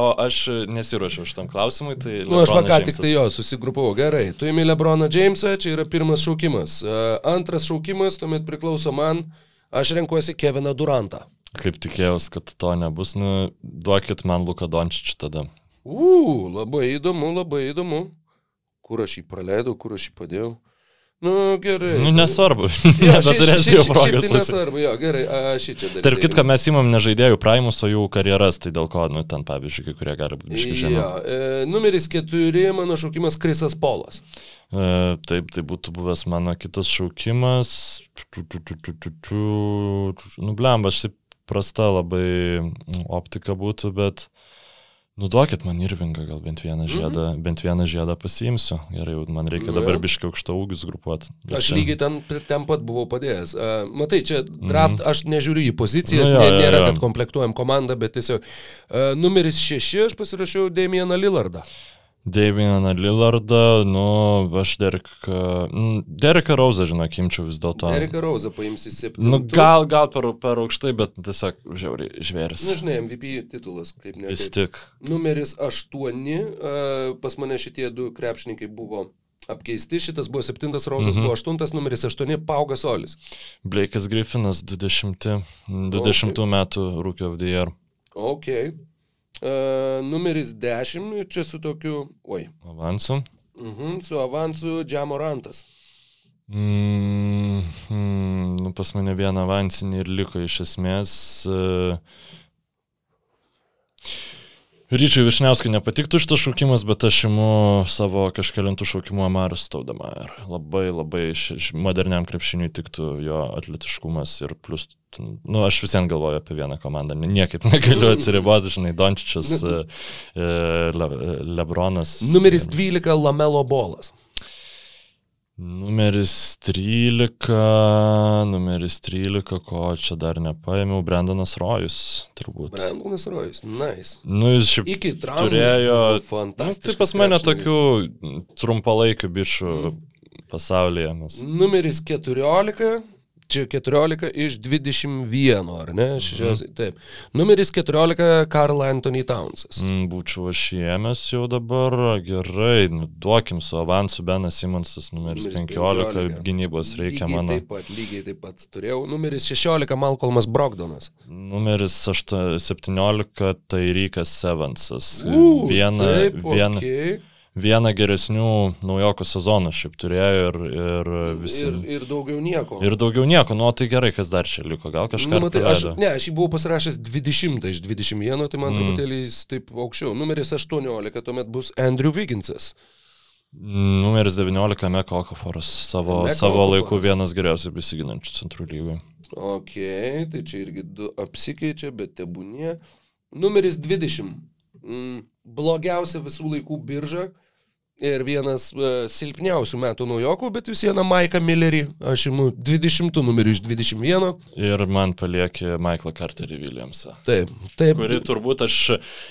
O aš nesiuošiau šitam klausimui. Tai nu, aš vakar tik tai jo susigrupavau. Gerai, tu įmi Lebroną Jamesą, čia yra pirmas šaukimas. Antras šaukimas, tuomet priklauso man, aš renkuosi Keviną Durantą. Kaip tikėjausi, kad to nebus, nu, duokit man Luką Dončičių tada. U, labai įdomu, labai įdomu. Kur aš jį praleidau, kur aš jį padėjau. Nu, gerai. Nu, nesvarbu. Ja, bet turėsi jau progos. Tai nesvarbu, jo, gerai, aš čia darau. Tarp kitką, mes įmam ne žaidėjų praimus, o jų karjeras, tai dėl ko, nu, ten, pavyzdžiui, kai kurie gali būti iškišę. Ja, e, numeris keturi, mano šaukimas Krisas Polas. E, taip, tai būtų buvęs mano kitas šaukimas. Nu, blemba, aš taip prasta labai optika būtų, bet... Nuduokit man Irvingą, gal bent vieną mhm. žiedą, mm -hmm. bent vieną žiedą pasiimsiu. Gerai, man reikia nu, dabar ja. biškiai aukštą ūgius grupuoti. Aš čia... lygiai ten, ten pat buvau padėjęs. Uh, matai, čia draft, mm -hmm. aš nežiūriu į pozicijas, nu, ja, nė, nėra, ja, ja. kad komplektuojam komandą, bet tiesiog uh, numeris 6 aš pasirašiau Damieną Lillardą. Damianą Lillardą, nu, aš Derek, nu, Dereką Rauzą, žinok, imčiau vis dėlto. Dereką Rauzą paimsi septintą. Nu, gal, gal per, per aukštai, bet tiesiog žiauriai žvėris. Na, nu, MVP titulas, kaip ne. Vis tik. Numeris aštuoni, pas mane šitie du krepšininkai buvo apkeisti, šitas buvo septintas, Rausas mhm. buvo aštuntas, numeris aštuoni, Paugas Olis. Blake'as Griffinas 20, 20 okay. metų the Year. Ok. Uh, numeris 10, čia su tokiu, oi. Avansu. Mhm, su avansu Džiamorantas. Mm, mm, nu, pas mane vieną avansinį ir liko iš esmės. Uh, Ryčiui Višniauskui nepatiktų šitas šaukimas, bet aš imu savo kažkėlintų šaukimų Amarus Staudama. Ir labai labai moderniam krepšiniui tiktų jo atletiškumas ir plus, nu, aš visien galvoju apie vieną komandą, niekaip negaliu atsiriboti, žinai, Dončičius, nu, e, Le, Lebronas. Numeris 12 Lamelo Bolas. Numeris 13, numeris 13, ko čia dar nepaėmiau, Brendanas Rojus, turbūt. Brendanas Rojus, nice. Nu, jis šiaip Iki turėjo, fantastiškas. Nu, tai pas mane tokių trumpalaikių bičių mm. pasaulyje. Mes. Numeris 14, Čia 14 iš 21, ar ne? Šios, mm. Taip. Numeris 14 Karl Anthony Townsas. Mm, būčiau aš ėmęs jau dabar, gerai, nu, duokim su avansu Benas Simonsas, numeris, numeris 15, 15, gynybos reikia lygiai mano. Taip pat, lygiai taip pat turėjau. Numeris 16 Malcolmas Brogdonas. Numeris 8, 17 Tairykas Evansas. Viena, taip, viena, okay vieną geresnių naujokų sezonų šiaip turėjo ir, ir visi. Ir, ir daugiau nieko. Ir daugiau nieko, nu tai gerai, kas dar čia liko, gal kažką. Nu, matai, aš, ne, aš jį buvau pasirašęs 20 iš 21, tai man mm. truputėlį jis taip aukščiau. Numeris 18 tuomet bus Andrew Wigginsas. Numeris 19 Meko Okaforas, savo, Meko savo Okaforas. laiku vienas geriausiai besiginančių centrų lygoje. Ok, tai čia irgi du apsikeičia, bet tebūnie. Numeris 20. Mm, blogiausia visų laikų birža ir vienas uh, silpniausių metų naujokų, bet vis vieną Maiką Millerį, aš imu 20 numerių iš 21. Ir man paliekė Michaelą Carterį Williamsą. Taip, taip. Kuri turbūt aš,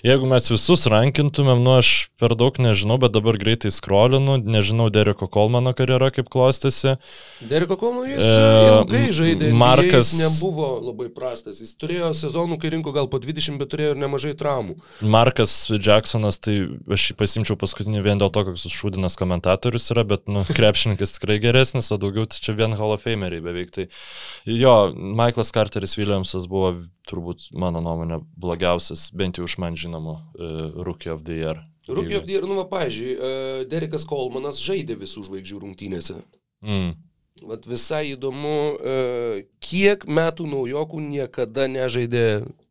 jeigu mes visus rankintumėm, nu aš per daug nežinau, bet dabar greitai skrolinu, nežinau Dereko Kolmano karjera kaip klostėsi. Dereko Kolmano jis e, ilgai žaidė, Markas jis nebuvo labai prastas, jis turėjo sezonų, kai rinko gal po 20, bet turėjo ir nemažai traumų. Markas Jacksonas, tai aš jį pasimčiau paskutinį vien dėl to, kad koks šūdinas komentatorius yra, bet, nu, krepšininkas tikrai geresnis, o daugiau tai čia vien Hall of Fameriai beveik. Tai jo, Michaelas Carteris Williamsas buvo turbūt, mano nuomonė, blogiausias, bent jau iš man žinomų, uh, Rookie of the Year. Rookie of the Year, nu, va, pažiūrėjau, uh, Derekas Kolmanas žaidė visų žvaigždžių rungtynėse. Mm. Vat visai įdomu, uh, kiek metų naujokų niekada nežaidė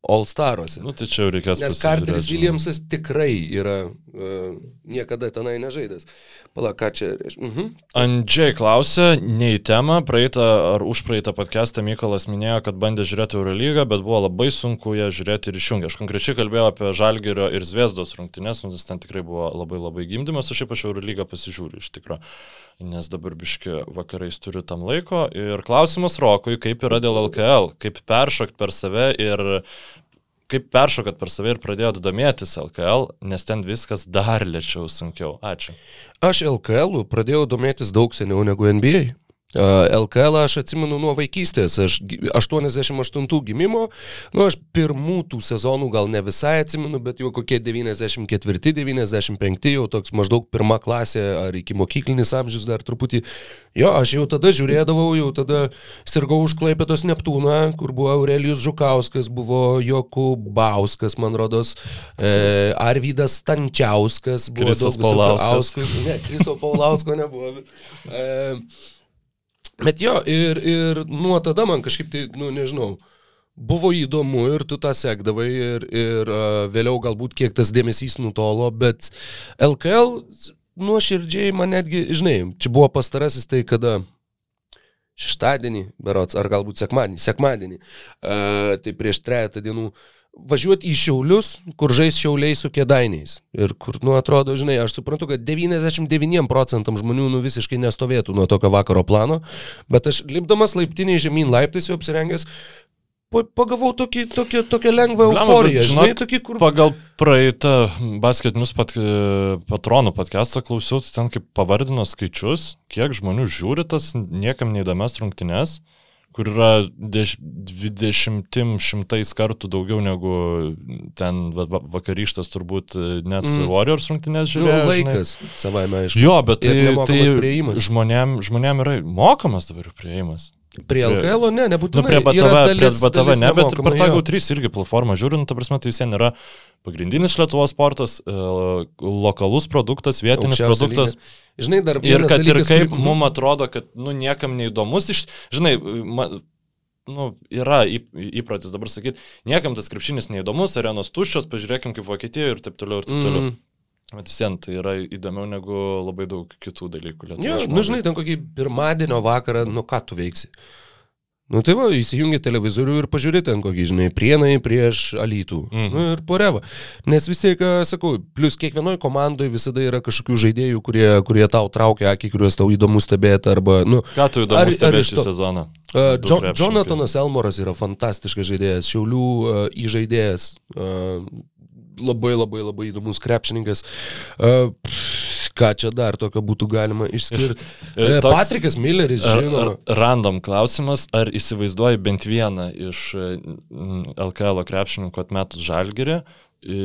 All Staruose. Nu, tai čia jau reikės. Nes Carteris Williamsas tikrai yra uh, niekada tenai nežaidęs. Palauk, ką čia reiškia. Uh -huh. Andžiai klausė, ne į temą, praeitą ar už praeitą podcastą Mykolas minėjo, kad bandė žiūrėti Eurolygą, bet buvo labai sunku ją žiūrėti ir išjungti. Aš konkrečiai kalbėjau apie Žalgerio ir Zviesdos rungtynės, nes ten tikrai buvo labai labai gimdymas, aš ypač Eurolygą pasižiūriu iš tikrųjų nes dabar biški vakarais turiu tam laiko. Ir klausimas Rokui, kaip yra dėl LKL, kaip peršokt per save ir kaip peršokat per save ir pradėjot domėtis LKL, nes ten viskas dar lėčiau sunkiau. Ačiū. Aš LKL pradėjau domėtis daug seniau negu NBA. LKL aš atsimenu nuo vaikystės, aš 88 gimimo, nu aš pirmų tų sezonų gal ne visai atsimenu, bet jau kokie 94-95, jau toks maždaug pirma klasė ar iki mokyklinis amžius dar truputį. Jo, aš jau tada žiūrėdavau, jau tada sirgau už Klaipėtos Neptūną, kur buvo Aurelijus Žukauskas, buvo Jokubauskas, man rodos, e, Arvydas Stančiauskas, buvo Krisas Paulauskas. Ne, Kriso Paulausko nebuvo. E, Bet jo, ir, ir nuo tada man kažkaip tai, nu nežinau, buvo įdomu ir tu tą sekdavai ir, ir uh, vėliau galbūt kiek tas dėmesys nutolo, bet LKL nuoširdžiai man netgi, žinai, čia buvo pastarasis tai, kada šeštadienį, berots, ar galbūt sekmadienį, sekmadienį, uh, tai prieš trejata dienų uh, važiuoti į Šiaulius, kur žais Šiauliai su kėdainiais. Ir kur, nu, atrodo, žinai, aš suprantu, kad 99 procentam žmonių, nu, visiškai nestovėtų nuo tokio vakaro plano, bet aš lipdamas laiptiniai žemyn laiptais jau apsirengęs, pagavau tokį, tokį, tokią lengvą euforiją, Blama, žinai, tokį, kur... Pagal praeitą basketinius pat, patronų podcastą klausiau, tai ten kaip pavardino skaičius, kiek žmonių žiūri tas niekam neįdomias rungtynes kur yra deš, 20 šimtais kartų daugiau negu ten va, va, vakarykštas turbūt net mm. Warriors rungtynės Nu, žiūrėjo. laikas, savaime aišku. Jo, bet tai, tai priėjimas. žmonėm, žmonėm yra mokamas dabar prieimas. Prie LKL, ne, Nu, nebūtinai. prie Yra BTV, prie BTV ne, bet ir per tą jo. GAU3 irgi platformą žiūrint, ta prasme, tai vis vien yra pagrindinis Lietuvos sportas, e, lokalus produktas, vietinis Aukščiausio produktas. lygio. Žinai, dar Ir kad ir dalykas, kaip kurį- mums atrodo, kad, nu, niekam neįdomus, iš, žinai, ma, nu, yra įp- įprotis dabar sakyti, niekam tas krepšinis neįdomus, arenos tuščios, pažiūrėkim kaip Vokietijoje ir taip toliau ir taip toliau. Mm. Bet vis vien tai yra įdomiau negu labai daug kitų dalykų. Jo, žmogui. nu žinai, ten kokį pirmadienio vakarą, nu ką tu veiksi. Nu tai va, įsijungi televizorių ir pažiūrė ten kokį, žinai, prienai prieš alytų. Mhm. Nu ir poreva. Nes vis tiek, sakau, plus kiekvienoje komandoje visada yra kažkokių žaidėjų, kurie, kurie tau traukia akį, kuriuos tau įdomu stebėti, arba, nu, Ką tu įdomu stebėti šį to- sezoną? Uh, Du jo, krepšininkai. Jonathanas Elmoras yra fantastiškas žaidėjas, Šiaulių uh, įžaidėjas, uh, labai labai labai įdomus krepšininkas. Uh, ką čia dar tokio būtų galima išskirti? Ir Uh, toks- Patrikas Milleris, žinoma. Random klausimas, ar įsivaizduoji bent vieną iš e, LKL krepšininkų atmetus žalgerį, e,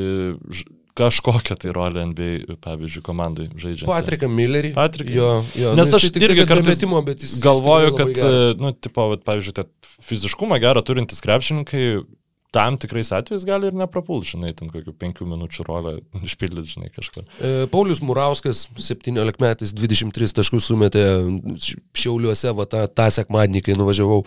kažkokią tai rolę NBA, pavyzdžiui, komandai žaidžia. Patriką Millerį. Patriką. Jo, jo. Nes nu, aš tik irgi tai, kartais metimo, Galvoju, kad, e, nu, tipo, vat, pavyzdžiui, fiziškumą gerą turintys krepšininkai tam tikrais atvejais gali ir neprapult, žinai, ten kokių penkių minučių rolę išpildyti, žinai, kažkur. E, Paulius Murauskas, 17 metais, 23 taškus sumetė Šiauliuose, va tą, tą sekmadienį, kai nuvažiavau.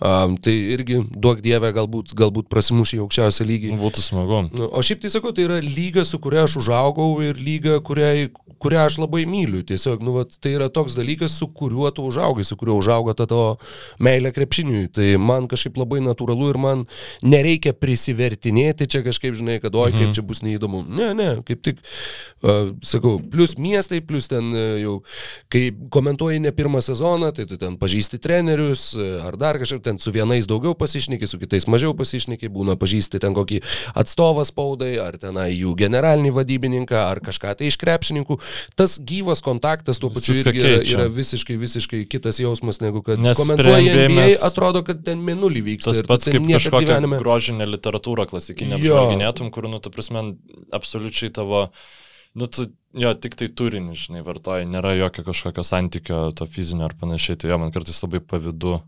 Um, tai irgi, duok dievę, galbūt, galbūt prasimušė į aukščiausią lygį. Būtų smagu. Nu, O šiaip tai sakau, tai yra lyga, su kuria aš užaugau ir lyga, kuriai, kurią aš labai myliu. Tiesiog, nu, vat, tai yra toks dalykas, su kuriuo tu užaugai, su kuriuo užaugo ta tavo meilė krepšiniui. Tai man kažkaip labai natūralu ir man nereikia prisivertinėti čia kažkaip, žinai, kad oi, kaip čia bus neįdomu. Ne, ne, kaip tik, uh, sakau, plus miestai, plus ten uh, jau, kai komentuoji ne pirmą sezoną, tai tu ten pažįsti trenerius, uh, ar dar kažkaip ten su vienais daugiau pasišneki, su kitais mažiau pasišneki, būna pažįsti ten kokį atstovą spaudai, ar tenai jų generalinį vadybininką, ar kažką tai iš krepšininkų. Tas gyvas kontaktas tuo pačiu irgi yra, yra visiškai, visiškai kitas jausmas, negu kad komentuoji atrodo, kad ten minulį vyksta. Tas pats kaip niekad kažkokią gyvenime- gyvenime... grožinę literatūrą klasikinę Jo. apžvalginėtum, kur, nu, tu prasme, absoliučiai tavo, nu, tu jo tik tai turinį, žinai, vartoji, nėra jokio kažkokio santykio, to fizinio ar panašiai, tai jo, man kartais labai pavydu,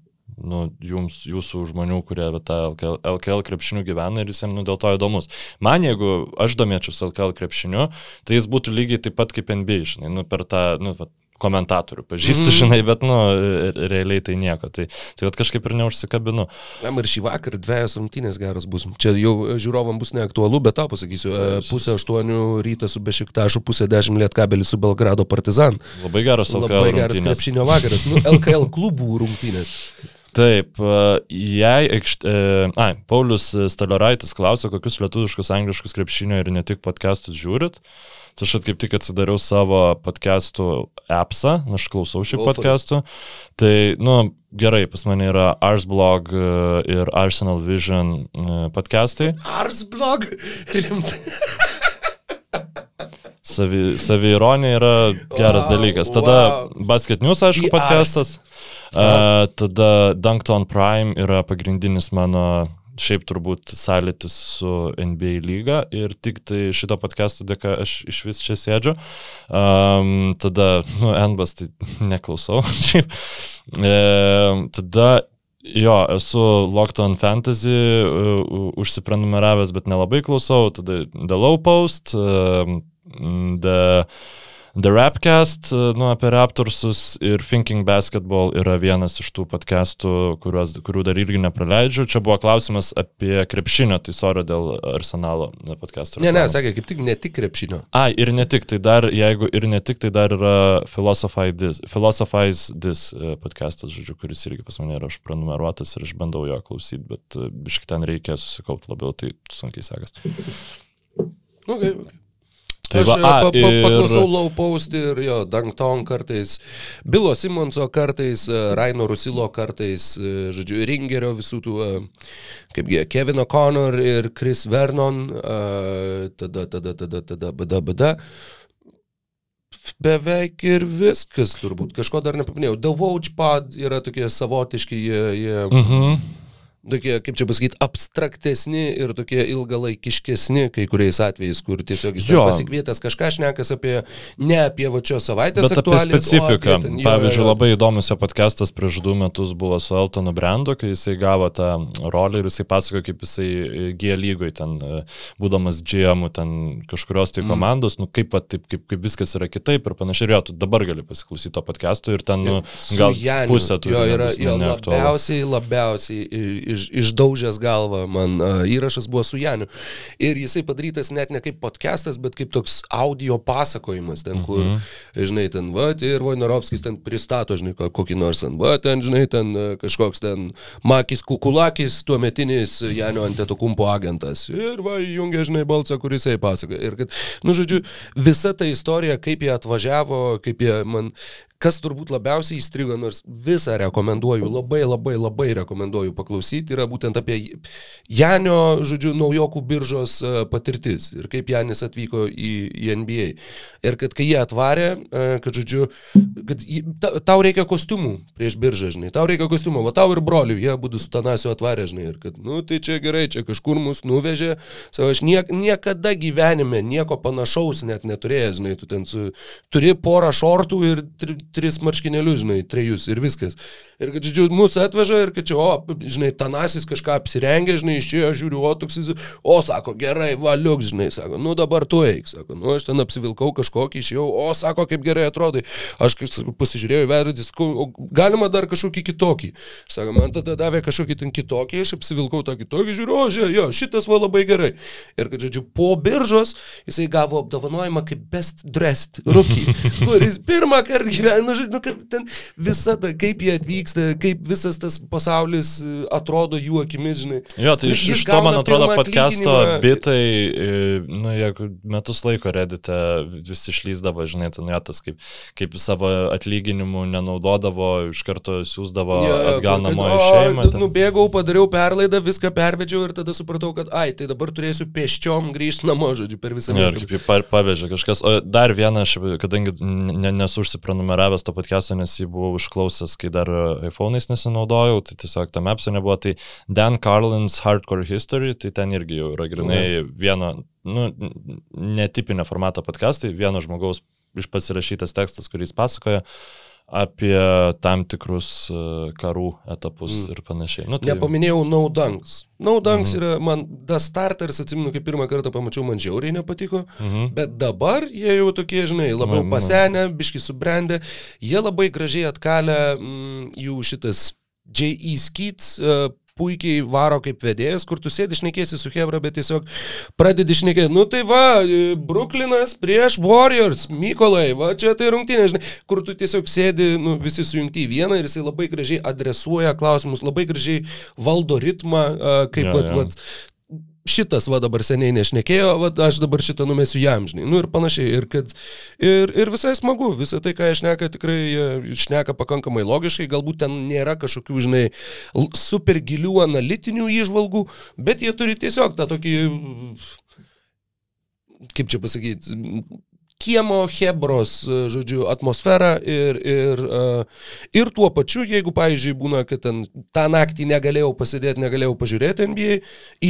nu, jums, jūsų žmonių, kurie tą LKL, LKL krepšinių gyvena ir visiems, nu, dėl to įdomus. Man, jeigu aš domėčiausi LKL krepšiniu, tai jis būtų lygiai taip pat kaip NBA, žinai, nu, per tą, nu, komentatorių pažįstu, Mhm. žinai, bet, nu, re- realiai tai nieko. Tai, tai vat kažkaip ir neužsikabinu. Jam ir šį vakarą dviejas rungtynės geros bus. Čia jau žiūrovam bus neaktualu, bet tau pasakysiu, e, pusę aštuonių rytą su Bešiktašu, pusę dešimt lietkabelis su Belgrado Partizan. Labai geras LKL. Labai geras rungtynės. krepšinio vakaras. Nu, LKL klubų rungtynės. Taip, e, jei, aikšt, e, ai, Paulius Staloraitis klausia, kokius lietuviškus, angliškus krepšinio ir ne tik podcastus žiūrit. Tai aš at kaip tik atsidariau savo podcastų appsą, aš klausau it. podcastų. Tai, nu, gerai, pas mane yra Arsblog e, ir Arsenal Vision e, podcastai. Ars blog. Rimtai. Savi, saviironija yra geras Wow, dalykas. Tada wow. Basket News, aišku, The podcastas. Uh, tada Dunkton Prime yra pagrindinis mano šiaip turbūt sąlytis su NBA lyga ir tik tai šito podcast'o dėka aš iš vis čia sėdžiu. Um, tada, nu, NBAS tai neklausau. E, tada Jo, esu Locked on Fantasy uh, užsiprenumeravęs, bet nelabai klausau. Tada The Low Post, uh, The, the Rapcast, uh, nu, apie Raptorsus ir Thinking Basketball yra vienas iš tų podcastų, kuriuos, kurių dar irgi nepraleidžiu. Čia buvo klausimas apie krepšinio, tai sorry dėl Arsenalo podcastų. Ne, ne, sakė, kaip tik ne tik krepšinio. Ai, ir ne tik, tai dar, jeigu ir ne tik, tai dar yra Philosophize This, Philosophize This e, podcastas, žodžiu, kuris irgi pas mane yra užprenumeruotas ir aš bandau jo klausyti, bet e, biškai ten reikia susikaupti labiau, tai sunkiai sekas. Okay, okay. Tai Aš va, e, a, pa, pa, paklausau ir, low post ir jo, Dankton kartais, Bilo Simonso kartais, e, Raino Rusilo kartais, e, žodžiu, Ringerio visų tų, kaipgi, Kevino Connor ir Chris Vernon, tada, tada, tada, tada, bada, bada. beveik ir viskas turbūt. Kažko dar nepaminėjau. The Watch Pod yra tokie savotiški, jie... jie... Mhm tokie, kaip čia pasakyti, abstraktesni ir tokie ilgalaikiškesni kai kuriais atvejais, kur tiesiog jis pasikvietęs kažką šnekas apie, ne apie vačios savaitės, bet apie specifiką. Ten, Pavyzdžiui, jo, jo. labai įdomus jo podcastas prieš du metus buvo su Eltonu Brandu, kai jisai gavo tą rolę ir jisai pasakojo, kaip jisai G lygoj ten, būdamas GM, ten kažkurios tai mm. komandos, mm. nu kaip, taip, kaip, kaip viskas yra kitaip ir panašiai. Ir jo, tu dabar gali pasiklausyti to podcast'o ir ten, nu, gal pusę tų. Jo, yra jo, labiausiai, labiausiai iš, išdaužęs galvą, man uh, įrašas buvo su Janiu. Ir jisai padarytas net ne kaip podcastas, bet kaip toks audio pasakojimas, ten kur, mm -hmm. žinai, ten, va, ir Vojnarovskis ten pristato, žinai, kokį nors ten, va, ten, žinai, ten kažkoks ten Makis Kukulakis, tuo metinis Janio Antetokumpo agentas. Ir va, jungia, žinai, balsą, kuris jisai pasakoja. Ir kad, nu, žodžiu, visa ta istorija, kaip jie atvažiavo, kaip jie man, Kas turbūt labiausiai įstrigo, nors visą rekomenduoju, labai labai labai rekomenduoju paklausyti, yra būtent apie Janio, žodžiu, naujokų biržos e, patirtis ir kaip Janis atvyko į, į NBA. Ir kad kai jie atvarė, e, kad, žodžiu, kad tau reikia kostiumų prieš biržą, žinai, tau reikia kostiumų, o tau ir brolių, jie būtų su Tanasiu atvarė, žinai, ir kad, nu, tai čia gerai, čia kažkur mus nuvežė, savo, aš niek, niekada gyvenime nieko panašaus net neturėjęs, žinai, tu ten su, turi porą šortų ir tri, tris marškinėlius, žinai, trejus ir viskas. Ir kad, žodžiu, mūsų atveža ir kad čia, o, žinai, Tanasis kažką apsirengė, žinai, iš čia žiūriu, o toks, o, sako, gerai, valiuk, žinai, sako, nu dabar tu eik, sako, nu aš ten apsivilkau kažkokį išėjau, o, sako, kaip gerai atrodai. Aš pasižiūrėjau veidrodį, o galima dar kažkokį kitokį. Sako, man tada davė kažkokį ten kitokį, aš apsivilkau tą kitokį, žiūriu, o, žiūrėjau, jo, šitas va labai gerai. Ir kad, žodžiu, po biržos jisai gavo apdovanojimą kaip best dressed rookie, kuris pirmą kartą gyveno, nu, nu, kad ten visada, kaip jie atvyksta, kaip visas tas pasaulis e, atrodo jų akimis, žinai. Jo, tai iš, iš to, man atrodo, podcast'o bitai, e, nu, jeigu metus laiko redite, visi išlyzdavo, žinai, ten nu, tas, kaip, kaip savo atlyginimų nenaudodavo, iš karto siūsdavo ja, atgal namo į šeimą. Ten... Nubėgau, padariau perlaidą, viską pervedžiau ir tada supratau, kad, ai, tai dabar turėsiu pėsčiom grįžti namo, žodžiu, per visą miestą. Ir kaip jį pavežė kažkas. O dar vieną, aš, kadangi nesu užsiprenumeravęs to podcast'o, nes jį buvau išklausęs, kai dar iPhone'ais nesinaudojau, tai tiesiog tam apps'e nebuvo. Tai Dan Carlin's Hardcore History, tai ten irgi jau yra grinai vieno, nu, netipinio formato podcast'ai, vieno žmogaus iš pasirašytas tekstas, kuris pasakoja apie tam tikrus e, karų etapus mm. ir panašiai. Nu, tai... Nepaminėjau No Dunks. No mm. yra, man, The Starters, atsimenu, kai pirmą kartą pamačiau, man žiauriai nepatiko, mm -hmm. bet dabar jie jau tokie, žinai, labiau mm -hmm. pasenę, biški subrendę, jie labai gražiai atkalę mm, jų šitas J.E. Skeets uh, puikiai varo kaip vedėjas, kur tu sėdi išnekėsi su Hebra, bet tiesiog pradedi išnekėti, nu tai va, e, Brooklynas prieš Warriors, Mykolai, va čia tai rungtynė, žinai, kur tu tiesiog sėdi, nu, visi sujungti į vieną ir jisai labai gražiai adresuoja klausimus, labai gražiai valdo ritmą, kaip, ja, vat, ja. vat, šitas va dabar seniai nešnekėjo, va aš dabar šitą numesiu jam, žinai, nu ir panašiai. Ir, kad, ir, ir visai smagu, visą tai, ką jie šneka, tikrai šneka pakankamai logiškai, galbūt ten nėra kažkokių, žinai, super gilių analitinių įžvalgų, bet jie turi tiesiog tą tokį, kaip čia pasakyti, kiemo Hebros, e, žodžiu, atmosferą ir, ir, e, ir tuo pačiu, jeigu, pavyzdžiui, būna, kad ten tą naktį negalėjau pasidėti, negalėjau pažiūrėti NBA,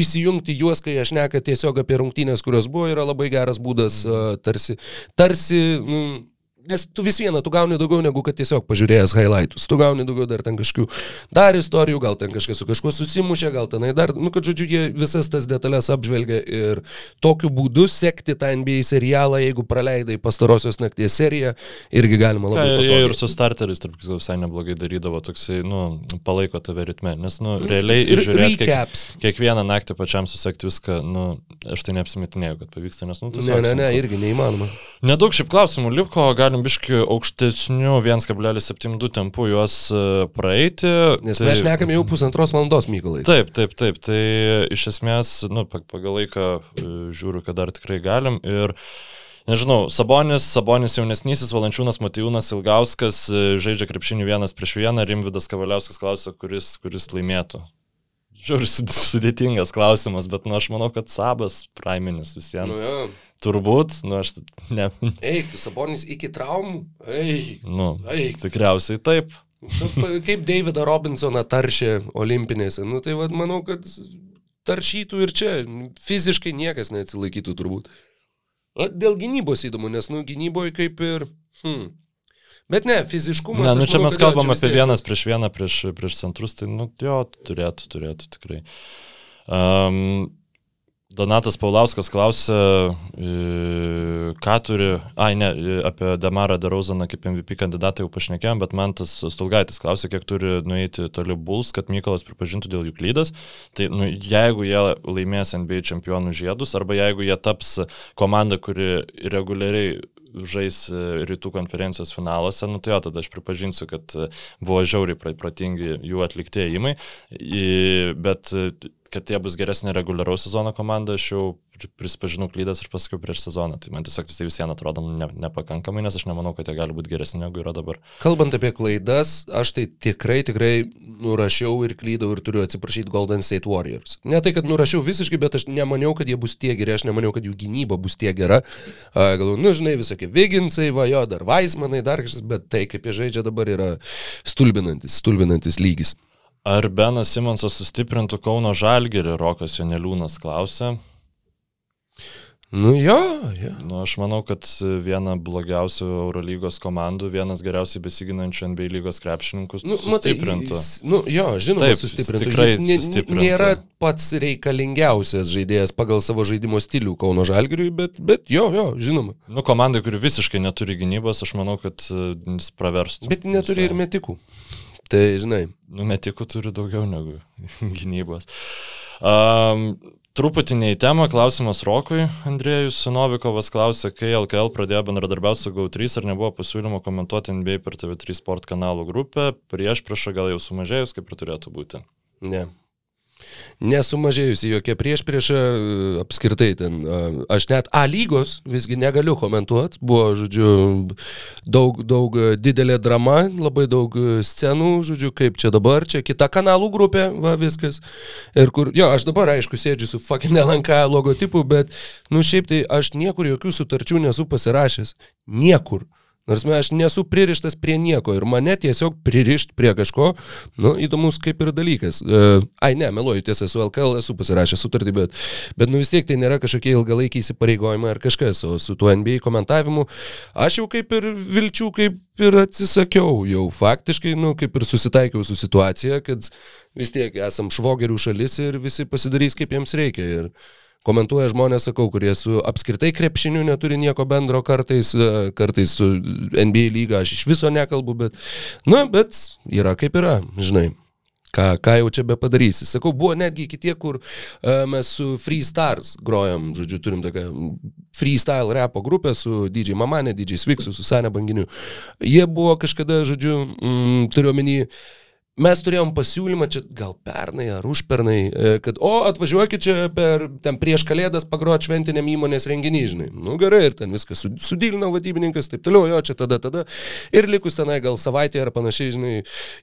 įsijungti juos, kai aš neka tiesiog apie rungtynės, kurios buvo, yra labai geras būdas e, tarsi, tarsi, nu, Nes tu vis viena, tu gauni daugiau negu kad tiesiog pažiūrėjęs highlightus. Tu gauni daugiau dar ten kažkokių dar istorijų, gal ten kažkas su kažkuo susimušė, gal tenai dar, nu, kad žodžiu, jie visas tas detalės apžvelgia ir tokiu būdu sekti tą NBA serialą, jeigu praleidai pastarosios nakties seriją, irgi galima labai. Jie ir su starteriais, tarp kitko, visai neblogai darydavo, toksai, nu, palaiko tave ritme, nes, nu, mm, realiai ir žiūrėti kiek, kiekvieną naktį pačiam susekti viską, nu, aš tai neapsimetinėjau, kad pavyksta, nes, nu, tas. Ne, ne, ne, irgi neįmanoma. Nedaug šiaip klausimų, Lipko, gal galim biški aukštesnių 1,72 tempų juos e, praeiti. Nes tai... mes šnekame jau pusantros valandos, Mykolai. Taip, taip, taip. Tai iš esmės, nu, pagal laiką e, žiūriu, kad dar tikrai galim. Ir nežinau, Sabonis, Sabonis jaunesnysis, Valančiūnas, Matijūnas, Ilgauskas e, žaidžia krepšinių vienas prieš vieną, Rimvidas Kavaliauskas klausia, kuris, kuris laimėtų. Žiūri, sudėtingas klausimas, bet, nu, aš manau, kad Sabas Priminis visiems. Nu, jo. Turbūt, nu, aš ne. Eik, tu Sabonis iki traumų. Eik. Nu, Eik. tikriausiai taip. Nu, Kaip Davidą Robinsoną taršė olimpinėse. Nu, tai vad manau, kad taršytų ir čia. Fiziškai niekas neatsilaikytų turbūt. O Dėl gynybos įdomu, nes, nu, gynyboje kaip ir... Hmm. Bet ne, fiziškumas. Ne, nu čia manau, mes kalbam čia apie vienas prieš vieną, prieš, prieš centrus, tai, nu, jo, turėtų, turėtų tikrai. Um, Donatas Paulauskas klausė, e, ką turi, ai ne, e, apie Demarą Darauzaną kaip MVP kandidatą jau pašnekėjom, bet man tas Stulgaitis klausė, kiek turi nueiti toli Bulls, kad Mykolas pripažintų dėl jų klydas. Tai nu, jeigu jie laimės NBA čempionų žiedus, arba jeigu jie taps komanda, kuri reguliariai žais e, rytų konferencijos finaluose, nu tai jo, tada aš pripažinsiu, kad e, buvo žiauriai pra- protingi jų atlikti ėjimai, I- bet kad jie bus geresnė reguliaraus sezono komanda, aš jau pri- prisipažinau klydas ir pasakiau prieš sezoną. Tai man tiesiog tai visiems atrodo ne, nepakankamai, nes aš nemanau, kad jie gali būti geresni negu yra dabar. Kalbant apie klaidas, aš tai tikrai, tikrai nurašiau ir klydau ir turiu atsiprašyti Golden State Warriors. Ne tai, kad nurašiau visiškai, bet aš nemaniau, kad jie bus tie geri, aš nemaniau, kad jų gynyba bus tie gera. Galvoju, nu žinai, visokie Viginsai, va jo, dar Vaismanai, dar kažkas, bet tai, kaip jie žaidžia dabar, yra stulbinantis, stulbinantis lygis. Ar Benas Simonsas sustiprintų Kauno Žalgirį, Rokas Joneliūnas klausė. Nu jo, jo. Nu, aš manau, kad viena blogiausių Eurolygos komandų, vienas geriausiai besiginančių NBA lygos krepšininkus Nu, matai, sustiprintų. jis, nu, jo, žinoma, Taip, sustiprintų. tikrai Jis nė- sustiprintų. nėra pats reikalingiausias žaidėjas pagal savo žaidimo stilių Kauno Žalgiriui, bet, bet jo, jo, žinoma. Nu, komandai, kuri visiškai neturi gynybos, aš manau, kad e, jis praverstų. Bet neturi ir visai. metikų. Tai, žinai, Nu, metikų turi daugiau negu gynybos. Um, truputį ne į temą, klausimas Rokui. Andrėjus Sinovikovas klausė, kai LKL pradėjo bendradarbiauti su GAU3, ar nebuvo pasiūlymo komentuoti NBA per TV3 sport kanalų grupę, prieš prašą gal jau sumažėjus, kaip ir turėtų būti. ne. Nesumažėjusi jokia prieš priešą, apskritai ten. a, Aš net A lygos visgi negaliu komentuoti. Buvo, žodžiu, daug, daug a, didelė drama, labai daug scenų, žodžiu, kaip čia dabar, čia kita kanalų grupė, va viskas. Ir kur, jo, aš dabar aišku sėdžiu su fucking LNK logotipu, bet, nu šiaip tai aš niekur jokių sutarčių nesu pasirašęs. Niekur. Nors me, aš nesu pririštas prie nieko ir mane tiesiog pririšt prie kažko, nu, įdomus kaip ir dalykas. Uh, ai, ne, meluoju, tiesa, su LKL esu pasirašęs sutartį, bet, bet nu vis tiek tai nėra kažkokie ilgalaikiai įsipareigojimai ar kažkas, o su tuo NBA komentavimu aš jau kaip ir vilčių, kaip ir atsisakiau, jau faktiškai, nu, kaip ir susitaikiau su situacija, kad vis tiek esam švogerių šalis ir visi pasidarys kaip jiems reikia. Ir, komentuoja žmonės, sakau, kurie su apskritai krepšiniu neturi nieko bendro kartais, e, kartais su NBA lyga aš iš viso nekalbu, bet, na, bet yra kaip yra, žinai. Ką, ką jau čia be padarysi. Sakau, buvo netgi iki tie, kur uh, mes su Free Stars grojam, žodžiu, turim tokią freestyle repo grupę su DJ Mamane, DJ Sviksu, su Sane Banginiu. Jie buvo kažkada, žodžiu, mm, turiu omeny, Mes turėjom pasiūlymą čia gal pernai ar užpernai, e, kad o atvažiuokit čia per ten prieš kalėdas pagroti šventiniam įmonės renginį, žinai. Nu gerai, ir ten viskas su- sudylino vadybininkas, taip toliau, jo čia tada, tada. Ir likus tenai gal savaitė ar panašiai, žinai,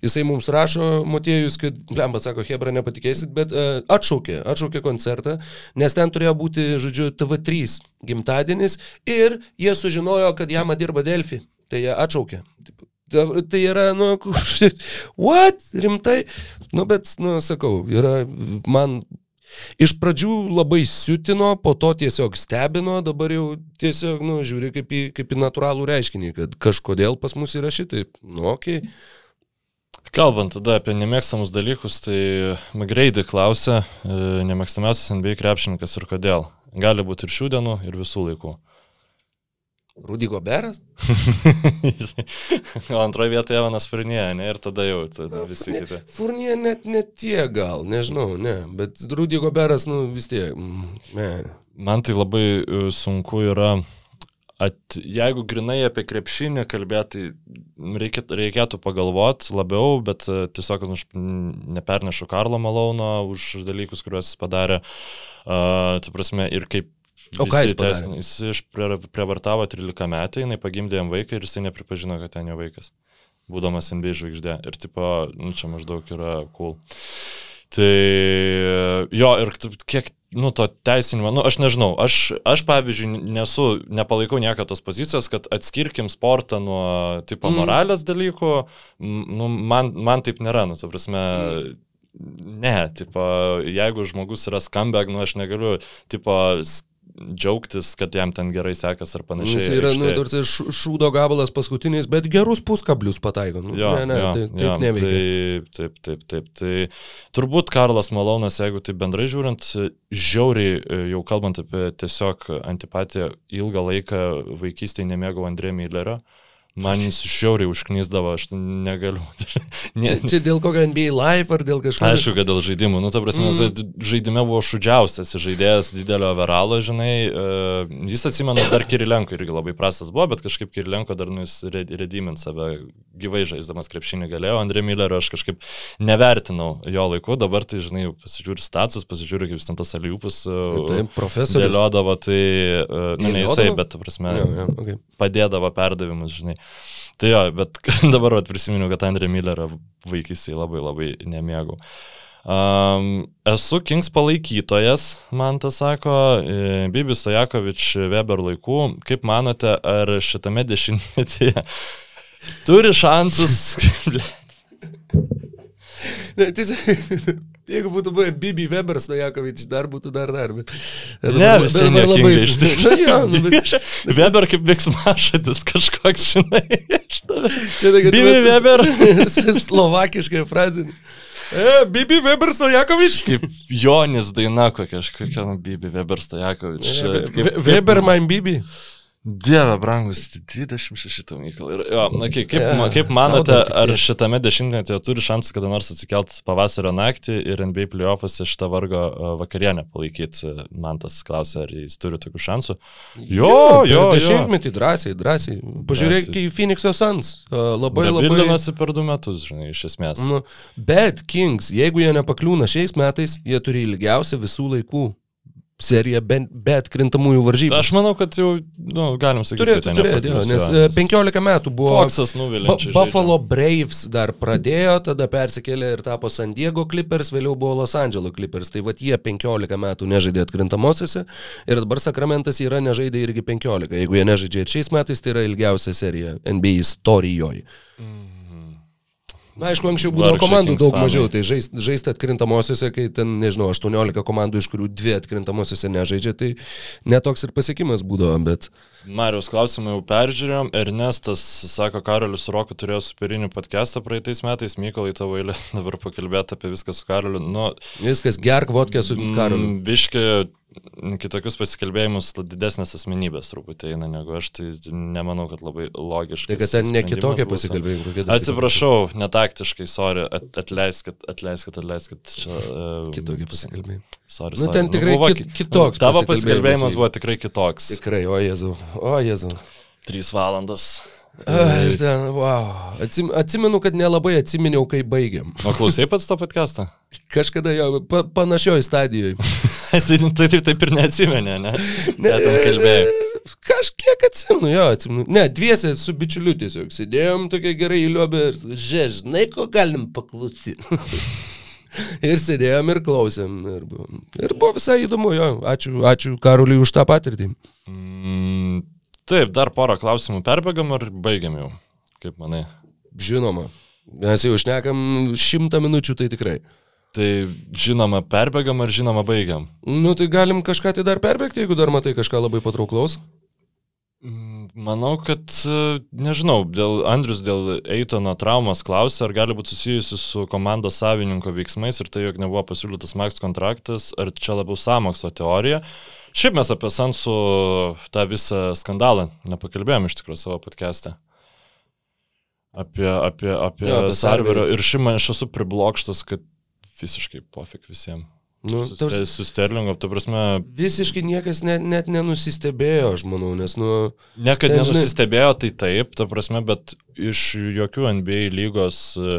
jisai mums rašo, Motiejus, kad, blemba, sako, Hebra, nepatikėsit, bet uh, atšaukė, atšaukė koncertą, nes ten turėjo būti, žodžiu, TV3 gimtadienis ir jie sužinojo, kad jam dirba Delfi. Tai jie atšaukė. Taip, Ta- Tai yra, nu, what? Rimtai? Nu, bet, nu, sakau, yra, man iš pradžių labai siutino, po to tiesiog stebino, dabar jau tiesiog, nu, žiūri kaip į, kaip į natūralų reiškinį, kad kažkodėl pas mus yra šitaip. Nu, okei. Okay. Kalbant tada apie nemėgstamus dalykus, tai Magreidai klausė, e, nemėgstamiausias NBA krepšininkas ir kodėl. Gali būti ir šių dienų, ir visų laikų. Rudy Goberas? antroje vietoje Evanas Furnėje, ne, ir tada jau tada visi Ne, kiti. Furnie net ne tiek gal, nežinau, ne, bet Rudy Goberas, nu, vis tiek, mm, ne. Man tai labai e, sunku yra, at, jeigu grinai apie krepšinį kalbėti, reikėtų, reikėtų pagalvoti labiau, bet e, tiesiog mm, nepernešu Karlo Malauno už dalykus, kuriuos jis padarė. Uh, tai prasme, ir kaip O ką jis padarė? Jis išprievartavo 13 metai, jinai pagimdė jam vaiką ir jisai nepripažino, kad ten jo vaikas, būdamas NBA žvaigždė. Ir tipo, nu čia maždaug yra cool. Tai jo, ir kiek nu, to teisinimo, nu, aš nežinau, aš, aš pavyzdžiui, nesu, nepalaikau nieką tos pozicijos, kad atskirkim sportą nuo tipo mm. moralės dalykų, nu, man, man taip nėra, nu, ta prasme, mm. ne, tipo, jeigu žmogus yra skambeg, nu, aš negaliu, tipo, džiaugtis, kad jam ten gerai sekas ar panašiai. Jis yra, nu, tarsi šūdo gabalas paskutinis, bet gerus puskablius pataiko. Nu, jo, ne, ne, jo, tai, taip jo, neveikia. tai, taip, taip, taip. Tai turbūt Karlas Malonas, jeigu tai bendrai žiūrint, žiauriai, jau kalbant apie tiesiog antipatiją, ilgą laiką vaikystėje nemėgau Andrė Millerio. Man jis šiauriai užknysdavo, aš negaliu. ne, čia, čia dėl kokio NBA live ar dėl kažko? Aišku, kad dėl žaidimų. Nu, ta prasme, mm. žaidime buvo šudžiausias žaidėjas didelio veralo, žinai. Uh, jis atsimenu, dar Kirilenko irgi labai prastas buvo, bet kažkaip Kirilenko dar nu, jis redimint save gyvai žaisdamas krepšinį galėjo. Andrė Millerio aš kažkaip nevertinau jo laiku, dabar tai, žinai, pasižiūri status, pasižiūri, kaip jis ten tas aliupus uh, Taip, profesorius. dėliodavo, tai, uh, nu, ne jisai, bet, ta prasme, Jo, jo, okay. padėdavo perdavimus, žinai. Tai jo, bet dabar vat, prisiminiau, kad Andrė Millerio vaikystėje labai labai nemėgau. Um, esu Kings palaikytojas, man tas sako, Bibis Stojakovič Weber laikų. Kaip manote, ar šitame dešimtmetyje turi šansus... Jeigu būtų buvę Bibi Weber Stojakovič, dar būtų dar dar, bet... Ne, dabar labai iš Na, jo, nu. Weber kaip veiksmašadis kažkoks, žinai, iš tave. Čia tai, kad Bibi mes- Weber. Slovakiškai frazė. E, Bibi Weber Stojakovič. Kaip Jonis daina kokia, aš kokia, nu, Bibi Weber Stojakovič. Ve- Weber man Bibi. Dieve, brangus, 26 tau, Mykolai. Ir, jo, na, kaip, kaip, Jo, ma- kaip manote, ar šitame dešimtmetyje turi šansų kada nors atsikelt pavasario naktį ir NBA playoffuose šitą vargo e, vakarienę palaikyti? Man tas klausia, ar jis turi tokių šansų. Jo, jo, jo. Dešimtmetį drąsiai, drąsiai. Pažiūrėk į Phoenix'o Suns. E, Labai labai... Bildinasi per du metus, žinai, iš esmės. Nu, bet Kings, jeigu jie nepakliūna šiais metais, jie turi ilgiausią visų laikų seriją be, be atkrintamųjų varžybų. Aš manau, kad jau, nu, galim sakyti, Turėtų turėti, jo, nes e, 15 metų buvo... Foxas nuvilė. Buffalo Braves dar pradėjo, tada persikėlė ir tapo San Diego Clippers, vėliau buvo Los Angeles Clippers. Tai vad jie 15 metų nežaidė atkrintamosiose ir dabar Sakramentas yra nežaidė irgi 15. Jeigu jie nežaidžia ir šiais metais, tai yra ilgiausia serija NBA istorijoje. Na, aišku, anksčiau būdavo Vargšai komandų Kings daug fanai. mažiau, tai žaisti žaist atkrintamosiose, kai ten, nežinau, 18 komandų, iš kurių dvi atkrintamosiose nežaidžia, tai netoks ir pasiekimas būdavo, bet... Marijos klausimą jau peržiūrėjom. Ernestas sako, Karolis su Roku turėjo superinį podcastą praeitais metais. Mykolai tavo eilė dabar pakalbėti apie viską su Karoliu. Nu, Viskas, gerk vodkę su mm, biški kitokius pasikalbėjimus didesnės asmenybės truputį eina negu aš, tai nemanau, kad labai logiškai. Tai kad ten ne kitokie pasikalbėjimai, kokie dar Atsiprašau, netaktiškai, sorry, at, atleiskit, atleiskit, atleiskit. Čia, uh, Kitokie pasikalbėjimai. Sorry, Nu, sorry. ten tikrai buvo kit- ki- kitoks Tavo pasikalbėjimas pasikalbėjimas buvo tikrai kitoks. Tikrai, o Jėzau, o Jėzau. Trys valandas. Aš ten, wow. Atsim, atsimenu, kad nelabai atsiminiau, kai baigiam. O klausai pats to podcastą? Kažkada jo, pa, panašioj stadijoje. tai, tai taip, taip ir neatsimenė, ne? Ne, ten kalbėjai. e, Kažkiek atsimenu, jo, atsimenu. Ne, dviese su bičiuliu tiesiog sėdėjom tokia gerai įliobė ir žinai, ko galim paklausyti. ir sėdėjom ir klausėm. Ir buvo, ir buvo visai įdomu, jo. Ačiū, ačiū Karoliui už tą patirtį. Mm, taip, dar porą klausimų perbėgam ar baigiam jau? Kaip manai? Žinoma. Mes jau šnekam šimtą minučių, tai tikrai. Tai žinoma perbėgam ar žinoma baigiam? Nu, tai galim kažką tai dar perbėgti, jeigu dar matai kažką labai patrauklaus. Mm, Manau, kad, e, nežinau, dėl Andrius dėl Eitono traumos klausė, ar gali būti susijusi su komandos savininko veiksmais ir tai, jog nebuvo pasiūlytas Max kontraktas, ar čia labiau samokslo teorija. Šiaip mes apie Sansų tą visą skandalą nepakalbėjom iš tikrųjų savo podcast'e. Apie, apie, apie, Jo, apie Sarverio. Sarverį. Ir šiaip man aš esu priblokštas, kad visiškai pofik visiems. Nu, Su, ta prasme, su Sterlingu, ta prasme, visiškai niekas net, net nenusistebėjo, aš manau, nes, nu, Niekad Ten, žinai- nenusistebėjo, tai taip, ta prasme, bet iš jokių NBA lygos e,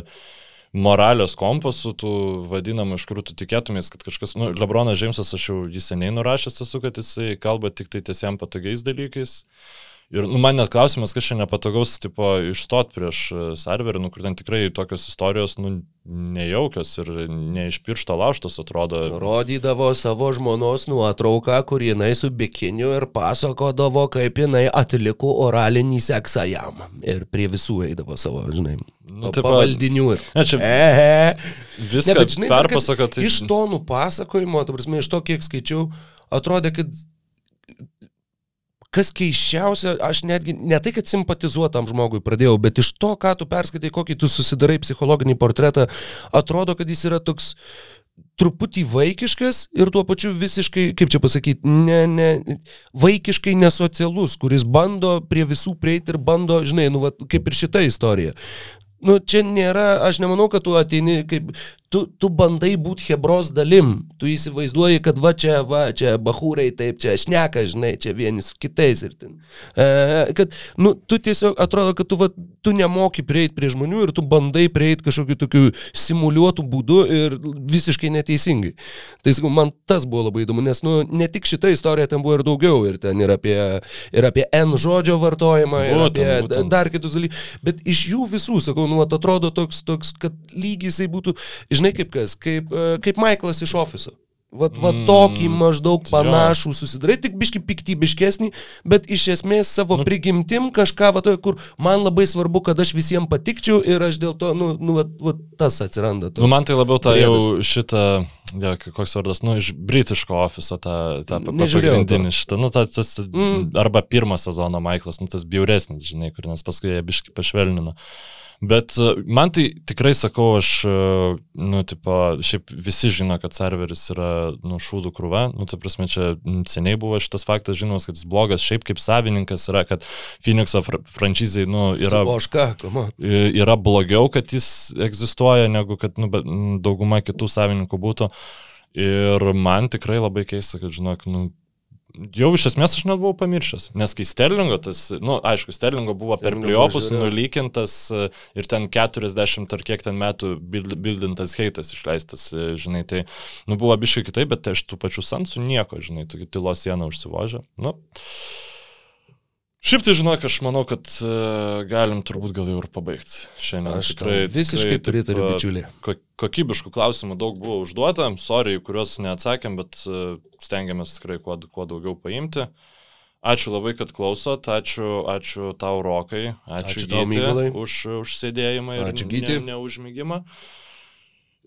moralės kompasų, tų vadinamų, iš kurių tu tikėtumės, kad kažkas, nu, Lebronas Džeimsas, aš jau jį seniai nurašęs esu, kad jisai kalba tik tai tiesiam patogiais dalykais. Ir nu, man net klausimas, kas čia nepatogaus, tipo, išstot prieš e, serverį, nu, kur ten tikrai tokios istorijos, nu, nejaukios ir ne iš piršto lauštos atrodo. Rodydavo savo žmonos nuotrauką, kur jinai su bikiniu ir pasakodavo, kaip jinai atliko oralinį seksą jam. Ir prie visų eidavo savo, žinai, nu, taip, pavaldinių. Ir... Ne, čia... Ehe. Viską ne, žinai, perpasako, tai... Iš to nupasakojimo, tu prasme, iš to, kiek skaičiau, atrodė, kad kas keiščiausia, aš netgi ne tai, kad simpatizuotam žmogui pradėjau, bet iš to, ką tu perskaitai, kokį tu susidarai psichologinį portretą, atrodo, kad jis yra toks truputį vaikiškas ir tuo pačiu visiškai, kaip čia pasakyti, ne, ne, vaikiškai nesocialus, kuris bando prie visų prieiti ir bando, žinai, nu, va, kaip ir šita istorija. Nu, čia nėra, aš nemanau, kad tu ateini kaip tu, tu bandai būti Hebros dalim, tu įsivaizduoji, kad va čia, va čia, bahūrai taip, čia šneka, žinai, čia vieni su kitais ir ten. E, kad, nu, tu tiesiog atrodo, kad tu, va, tu nemoki prieiti prie žmonių ir tu bandai prieiti kažkokiu tokiu simuliuotų būdu ir visiškai neteisingai. Tai sakau, man tas buvo labai įdomu, nes, nu, ne tik šita istorija, ten buvo ir daugiau, ir ten ir apie, ir apie N žodžio vartojimą, ir būtent, apie būtent. dar kitus dalykus, bet iš jų visų, sakau, nu, atrodo toks, toks, kad lygiai jisai būtų, žinai kaip kas, kaip, e, kaip Michaelas iš ofiso. Vat, vat mm, tokį maždaug panašų susidarai, tik biški piktybiškesnį, bet iš esmės savo nu, prigimtim kažką, vat, kur man labai svarbu, kad aš visiems patikčiau ir aš dėl to, nu, nu vat, vat, tas atsiranda. Nu, man tai labiau ta jau šitą, ja, koks vardas, nu, iš britiško ofiso tą, tą pagrindinį šitą, nu, tas, tas mm. arba pirmą sezoną Michaelas, nu, tas bjauresnis, žinai, kur nes paskui jie biški pašvelnino. Uh, Bet e, man tai tikrai sakau, aš, e, nu, tipo, šiaip visi žino, kad serveris yra, nu, šūdų krūva. Nu, tai prasme, čia seniai buvo šitas faktas žinomas, kad jis blogas šiaip kaip savininkas yra, kad Phoenixo fr franšizai, nu, yra... Oška. Yra blogiau, kad jis egzistuoja, negu kad, nu, dauguma kitų savininkų būtų. Ir man tikrai labai keista, kad, žinok, nu, Jau iš esmės aš net buvau pamiršęs, nes kai Sterlingo, tas, na, nu, aišku, Sterlingo buvo per pliopus nulykintas e, ir ten 40 ar kiek ten metų bildintas heitas išleistas, e, žinai, tai, nu, buvo biškai kitaip, bet aš tų pačių sansų nieko, žinai, tokia tylos siena užsivožė. Nu, Šiaip tai žinok, aš manau, kad uh, galim turbūt gal jau ir pabaigti šiandien. Aš tikrai visiškai pritariu, bičiuliai. Kokybiškų klausimų daug buvo užduota, sorry, kuriuos neatsakėm, bet uh, stengiamės tikrai kuo, kuo daugiau paimti. Ačiū labai, kad klausot, ačiū, ačiū tau, Rokai, ačiū, ačiū Mykolai, už, už sėdėjimą ir ačiū, ne, neužmygimą.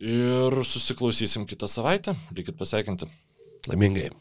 Ir susiklausysim kitą savaitę. Likit pasveikinti. Laimingai.